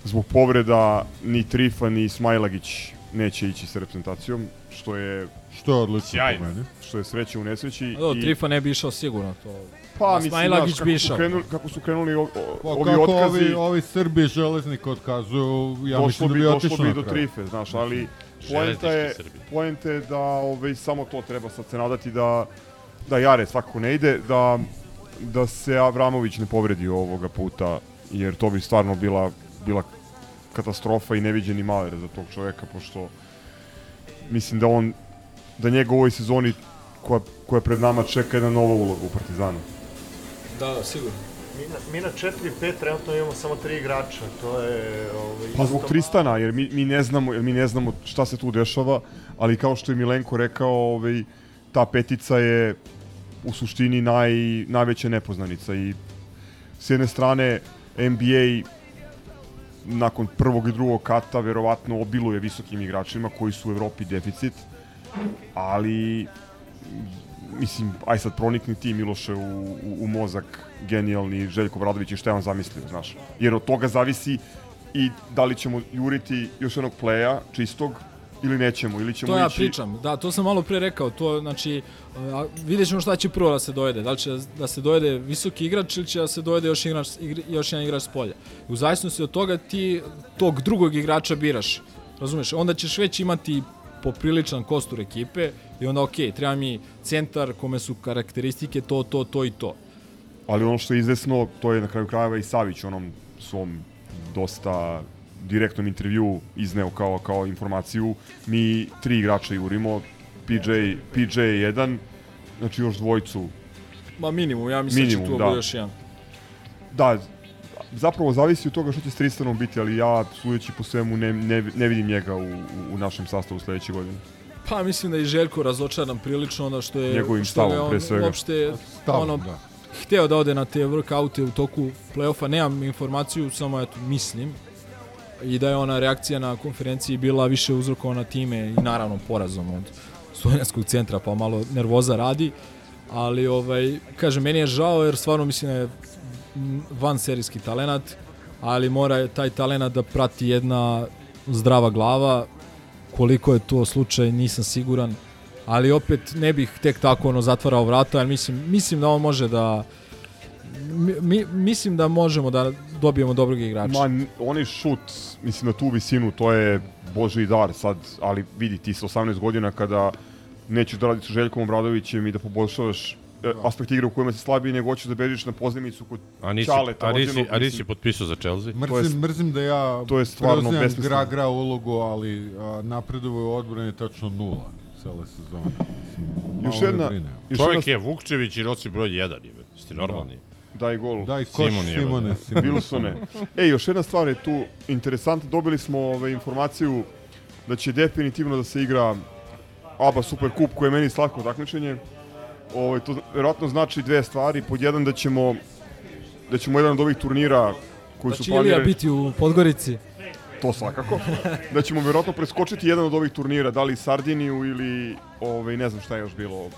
zbog povreda ni Trifa ni Smajlagić neće ići sa reprezentacijom, što je Što je odlično Sjajno. po meni. Što je sreće u nesreći. A Do, Trifa ne bi išao sigurno to. Pa, A mislim, Smailagić znaš, bi kako su išao. krenuli, kako su krenuli o, o, Pa ovi kako otkazi, ovi, ovi Srbi železnik otkazuju, ja došlo mislim da bi, bi došlo otišao bi na do kraju. trife, znaš, ali poenta je, poenta je da ovaj, samo to treba sad se nadati da, da Jare svakako ne ide, da, da se Avramović ne povredi ovoga puta, jer to bi stvarno bila, bila katastrofa i neviđeni maler za tog čoveka, pošto mislim da on, da njega u ovoj sezoni koja, koja pred nama čeka jedna nova uloga u Partizanu. Da, sigurno. Mi na, mi na 4-5 trenutno imamo samo tri igrača, to je... Ovaj, Pa zbog Tristana, jer mi, mi ne znamo, jer mi ne znamo šta se tu dešava, ali kao što je Milenko rekao, ovaj, ta petica je u suštini naj, najveća nepoznanica i s jedne strane NBA nakon prvog i drugog kata verovatno obiluje visokim igračima koji su u Evropi deficit, ali mislim, aj sad pronikni ti Miloše u, u, u mozak genijalni Željko Bradović i šta je on zamislio, znaš. Jer od toga zavisi i da li ćemo juriti još jednog pleja čistog ili nećemo, ili ćemo To ja ići... pričam, da, to sam malo pre rekao, to znači, a, vidjet ćemo šta će prvo da se dovede, da li će da se dovede visoki igrač ili će da se dovede još, igrač, igr, još jedan igrač s polja. U zavisnosti od toga ti tog drugog igrača biraš, razumeš, onda ćeš već imati popriličan kostur ekipe i onda ok, treba mi centar kome su karakteristike to, to, to i to. Ali ono što je izvesno, to je na kraju krajeva i Savić u onom svom dosta direktnom intervju izneo kao, kao informaciju. Mi tri igrača jurimo, PJ, PJ je jedan, znači još dvojicu. Ma minimum, ja mislim Minimum, da će tu da. još jedan. Da, zapravo zavisi od toga što će s Tristanom biti, ali ja, sudeći po svemu, ne, ne, ne vidim njega u, u, našem sastavu sledeće godine. Pa mislim da je Željko razočaran prilično ono što je Njegovim što stavom, on pre svega. uopšte Stavom, ono da. Hteo da ode na te workoute u toku play-offa, nemam informaciju, samo eto mislim. I da je ona reakcija na konferenciji bila više uzrokovana time i naravno porazom od studenskog centra pa malo nervoza radi. Ali ovaj kažem meni je žao jer stvarno mislim da je van serijski talenat ali mora taj talenat da prati jedna zdrava glava. Koliko je to slučaj nisam siguran ali opet ne bih tek tako ono zatvarao vrata jer mislim, mislim da on može da mi, mi, mislim da možemo da dobijemo dobrog igrača. Ma, onaj šut, mislim na tu visinu, to je boži dar sad, ali vidi ti sa 18 godina kada nećeš da radiš sa Željkom Obradovićem i da poboljšavaš e, aspekt igre u kojima si slabiji, nego hoćeš da bežiš na pozemicu kod A nisi, Ćaleta. a nisi, a potpisao za Chelsea? To je- Mrzim, mrzim da ja to je stvarno besmisleno. gra, gra ulogu, ali a, napredovo je odbrane tačno nula cele sezone. Još jedna, brine. još Čovjek jedna, je Vukčević i nosi broj 1, jebe. Ste normalni? daj gol. Daj koš Simon je, Simone, da. Simone. Wilsone. Ej, još jedna stvar je tu interesantna. Dobili smo ove, informaciju da će definitivno da se igra ABA Super Kup, koje je meni slatko takmičenje. Ovaj to verovatno znači dve stvari. Pod jedan da ćemo da ćemo jedan od ovih turnira koji Da su će Ilija planirani, biti u Podgorici. To svakako, da ćemo verovatno preskočiti jedan od ovih turnira, da li Sardiniju ili ovaj, ne znam šta je još bilo.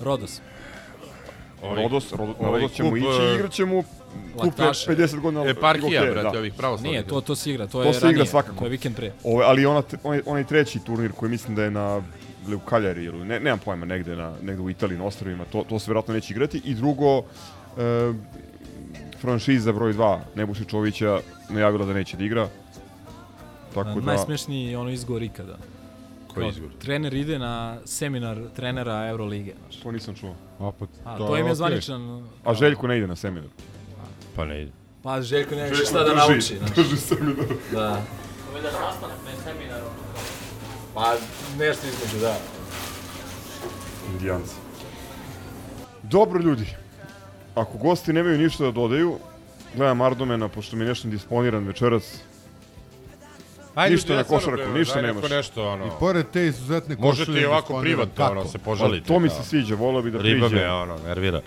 Rodos. Ovaj- Rodos, Rodos, na ovaj Rodos ćemo kup, ići e, i igrat ćemo kup je Laktaša. 50 godina. Eparhija, hokeja, brate, da. ovih pravoslavnih. Nije, to, to se igra, to, To je se igra ranije, svakako. to je vikend pre. Ove, ali ona, onaj, onaj treći turnir koji mislim da je na ili u Kaljari ili ne, nemam pojma negde, na, negde u Italiji na ostrovima, to, to se verovatno neće igrati. I drugo, e, franšiza broj 2 Nebojša Čovića najavila da neće da igra. Tako da, Najsmešniji je ono izgovor ikada. Koji Kao, izgovor? Trener ide na seminar trenera Eurolige. Znaš. to nisam čuo. A, to to, je im je okej. zvaničan... A Željko ne ide na seminar. Pa ne ide. Pa Željko više Željko šta da drži- nauči. Znaš. drži seminar. Da. Ovo da sastanak na seminaru. Pa nešto između, da. Indijanci. Dobro ljudi, ako gosti nemaju ništa da dodaju, gledam Ardomena, pošto mi je nešto disponiran večeras, Ajde, Ništa na košarku, prema, ništa nemaš. nešto, ono... I pored te izuzetne košulje... Možete i ovako privatno, ono, se požalite. to mi se sviđa, volao bi da Riba priđe. me, ono, nervira.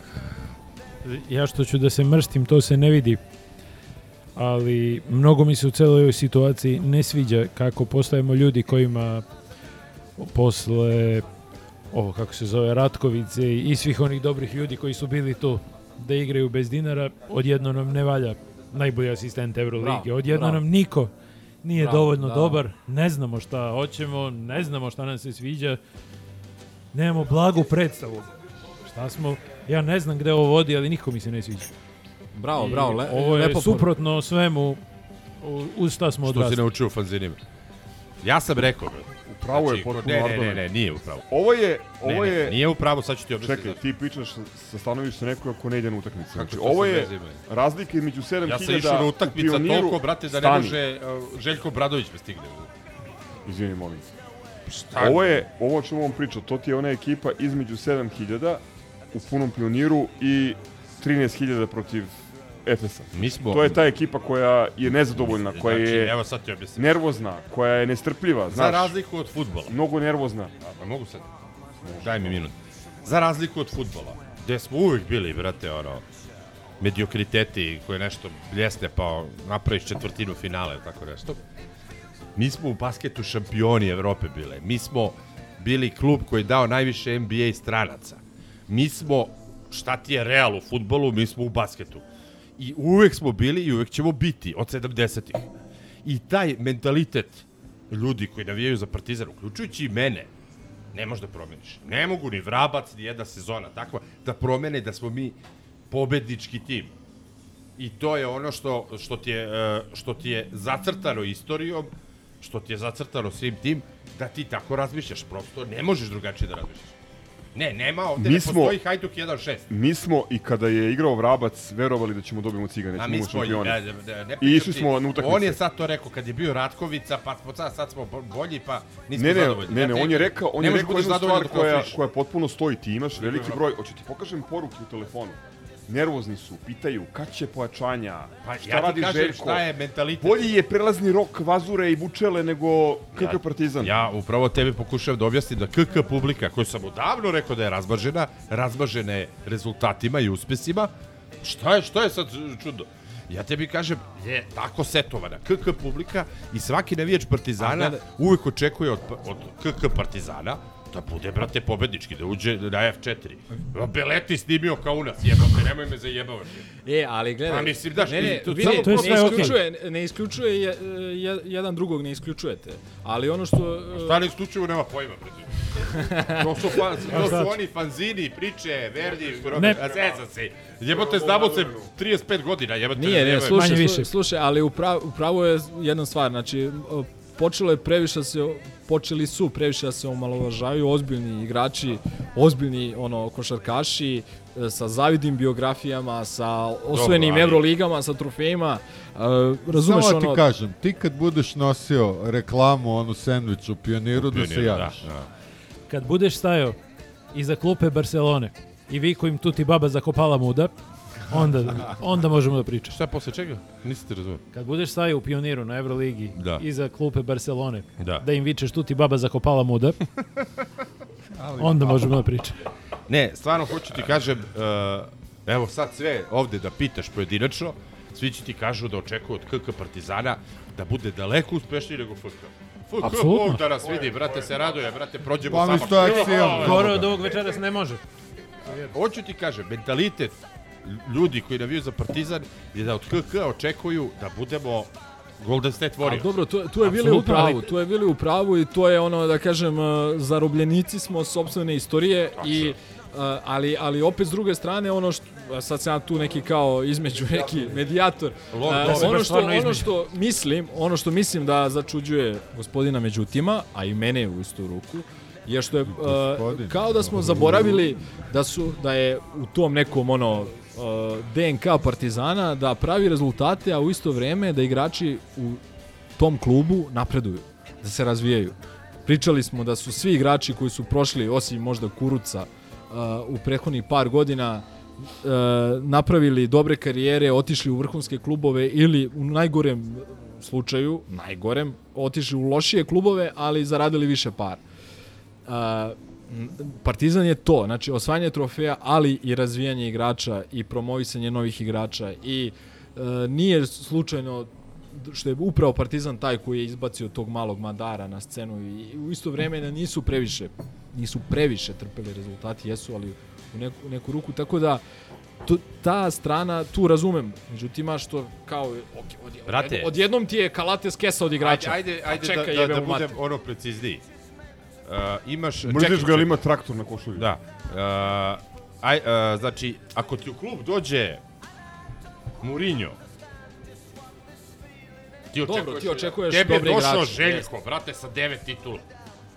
Ja što ću da se mrstim, to se ne vidi. Ali mnogo mi se u celoj ovoj situaciji ne sviđa kako postajemo ljudi kojima posle ovo kako se zove Ratkovice i svih onih dobrih ljudi koji su bili tu da igraju bez dinara, odjedno nam ne valja najbolji asistent. Bravo, Odjedno bravo. nam niko nije Bravo, dovoljno da. dobar, ne znamo šta hoćemo, ne znamo šta nam se sviđa, nemamo blagu predstavu. Šta smo, ja ne znam gde ovo vodi, ali niko mi se ne sviđa. Bravo, I bravo, le, ovo je lepo suprotno svemu u- uz šta smo Što si odrasli. naučio u fanzinima. Ja sam rekao, bre. Upravo je Znači, potpuno ne, ne, ne, ne, nije upravo. Ovo je, Ne, ovo ne, je... nije upravo, sad ću ti objasniti. Čekaj, ti pričaš sa, sa stanovišta nekoga ko ne ide na utakmice. Znači, ovo je razlika između 7000 Ja sam išao na utakmica u Pioniru, toliko, brate, da ne može uh, Željko Bradović me stigne. Izvini, molim. Šta? Ovo je, ovo o čemu on priča, to ti je ona ekipa između 7000 u punom pioniru i 13000 protiv Efesa. Mi smo... To je ta ekipa koja je nezadovoljna, koja Znači, je evo sad ti objasnim. nervozna, koja je nestrpljiva, Za znaš. razliku od futbola. Mnogo nervozna. A, pa mogu sad? Daj mi minut. Za razliku od futbola, gde smo uvek bili, brate, ono, mediokriteti koje nešto bljesne pa napraviš četvrtinu finale, tako nešto. Mi smo u basketu šampioni Evrope bile. Mi smo bili klub koji je dao najviše NBA stranaca. Mi smo, šta ti je real u futbolu, mi smo u basketu. I uvek smo bili i uvek ćemo biti od 70-ih. I taj mentalitet ljudi koji navijaju za Partizan, uključujući i mene, ne možeš da promeniš. Ne mogu ni Vrabac, ni jedna sezona takva, da promene da smo mi pobednički tim. I to je ono što, što, ti je, e, što ti je zacrtano istorijom, što ti je zacrtano svim tim, da ti tako razmišljaš. Prosto ne možeš drugačije da razmišljaš. Ne, nema, ovde Mi ne smo- postoji Hajduk 1-6. Mi smo i kada je igrao Vrabac verovali da ćemo dobijemo cigane, A mi smo, šampione. ja, ja, ne I išli smo na utakmice. On je sad to rekao, kad je bio Ratkovica, pa sad, sad smo bo- bolji, pa nismo Ne, ne, zadovoljni. ne, ne, on je rekao, on je rekao budeš jednu stvar koja, koja potpuno stoji. Ti imaš veliki broj, hoće ti pokažem poruke u telefonu. Nervozni su, pitaju kad će pojačanja, Pa šta ja radi kažem Željko. šta je mentalitet. Bolji je prelazni rok Vazure i Vučele nego KK Partizan. Ja upravo tebi pokušavam da objasnim da KK publika, koju sam odavno rekao da je razmažena, razmažena je rezultatima i uspesima. Šta je, šta je sad čudno? Ja tebi kažem, je tako setovana KK publika i svaki navijač Partizana gledaj. uvek očekuje od, od KK Partizana da bude, brate, pobednički, da uđe na F4. Beleti snimio kao u nas, jebate, nemoj me zajebavaš. E, ali gledaj. Pa mislim, daš, ne, ne, to- vidi, to je sve ne isključuje, ne isključuje je, je, jedan drugog ne isključujete. Ali ono što... Šta ne isključivo nema pojma, brate. To su, fan, A to su oni fanzini, priče, Verdi, Ne. Robert, a zezam se. Jebote, znamo se 35 godina, jebote. Nije, ne, slušaj, slušaj, slušaj, ali upravo, upravo je jedna stvar, znači, počelo je previše da se, počeli su previše da se omalovažavaju ozbiljni igrači, ozbiljni ono, košarkaši, e, sa zavidnim biografijama, sa osvojenim Evroligama, sa trofejima, e, razumeš Samo ti ono... kažem, ti kad budeš nosio reklamu, onu sandvič u pioniru, da se Pioniru, javiš. Da, da. Kad budeš stajao iza klupe Barcelone i vi kojim tu ti baba zakopala muda, onda, onda možemo da pričaš. Šta posle čega? Nisi ti razumio. Kad budeš stajao u pioniru na Euroligi Da. iza klupe Barcelone, Da. da im vičeš tu ti baba zakopala muda, onda možemo da pričamo. Ne, stvarno hoću ti kažem, uh, evo sad sve ovde da pitaš pojedinačno, svi će ti kažu da očekuju od KK Partizana da bude daleko uspešniji nego FK. FK Apsolutno. Bog da nas vidi, brate se raduje, brate prođemo Pa mi samo. sto. Gore od ovog večeras ne može. Hoću ti kažem, mentalitet ljudi koji naviju za Partizan je da od KK očekuju da budemo Golden State Warriors. dobro, tu, tu je bili u pravu, tu je bili u pravu i to je ono da kažem e, zarobljenici smo sopstvene istorije i e, ali ali opet s druge strane ono što a sad sam tu neki kao između neki medijator. Dover. ono što ono što mislim, ono što mislim da začuđuje gospodina Međutima, a i mene u istu ruku, je što je Gospodin. kao da smo zaboravili da su da je u tom nekom ono DNK Partizana da pravi rezultate, a u isto vreme da igrači u tom klubu napreduju, da se razvijaju. Pričali smo da su svi igrači koji su prošli, osim možda Kuruca, uh, u prethodnih par godina uh, napravili dobre karijere, otišli u vrhunske klubove ili u najgorem slučaju, najgorem, otišli u lošije klubove, ali zaradili više para. Partizan je to, znači osvajanje trofeja, ali i razvijanje igrača i promovisanje novih igrača i e, nije slučajno što je upravo Partizan taj koji je izbacio tog malog Madara na scenu i u isto vreme da nisu previše nisu previše trpeli rezultati, jesu, ali u neku, u neku ruku, tako da tu, ta strana, tu razumem, međutim, a što kao, ok, od, Brate. od, odjednom ti je Kalates kesa od igrača. Ajde, ajde, A ajde čekaj, da, da, da budem ono precizniji. Uh, imaš... Mrziš čekaj, ga, ali ima traktor na košulji. Da. Uh, aj, uh, znači, ako ti u klub dođe Mourinho, ti Dobro, ti očekuješ Tebi je dobre došao igrače, Željko, brate, sa devet titula.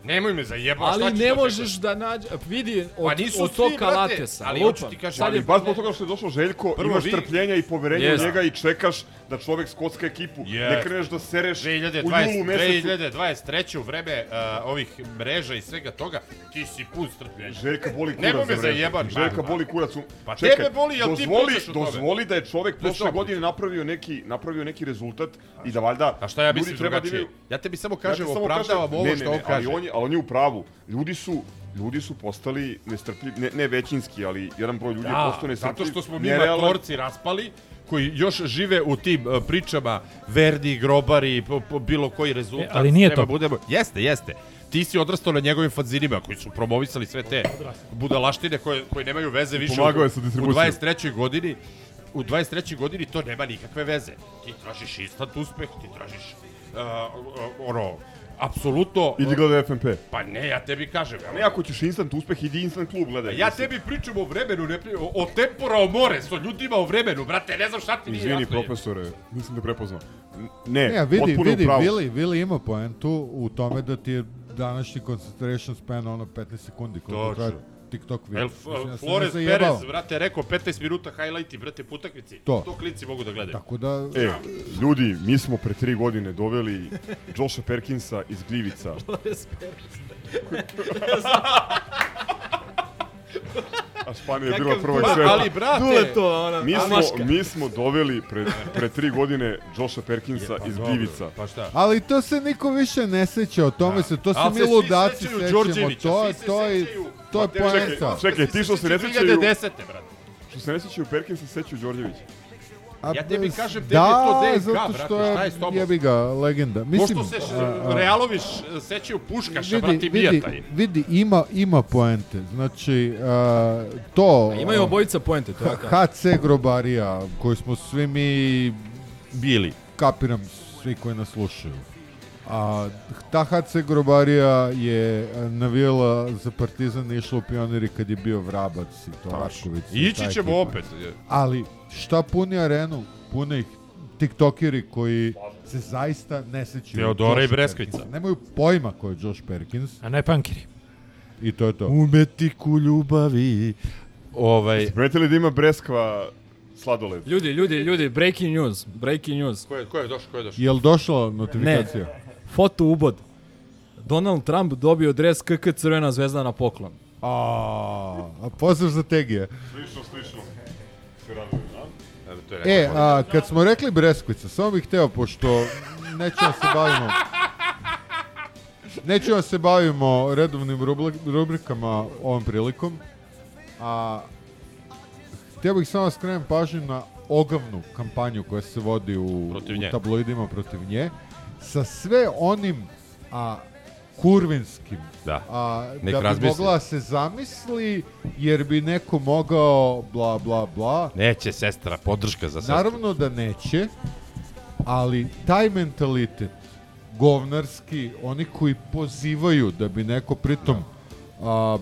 Nemoj me zajebati. Ali ne možeš da nađe, vidi, od, Pa nisu od tog svi, brate, Kalatesa, ali hoću ti kažem, Ali baš zbog toga što je došao Željko, Prvo imaš vi- strpljenja i poverenja Jest. u njega i čekaš da čovek skocka ekipu. Jest. Ne kreneš da sereš u 2020, julu mesecu. 2023. u vreme uh, ovih mreža i svega toga, ti si pun strpljenja. Željka boli kurac Nemoj me zajebati. Željka boli kurac. u- Pa Čekaj, tebe boli, jel ti dozvoli, pričaš o tome? Dozvoli da je čovek Ne prošle godine napravio neki, napravio neki rezultat i da valjda A šta ja mislim da drugačije? imaju- Ja tebi samo ti kažem, opravdavam ovo što on kaže. Ali on, je, je u pravu. Ljudi su ljudi su postali nestrpljivi, ne, ne većinski, ali jedan broj ljudi je Da, postao nestrpljiv. zato što smo mi nerealan. matorci raspali, koji još žive u tim uh, pričama Verdi, Grobari, po, po bilo koji rezultat. E, ali nije treba to. Budemo, jeste, jeste. Ti si odrastao na njegovim fanzinima koji su promovisali sve te budalaštine koje, koje nemaju veze više. pomagao u, je sa u distribucijom. 23. godini u 23. godini to nema nikakve veze. Ti tražiš instant uspeh, ti tražiš uh, uh, ono, apsolutno... Idi gledaj FNP. Pa ne, ja tebi kažem. Ne, ako ćeš instant uspeh, idi instant klub gledaj. Ja tebi pričam o vremenu, ne pri... o, o tempora, o more, so ljudima o vremenu, brate, ne znam šta ti nije Izvini, jasno. profesore, nisam te prepoznao. Ne, Ne, vidi, potpuno vidi, u pravu. Vili, Vili ima poentu u tome da ti je današnji concentration span ono 15 sekundi Točno. traje TikTok video. El, Mislim, ja Flores. Perez, brate, rekao 15 minuta highlighti, brate, po utakmici. To. To klinci mogu da gledaju. Tako da... E, ljudi, mi smo pre tri godine doveli Josha Perkinsa iz Glivica. A Španija je bila Kakav prvog pa, sveta. ali, brate, Dule to, ona, mi smo, Amaška. mi smo doveli pre, pre tri godine Josha Perkinsa iz dobro, Glivica. Pa šta? Ali to se niko više ne seća, o tome se, to se Ali mi se svi ludaci sećaju sećamo, Đorđevića, to, svi se to, je, to je Pa poenta. Čekaj, ti što se ne sećaju... 2010. brate. Što se ne sećaju Perkinsa, sećaju Đorđevića. A, Ja tebi kažem, tebi da, je to DNK, zato brate, što šta je s tobom? jebi ga, legenda. Mislim, Pošto se a, a, Realović sećaju Puškaša, vidi, brate, vidi, Bijataj. vidi, ima, ima poente. Znači, a, to... Imaju obojica poente, to je tako. HC Grobarija, koju smo svi mi bili. Kapiram svi koji nas slušaju. A ta HC Grobarija je a, navijala za Partizan i išla u pioniri kad je bio Vrabac i to Tačno. Rašković. I ići ćemo opet. Ali šta puni arenu? Pune ih tiktokeri koji se zaista ne sećaju. Teodora i Breskvica. Perkinsa. Nemaju pojma ko je Josh Perkins. A ne pankiri. I to je to. Umetiku ljubavi. Ovaj... Ste primetili da ima Breskva sladoled? Ljudi, ljudi, ljudi, breaking news, breaking news. Ko je, ko je došao, ko je došao? Jel došla notifikacija? Ne, foto ubod. Donald Trump dobio dres KK Crvena zvezda na poklon. A, a pozdrav za Tegije. Slično, slično. Se raduju, da? To je E, a, kad smo rekli Breskvica, samo bih hteo, pošto nećemo se bavimo... Nećemo se bavimo redovnim rubrikama ovom prilikom, a htio bih samo da skrenem pažnju na ogavnu kampanju koja se vodi u, Protiv u tabloidima protiv nje, sa sve onim a, kurvinskim Da. a, Nek da bi razmisli. mogla da se zamisli jer bi neko mogao bla bla bla Neće sestra, podrška za sestru. Naravno da neće, ali taj mentalitet govnarski, oni koji pozivaju da bi neko pritom a,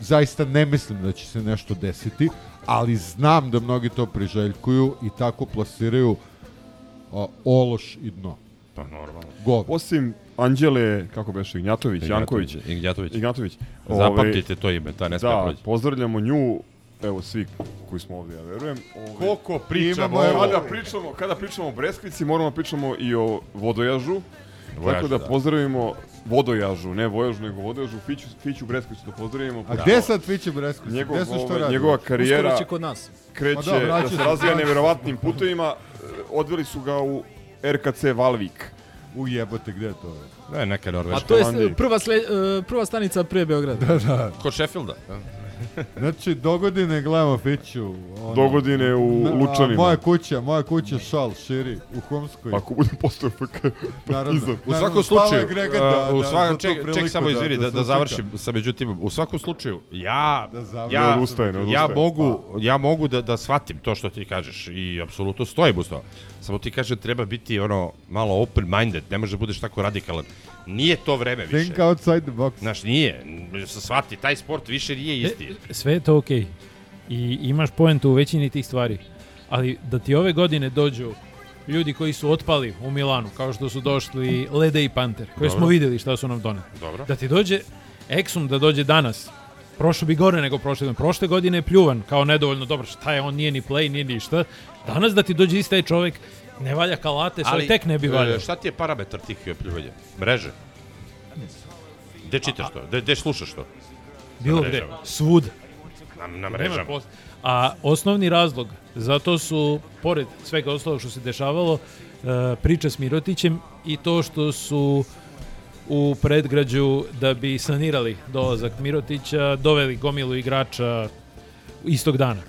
zaista ne mislim da će se nešto desiti, ali znam da mnogi to priželjkuju i tako plasiraju a, ološ i dno. Pa normalno. Govno. Osim Anđele, kako beše, Ignjatović, Janković. Ignjatović. Ignjatović. Zapamtite to ime, ta ne sme Da, proći. pozdravljamo nju, evo svi koji smo ovdje, ja verujem. Ove, Koliko pričamo Imamo, ovo. kada pričamo, kada pričamo o Breskvici, moramo da pričamo i o vodojažu. Vojažu, tako da, da. pozdravimo vodojažu, ne vojažu, nego vodojažu, Fiću, Fiću Breskvicu da pozdravimo. A gde sad Fiće Breskvić? Njegov, Gde su što ovaj, radi? njegova karijera Uskoro će kod nas. kreće Ma da, da se razvija neverovatnim putevima. Odveli su ga u RKC Valvik. U jebote, gde je to? Ne, neka A norveška. to je prva, sle, e, prva stanica pre Beograda. Da, da. Kod Sheffielda. Znači, dogodine gledamo Fiću. Ono, Dogodine u Na- Lučanima. Moja kuća, moja kuća šal širi u Homskoj. Ako bude postao FK. Naravno. Partizan. U Naravno, svakom slučaju, Grega da- u da- svakom, tu ček, ček priliku samo da- izvini da da, da, završim sa međutim, u svakom slučaju, ja, Da završim. ja, Ne odustaje, ne ja odustaje. mogu, ja mogu da, da shvatim to što ti kažeš i apsolutno stojim uz to. Samo ti kažem treba biti ono malo open-minded, ne može da budeš tako radikalan. Nije to vreme više. Think outside the box. Znaš, nije. Se shvati, taj sport više nije isti. E, sve je to okej. I imaš poentu u većini tih stvari. Ali da ti ove godine dođu ljudi koji su otpali u Milanu, kao što su došli Lede i Panter, koje Dobro. smo videli šta su nam doneli. Dobro. Da ti dođe Exum da dođe danas, prošlo bi gore nego prošle godine. Prošle godine je pljuvan kao nedovoljno dobro, šta je on, nije ni play, nije ništa. Danas da ti dođe isti taj čovjek, ne valja kalate, sve tek ne bi e, valjao. Šta ti je parametar tih e, pljuvanja? Mreže? Gde čitaš to? Gde, gde slušaš to? Bilo gde, svud. Na, na mrežama. A osnovni razlog, zato su, pored svega ostalog što se dešavalo, e, priča s Mirotićem i to što su u predgrađu da bi sanirali dolazak Mirotića, doveli gomilu igrača istog dana.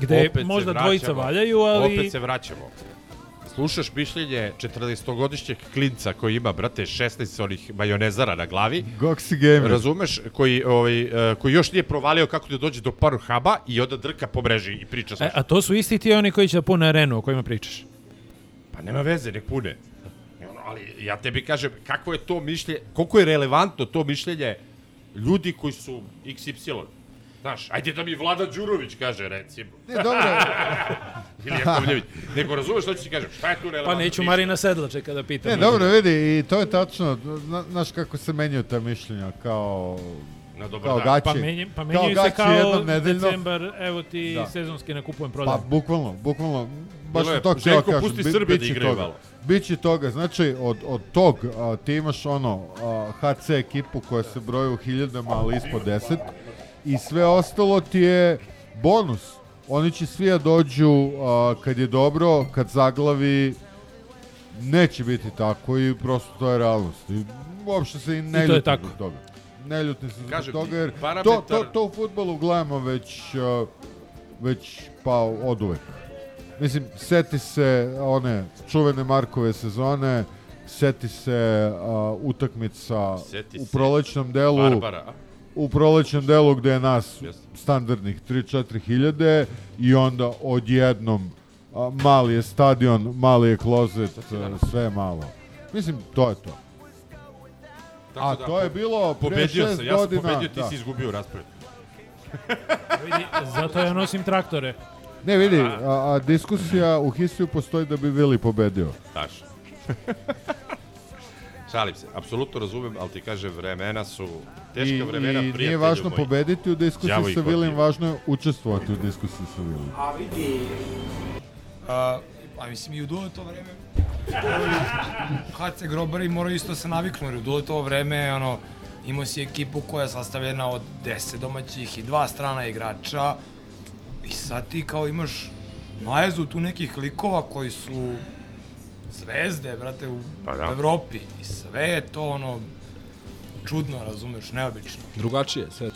Gde Opet možda dvojica valjaju, ali... Opet se vraćamo. Slušaš mišljenje 14-godišnjeg klinca koji ima, brate, 16 onih majonezara na glavi. Goxi gamer. Razumeš? Koji, ovaj, e, koji još nije provalio kako da dođe do Pornhuba i onda drka po mreži i priča sa E, a to su isti ti oni koji će da pune arenu o kojima pričaš. Pa nema veze, nek pune. ali ja tebi kažem, kako je to mišljenje, koliko je relevantno to mišljenje ljudi koji su XY. Znaš, ajde da mi Vlada Đurović kaže, recimo. Ne, dobro. Ili Jakovljević. Nego razumeš što ću ti kažem, šta je tu relevantno? Pa neću? Marina Sedlačeka da pitam. Ne, dobro, vidi, i to je tačno, zna- znaš kako se menjaju ta mišljenja, kao... Na dobar kao dan. gaći. Pa, menje, pa menjaju se gaći kao jednom nedeljno. decembar, evo ti Da. sezonski nakupujem Pa, prodajem. bukvalno, bukvalno, baš Bilo je, to Željko, kažem. pusti bi- Srbe da igraju toga. malo. Biće toga, znači od, od tog a, ti imaš ono a, HC ekipu koja se broji u hiljadama, ali ispod 10 i sve ostalo ti je bonus. Oni će svi da dođu a, kad je dobro, kad zaglavi, neće biti tako i prosto to je realnost. I uopšte se i ne I to je ljutim tako. zbog toga. Ne ljutim se zbog Kažem toga jer parametar- to, to, to u futbolu gledamo već, a, već pa od uvek. Mislim, seti se one čuvene Markove sezone, seti se a, utakmica Seti u prolećnom delu Barbara? U prolećnom delu gde je nas standardnih 3-4 hiljade i onda odjednom a, mali je stadion, mali je klozet, a, sve je malo. Mislim, to je to. Tako A da, to je bilo pre Pobedio šest sam, ja sam godina, pobedio, ti da. si izgubio u raspravi. Vidi, zato ja nosim traktore. Ne, vidi, a, a diskusija u Histiju postoji da bi Vili pobedio. Daš. Šalim se, apsolutno razumem, ali ti kažem, vremena su teška I, vremena, i prijatelju nije važno moj. pobediti u diskusiji ih sa Vilim, važno je učestvovati u diskusiji sa Vilim. A vidi, a, a mislim i u dole to vreme, HC Grobari moraju isto se naviknu, jer u dole to vreme, ono, imao si ekipu koja je sastavljena od 10 domaćih i dva strana igrača i sad ti kao imaš najezu tu nekih likova koji su zvezde, brate, u Pa da. Evropi i sve je to ono čudno, razumeš, neobično. Drugačije, sve.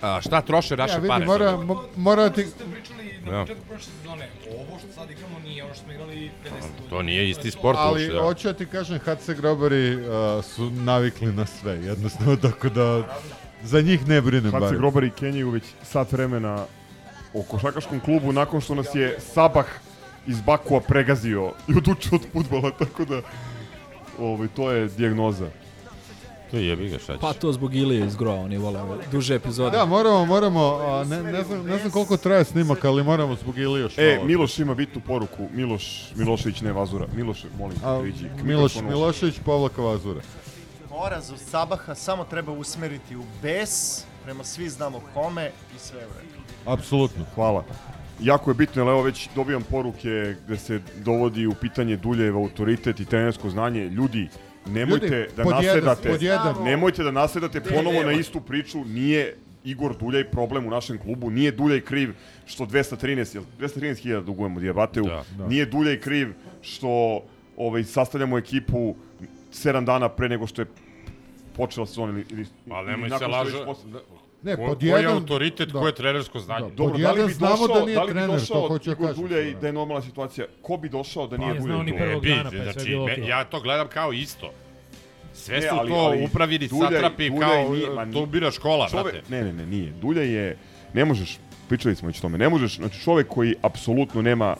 A šta troše naše Ja vidim, pare? mora, mo- mora ti... Ste pričali na Ja. početku prošle sezone, ovo što sad igramo nije ono što smo igrali 50 godina. To nije isti sport Ali uopšte, da. hoću da ti kažem, HC Grobari uh, su navikli na sve, jednostavno, tako da za njih ne brinem bar. grobari kenjaju već sat vremena o košakaškom klubu nakon što nas je Sabah iz Bakua pregazio i odučio od futbola, tako da ovaj, to je dijagnoza. To je jebi ga, šta ćeš? Pa to zbog Ilije iz Groa, oni vole duže epizode. Da, moramo, moramo, a, ne, ne, znam, ne znam koliko traje snimak, ali moramo zbog Ilija što E, Miloš ima bitnu poruku. Miloš Milošević, ne Vazura. Miloš, molim, A, priđi. Miloš. Milošević, Povlaka Vazura. Poraz od Sabaha samo treba usmeriti u bes, prema svi znamo kome i sve u redu. Apsolutno, hvala. Jako je bitno, jer evo već dobijam poruke gde se dovodi u pitanje Duljev autoritet i trenersko znanje. Ljudi, nemojte Ljudi, da nasedate, pod jedan. nemojte da nasedate Ne, ponovo na istu priču. Nije Igor Duljaj problem u našem klubu, nije Duljaj kriv što 213, jel 213.000 dugujemo Diabateu, Da, da. nije Duljaj kriv što ovaj, sastavljamo ekipu 7 dana pre nego što je počela sezona ili, ili Ali nemoj se posle- Ne, Ko- pod Koji je jedan- autoritet, da. koje je trenersko znanje? Da. Dobro, Pod da li jedan bi znamo došao, da nije li bi trener, došao to hoću da Igor kažem. Dulja i Da. da je normalna situacija? Ko bi došao da nije nije Dulja znao ni tu? prvog E, dana, bi, pa je sve znači, bilo me- okej. ja to gledam kao isto. Sve Ne, su ali- to ali upravili Dulja- satrapi Dulja kao nije- ma to bira škola, Čovek, brate. ne, ne, ne, nije. Dulja je, ne možeš, pričali smo već o tome, ne možeš, znači čovek koji apsolutno nema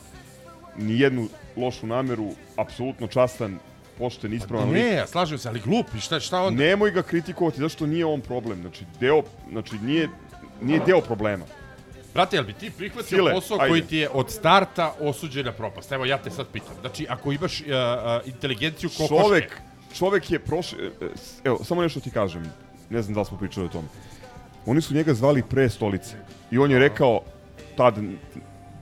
ni jednu lošu nameru, apsolutno častan, pošten, ispravan lik. Ne, ja slažem se, ali glupi, šta, šta onda? Nemoj ga kritikovati, zašto nije on problem. Znači, deo, znači nije, nije deo problema. Brate, jel bi ti prihvatio Sile, posao ajde. koji ti je od starta osuđen na propast? Evo, ja te sad pitam. Znači, ako imaš uh, uh, inteligenciju kokoške... Čovek, čovek je prošao, evo, samo nešto ti kažem, ne znam da smo pričali o tome. Oni su njega zvali pre stolice i on je rekao, tad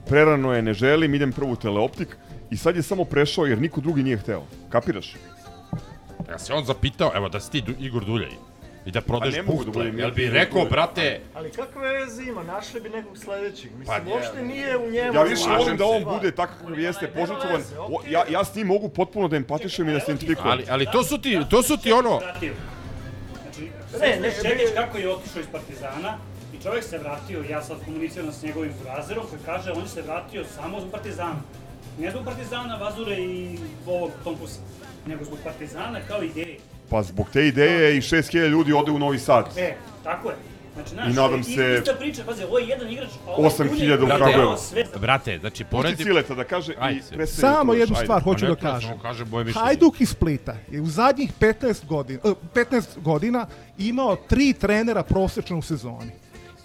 prerano je, ne želim, idem prvo u teleoptik i sad je samo prešao jer niko drugi nije hteo. Kapiraš? Ja se on zapitao, evo, da si ti Du- Igor Duljaj i da prodeš Pa da buhtle, budem jel bi rekao, Duljaj. brate, Ali kakve veze ima? Našli bi nekog sledećeg. Mislim, Pa, uopšte nije u njemu. Ja više volim da on se. bude takav kakav jeste, požrtvovan. veze, O, okej. Ja, ja s njim mogu potpuno da empatišem i da se identifikujem. ali, ali to su ti, to su ti ono... Znači, Ne, ne, Čekić kako je otišao iz Partizana i čovjek se vratio, ja sad komuniciram s njegovim burazerom koji kaže on se vratio samo zbog Partizana. Ne zbog Partizana, Vazure i ovog Tompusa, nego zbog Partizana kao ideje. Pa zbog te ideje i 6000 ljudi ode u Novi Sad. E, tako je. Znači, I nadam se- Ista priča, pazi, ovo je jedan igrač, a ovo 8.000 u Dunje- Kragujevu. Brate, znači Pusti poredi... Cileta da kaže Ajde i predstavi Samo još, jednu ajde. stvar hoću Pa da kažem. moje mišljenje. Hajduk iz Splita je u zadnjih 15 godina, eh, 15 godina imao tri trenera prosečno u sezoni.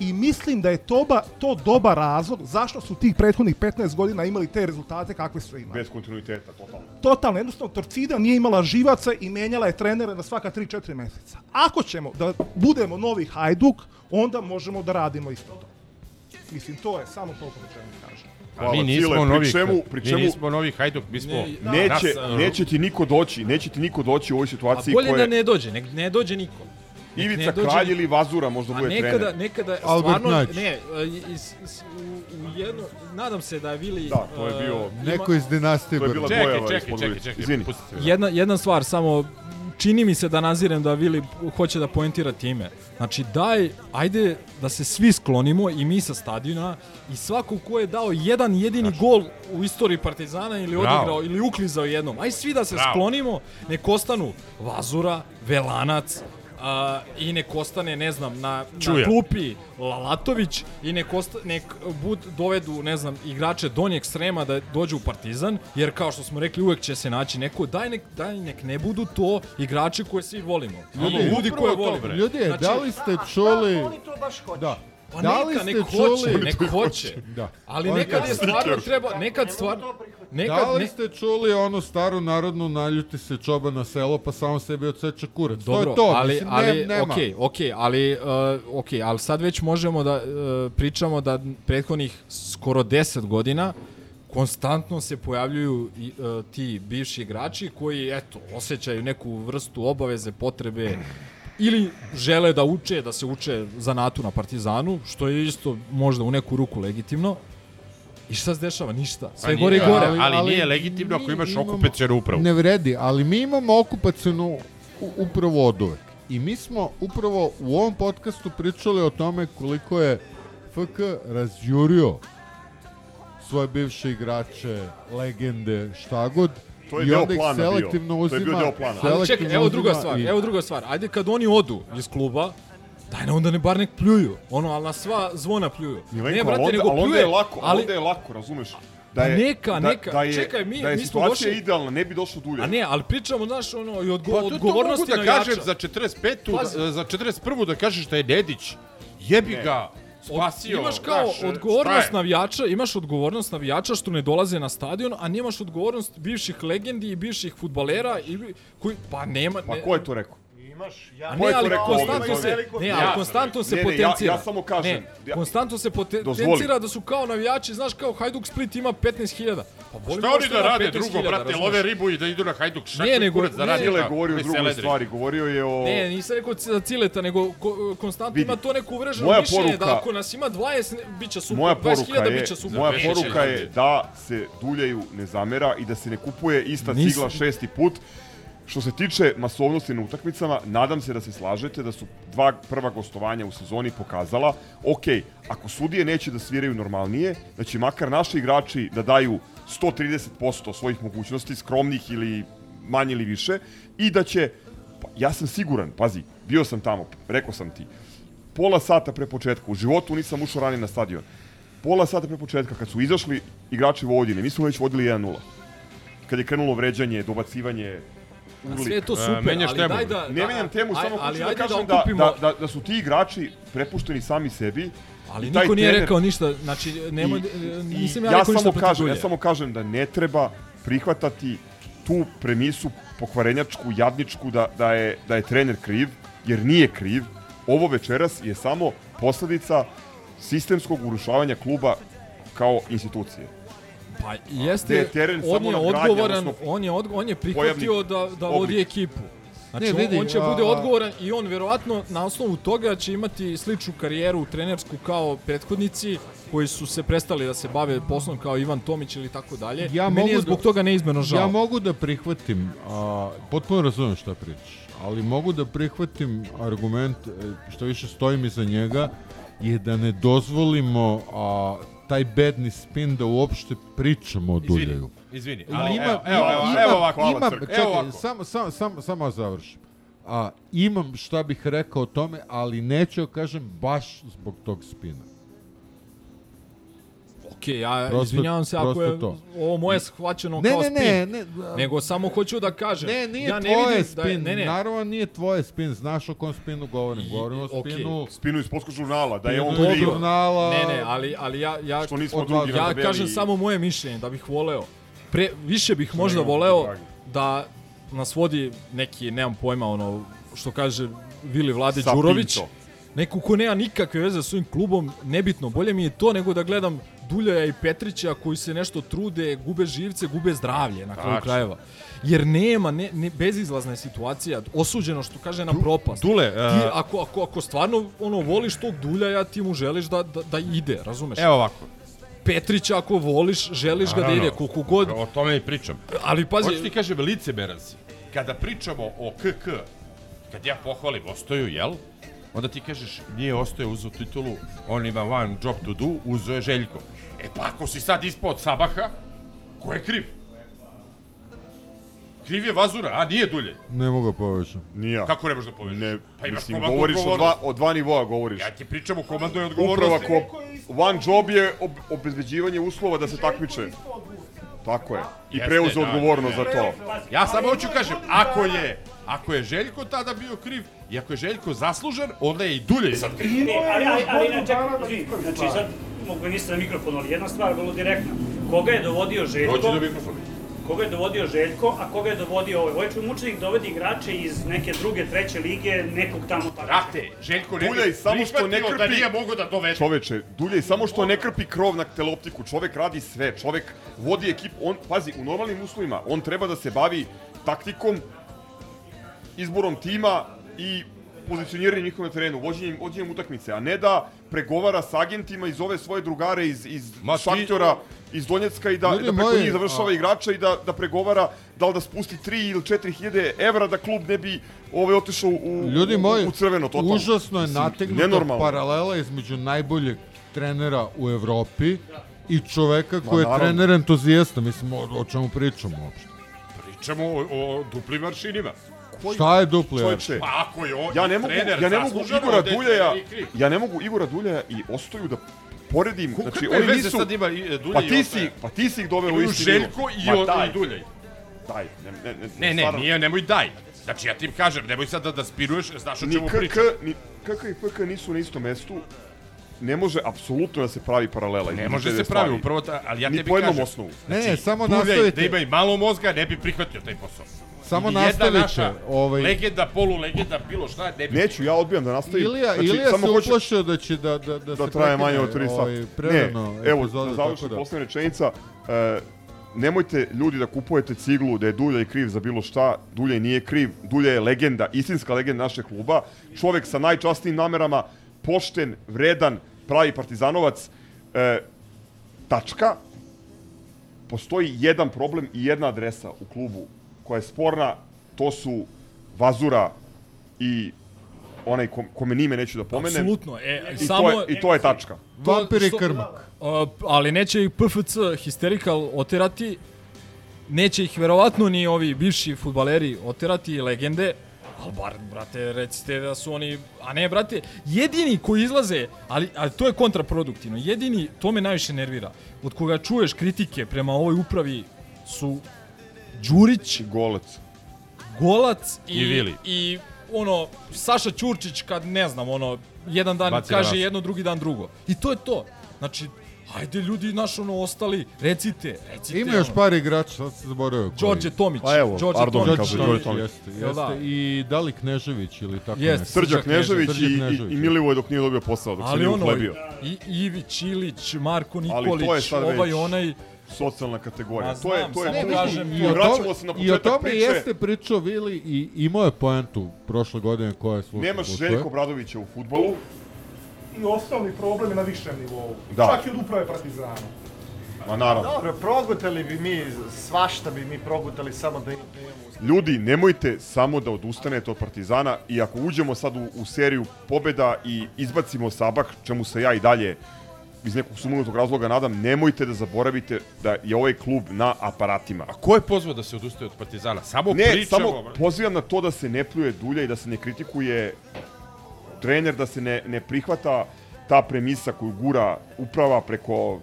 I mislim da je to, ba, to dobar razlog zašto su tih prethodnih 15 godina imali te rezultate kakve su imali. Bez kontinuiteta, totalno. Totalno, jednostavno Torcida nije imala živaca i menjala je trenere na svaka 3-4 meseca. Ako ćemo da budemo novi Hajduk, onda možemo da radimo isto to. Mislim, to je samo toliko da želim da kažem. A Hvala, mi nismo Cile, pri novi, čemu- pri mi čemu- nismo novi Hajduk, mi smo... Ne, Neće, nas, neće ti niko doći, neće ti niko doći u ovoj A situaciji bolje koja da ne dođe, nek ne dođe niko. Ivica dođe Kralj ili Vazura možda bude nekada, trener. nekada Albert stvarno, Nađ. ne, is, is, u, u jedno, nadam se da je Vili... Da, to je bio- uh, Neko iz dinastije To je bila. Čekaj, dojava čekaj, čekaj, čekaj, Izvini. Jedna, jedna stvar, samo čini mi se da nazirem da Vili hoće da poentira time. Znači, daj, ajde da se svi sklonimo i mi sa stadiona i svako ko je dao jedan jedini gol u istoriji Partizana ili Bravo. odigrao ili uklizao jednom. Aj svi da se Bravo. sklonimo, nek ostanu Vazura, Velanac, a, i nek ostane, ne znam, na, na Čuja. klupi Lalatović i nek, osta, nek bud, dovedu, ne znam, igrače donjeg srema da dođu u Partizan, jer kao što smo rekli, uvek će se naći neko, daj nek, daj nek ne budu to igrači koje svi volimo. Ljudi, Ljudi, koje volimo. Ljudi, Znači, da li ste čuli... Oni to baš hoće. Da. Pa da li neka, ste nek čuli... hoće, nek hoće. Da. Ali Oni nekad je stvarno treba, nekad stvarno, nekad, Da li ste čuli onu staru narodnu naljuti se čoba na selo pa samo sebi odseče kurac? Dobro, to je to, ali, mislim, ali, ne, nema. okej, okej, ali, uh, okej, ali sad već možemo da uh, pričamo da prethodnih skoro 10 godina konstantno se pojavljuju i, uh, ti bivši igrači koji, eto, osjećaju neku vrstu obaveze, potrebe ili žele da uče, da se uče zanatu na Partizanu, što je isto možda u neku ruku legitimno. I šta se dešava? Ništa. Sve Pa gore i gore. Ali, ali, nije legitimno ako imaš imamo- okupacionu upravu. Ne vredi, ali mi imamo okupacijonu u- upravo od uvek. I mi smo upravo u ovom podcastu pričali o tome koliko je FK razjurio svoje bivše igrače, legende, šta god. To je I deo onda ih plana bio. selektivno To je bio uzima. deo plana. Ali čekaj, selektivno evo druga uzima stvar, i- evo druga stvar. Ajde kad oni odu iz kluba, daj na onda ne bar nek pljuju. Ono, ali na sva zvona pljuju. Milenko, ne, brate, onda, nego ali onda pljuje. je lako, ali onda je lako, razumeš? Da Pa je, neka, da, neka. Da je, Čekaj, mi- da je mi smo situacija došli- idealna, ne bi došlo dulje. A ne, ali pričamo, znaš, ono, i odgo Pa to, to mogu odgovornosti da navijača. kažem za 45. Pazi. da, za 41. da kažeš da je Nedić. Jebi Ne. ga, spasio. Imaš kao znaš, odgovornost šta je? navijača, imaš odgovornost navijača što ne dolaze na stadion, a nemaš odgovornost bivših legendi i bivših fudbalera i koji pa nema Pa ne, ko je to rekao? Imaš, ja ne, ali rekao konstantno se, ne, ali konstantno se ne, ja- potencira. ja samo kažem, Ne, konstantno se potencira da su kao navijači, znaš, kao Hajduk Split ima 15.000. Pa boli Šta oni da rade 15.000, drugo, brate, love ribu i da idu na Hajduk šak Ne, nego- kurac da radi. Cile govorio o drugoj stvari, govorio je o... Ne, nisam rekao za Cileta, nego ko, konstantno ima to neko uvreženo mišljenje da ako nas ima 20, ne- bit će super, Moja 20.000 poruka je, bit će super. moja poruka je 26 da se Duljaju ne zamera i da se ne kupuje ista cigla šesti put. Što se tiče masovnosti na utakmicama, nadam se da se slažete da su dva prva gostovanja u sezoni pokazala, ok, ako sudije neće da sviraju normalnije, da će makar naši igrači da daju 130% svojih mogućnosti, skromnih ili manje ili više, i da će, pa, ja sam siguran, pazi, bio sam tamo, rekao sam ti, pola sata pre početka, u životu nisam ušao ranije na stadion, pola sata pre početka, kad su izašli igrači Vojvodine, mi smo već vodili 1-0. Kad je krenulo vređanje, dobacivanje, A urlik. Sve je to E, super, menjaš ali temu. daj da... Ne da- menjam temu, aj- samo ali hoću da ajde kažem da, da, da, da su ti igrači prepušteni sami sebi. Ali niko nije trener- rekao ništa, znači nemoj, I- nisam i ja rekao ništa samo protiv kažem. Ja samo kažem da ne treba prihvatati tu premisu pokvarenjačku, jadničku, da, da, je, da je trener kriv, jer nije kriv. Ovo večeras je samo posledica sistemskog urušavanja kluba kao institucije. Pa Gde jeste, je teren on je odgovoran, odnosno on je, odgo, on je prihvatio da, da vodi oblik. ekipu. Znači, Ne, on, vidi, on će a- bude odgovoran i on verovatno na osnovu toga će imati sličnu karijeru trenersku kao prethodnici koji su se prestali da se bave poslom kao Ivan Tomić ili tako dalje. Ja Meni je mogu zbog da- toga neizmjerno žao. Ja mogu da prihvatim, a, potpuno razumem šta pričaš, ali mogu da prihvatim argument, e, što više stojim iza njega, je da ne dozvolimo a, taj bedni spin da uopšte pričamo o Izvini, Duljaju. izvini, I ali ima, evo, evo, evo, ima, evo ovako, ima, hvala, čekaj, evo ovako. samo, samo, samo, samo da završim. A, imam šta bih rekao o tome, ali neću da kažem baš zbog tog spina. Ok, ja Prosto- izvinjavam se ako je to. ovo moje shvaćeno Ne, kao ne, spin. ne, ne, Nego samo hoću da kažem. Ne, nije ja ne tvoje vidim da je- spin, ne, ne. naravno nije tvoje spin, znaš o kom spinu govorim, govorim o okej. spinu... Spinu iz sportskog žurnala, da je on Spinu iz kriv. žurnala... Ne, ne, ali, ali ja, ja, Što nismo Od drugi ja kažem samo moje mišljenje, da bih voleo. Pre, više bih možda voleo dragi. da nas vodi neki, nemam pojma, ono, što kaže Vili Vlade Sa Đurović. Pinto. Neko ko nema nikakve veze sa ovim klubom, nebitno. Bolje mi je to nego da gledam Duljaja i Petrića koji se nešto trude, gube živce, gube zdravlje na kraju Tačno. krajeva. Jer nema, ne, ne, bezizlazna je situacija, osuđeno što kaže na propast. Dule, ti, a- ako, ako, ako stvarno ono, voliš tog Duljaja, ti mu želiš da, da, da ide, razumeš? Evo ovako. Petrića ako voliš, želiš ga da Naravno. ide koliko god. O tome i pričam. Ali pazi- Hoću ti kažem, licemeran si. Kada pričamo o KK, kad ja pohvalim Ostoju, jel? Onda ti kažeš, nije Ostoja uzeo titulu, on ima one job to do, uzeo je Željko. E pa ako si sad ispod Sabaha, ko je kriv? Kriv je Vazura, a nije Dulje. Ne mogu da povećam. Nije. Kako ne možeš da povežeš? Ne, Pa imaš mislim, govoriš o dva, o dva nivoa, govoriš. Ja ti pričam o komandnoj Upravo odgovornosti. ako one job je ob, obezbeđivanje uslova da se takmiče. Tako je. I Jeste, preuzeo da, odgovornost da. za to. Ja samo hoću kažem, ako je, ako je Željko tada bio kriv, i ako je Željko zaslužen, onda je i Dulje sad kriv. E, ali, ali, ali, ne, čekaj, izvini, znači sad, mogu niste na mikrofonu, ali jedna stvar, vrlo direktna. Koga je dovodio Željko? Dođi do mikrofona. Koga je dovodio Željko, a koga je dovodio ovaj? Ovaj mučenik dovodi igrače iz neke druge, treće lige, nekog tamo tako. Brate, Željko ne Duljaj samo što ne da krpi... nije mogo da dovede. Čoveče, Duljaj samo što ne krpi krov na teleoptiku. Čovek radi sve. Čovek vodi ekipu. On, pazi, u normalnim uslovima on treba da se bavi taktikom, izborom tima i pozicioniranjem njihova na terenu, vođenjem, vođenjem utakmice, a ne da pregovara sa agentima iz ove svoje drugare iz, iz Ma ti- Šaktora, iz Donjecka i da, Ljudi da preko moji, njih završava a- igrača i da, da pregovara da li da spusti 3 ili 4 hiljade evra da klub ne bi ovaj, otišao u, Ljudi u, moji, u crveno totalno. užasno je nategnuta nenormalno. paralela između najboljeg trenera u Evropi i čoveka koji je trener entuzijasta. Mislim, o, o čemu pričamo uopšte? Pričamo o, o duplim aršinima. Šta je dupli Čovječe? Pa ako je on ja ne mogu, trener ja ne mogu Igora Duljaja, ja ne mogu Igora Duljaja i Ostoju da poredim, Ko- znači oni nisu sad ima i, e, Dulje pa i ti si, pa ti si ih doveo u isti Željko i, o, daj, i Duljaj. Daj, ne, ne, ne, Ne, ne, stvarno. nije, nemoj daj. Znači, ja ti kažem, nemoj sad da, da spiruješ, znaš o ni čemu pričam. ni KK i PK nisu na istom mestu. Ne može apsolutno da se pravi paralela. Ne može se pravi, upravo ta, ali ja Ni tebi po jednom kažem. osnovu. Ne, ne, samo Duljaj, nastavite. Da ima i malo mozga, ne bi prihvatio taj posao. Samo nastavite, naša ovaj- legenda, polulegenda, bilo šta, ne bi... Neću, ja odbijam da nastavim. Ilija, Znači, Ilija samo se hoću- uplašio da će da, da, da, da se traje manje od 3 sata. ovaj, prerano ne, evo, epizoda, da tako završim poslednja rečenica. E, nemojte ljudi da kupujete ciglu da je Dulja kriv za bilo šta. Dulja nije kriv. Dulja je legenda, istinska legenda našeg kluba. Čovek sa najčastnijim namerama, pošten, vredan, pravi partizanovac. E, tačka. Postoji jedan problem i jedna adresa u klubu koja je sporna. To su Vazura i onaj kom, kome nime neću da pomenem. Apsolutno. E, I, samo- to je, I to je tačka. To Vampir i što- krmak. Uh, ali neće ih PFC Hysterical oterati, neće ih verovatno ni ovi bivši futbaleri oterati, legende, ali bar, brate, recite da su oni, a ne, brate, jedini koji izlaze, ali, ali to je kontraproduktivno, jedini, to me najviše nervira, od koga čuješ kritike prema ovoj upravi su Đurić, Golec, Golac i, I Vili. i ono, Saša Ćurčić kad, ne znam, ono, jedan dan Baci kaže nas. jedno, drugi dan drugo. I to je to. Znači, hajde ljudi naš ono ostali, recite, recite. Ima još ono. par igrača, sad se zaboravio. Đorđe Tomić. Pa evo, Đorđe pardon, Tomić. Đorđe Tomić. Jeste, jeste. da? I da li Knežević ili tako Jeste. nešto. Srđa Srđa Knežević i, i, Knežević, i. Milivoj dok nije dobio posao, dok se Ali nije ono, uhlebio. i, Ivić, Ilić, Marko Nikolić, ovaj već onaj, socijalna kategorija. Ma to je, znam, to je, to je, kažem, i vraćamo tome, se na I o početak tome priče. jeste pričao Vili i imao je poentu prošle godine koja je slušao. Nemaš Željko Bradovića u futbolu, I osnovni problem je na višem nivou. Da. Čak i od uprave Partizana. ma naravno. Dobro, progutali bi mi, svašta bi mi progutali samo da imamo Ljudi, nemojte samo da odustanete od Partizana i ako uđemo sad u, u seriju pobeda i izbacimo Sabah, čemu se ja i dalje iz nekog sumunutog razloga nadam, nemojte da zaboravite da je ovaj klub na aparatima. A ko je pozvao da se odustaje od Partizana? Samo ne, pričamo. samo pozivam na to da se ne pljuje dulja i da se ne kritikuje trener, da se ne, ne prihvata ta premisa koju gura uprava preko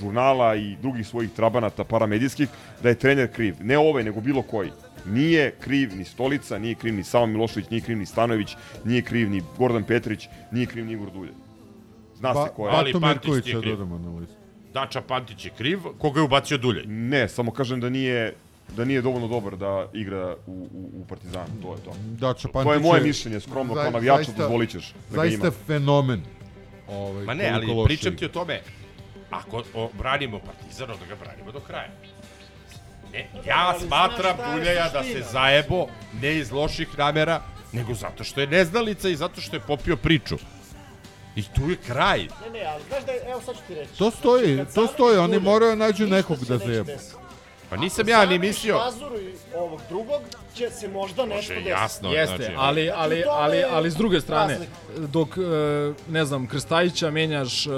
žurnala i drugih svojih trabanata paramedijskih, da je trener kriv. Ne ovaj, nego bilo koji. Nije kriv ni Stolica, nije kriv ni Samo Milošević, nije kriv ni Stanojević, nije kriv ni Gordon Petrić, nije kriv ni Igor Dulje. Zna Ba- se ko je. Ali Pantić Mirković je da kriv. dodamo na listu. Dača Pantić je kriv, koga je ubacio Duljaj? Ne, samo kažem da nije da nije dovoljno dobar da igra u, u, u Partizanu, to je to. Dača to je Pantić moje je mišljenje, skromno, kao navijača zaista- dozvolit ćeš da ga Zaista ima. fenomen. Ovaj, Ma ne, ali pričam ti o tome, ako o, branimo Partizan, onda ga branimo do kraja. Ne, ja smatram Duljaja da se zajebo, ne iz loših namera, nego zato što je neznalica i zato što je popio priču. I tu je kraj. Ne, ne, ali znaš da je, evo sad ću ti reći. To stoji, Kad to stoji, oni moraju nađu nekog da zajebu. Pa nisam Ako ja ni mislio. Lazuru i ovog drugog, će se možda nešto desiti. jasno, Jeste, znači- ali, ali, Znači, ali, je ali s druge strane, dok, e, ne znam, Krstajića menjaš e,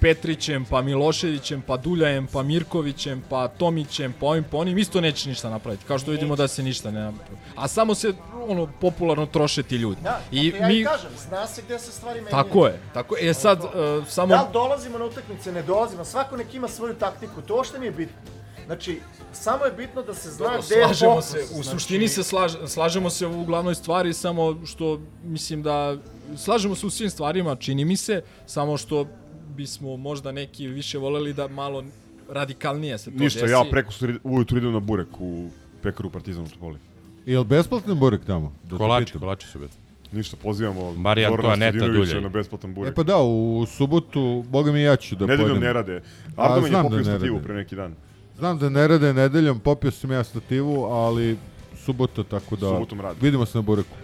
Petrićem, pa Miloševićem, pa Duljajem, pa Mirkovićem, pa Tomićem, pa ovim, pa onim, isto nećeš ništa napraviti. Kao što vidimo da se ništa ne napravi. A samo se, ono, popularno troše ti ljudi. Da, I I ja mi, i kažem, zna se gde se stvari menjaju. tako je, tako je. E sad, e, samo... Da li dolazimo na utakmice, ne dolazimo, svako nek ima svoju taktiku, to uopšte nije bitno. Znači, samo je bitno da se zna gde je fokus. se, u Znači, suštini se slaž, slažemo se u glavnoj stvari, samo što mislim da slažemo se u svim stvarima, čini mi se, samo što bismo možda neki više voleli da malo radikalnije se to Ništa, desi. ja preko ujutru idem na burek u pekaru Partizan u Topoli. Jel besplatan burek tamo? Da Kolači, pitam. kolači su bili. Ništa, pozivamo Marija Zorana Antoaneta Duljaj. na besplatan burek. E pa da, u subotu, boga mi ja ću da Nedeljom pojedem. ne rade. A, Ardo mi je popio da stativu pre neki dan. Znam da ne rade nedeljom, popio sam ja stativu, ali subota, tako da Subotom vidimo se na bureku.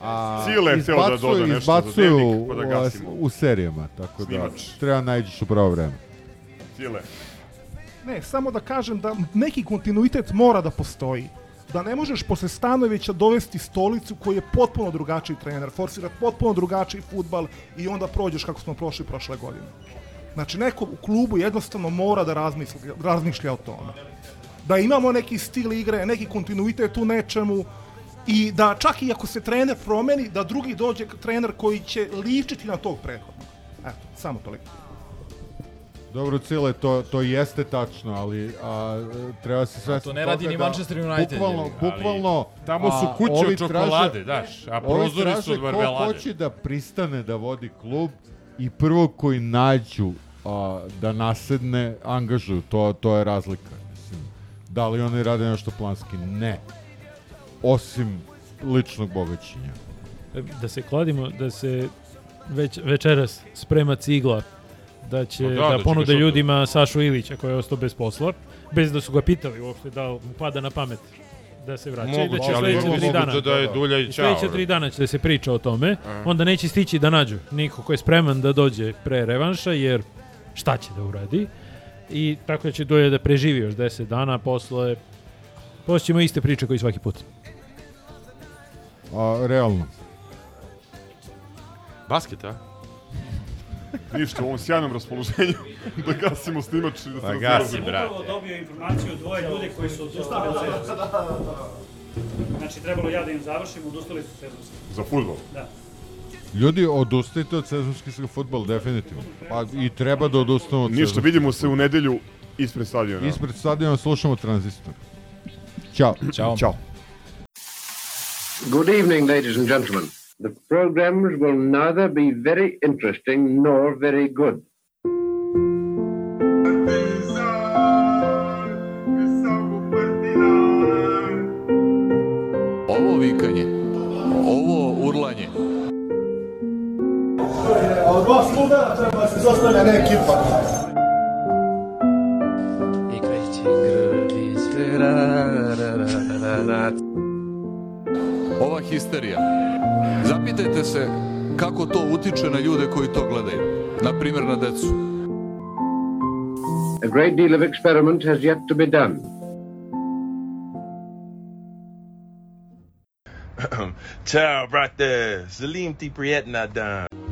A Sile je hteo da doda nešto za izbacuju dnevnik, pa da u- gasimo. u serijama, tako da Snimač. treba nađeš u pravo vreme. Sile. Ne, samo da kažem da neki kontinuitet mora da postoji. Da ne možeš posle Stanovića dovesti stolicu koji je potpuno drugačiji trener, forsirati potpuno drugačiji futbal i onda prođeš kako smo prošli prošle godine. Znači, neko u klubu jednostavno mora da razmisli, razmišlja o tome. Da imamo neki stil igre, neki kontinuitet u nečemu i da čak i ako se trener promeni, da drugi dođe trener koji će ličiti na tog prethodnog. Eto, samo toliko. Dobro, Cile, to, to jeste tačno, ali a, treba se sve... to ne radi ni Manchester United, Bukvalno, ga, ali bukvalno... tamo su kuće od ovi čokolade, znaš, a ovi prozori su traže od marmelade. Ko hoće da pristane da vodi klub i prvo koji nađu a, da nasedne, angažuju, to, to je razlika. Mislim, da li oni rade nešto planski? Ne. Osim ličnog bogaćenja. Da se kladimo, da se već, večeras sprema cigla da će Pa da, da, da ponude ljudima Sašu Ilića koji je ostao bez posla, bez da su ga pitali uopšte da mu pada na pamet da se vraća i da će ali sledeće tri dana. da je Dulja i I sledeće tri dana će da se priča o tome, Aha. onda neće stići da nađu niko ko je spreman da dođe pre revanša, jer šta će da uradi? I tako da će Dulja da preživi još 10 dana posle Posle ćemo iste priče koji svaki put. A, realno. Basket, a? Ništa, u ovom sjajnom raspoloženju da gasimo snimač i da se Pa gasi, brate. Upravo dobio informaciju od dvoje ljudi koji su odustali od sezonske. Znači, trebalo ja da im završim, odustali su sezonske. Za futbol? Da. Ljudi, odustajte od sezonskog futbola, definitivno. Pa i treba da odustanu od Ništa, vidimo se u nedelju ispred stadiona. Ispred stadiona slušamo tranzistor. Ćao. Ćao. Ćao. Good evening, ladies and gentlemen. The programs will neither be very interesting nor very good. Studera treba se zostavlja ne ekipa. I kreće grli sve ra, ra, ra, ra, ra. Ova histerija. Zapitajte se kako to utiče na ljude koji to gledaju. Na primjer na decu. A great deal of experiment has yet to be done. Ciao, brate. Salim ti prijetna dan.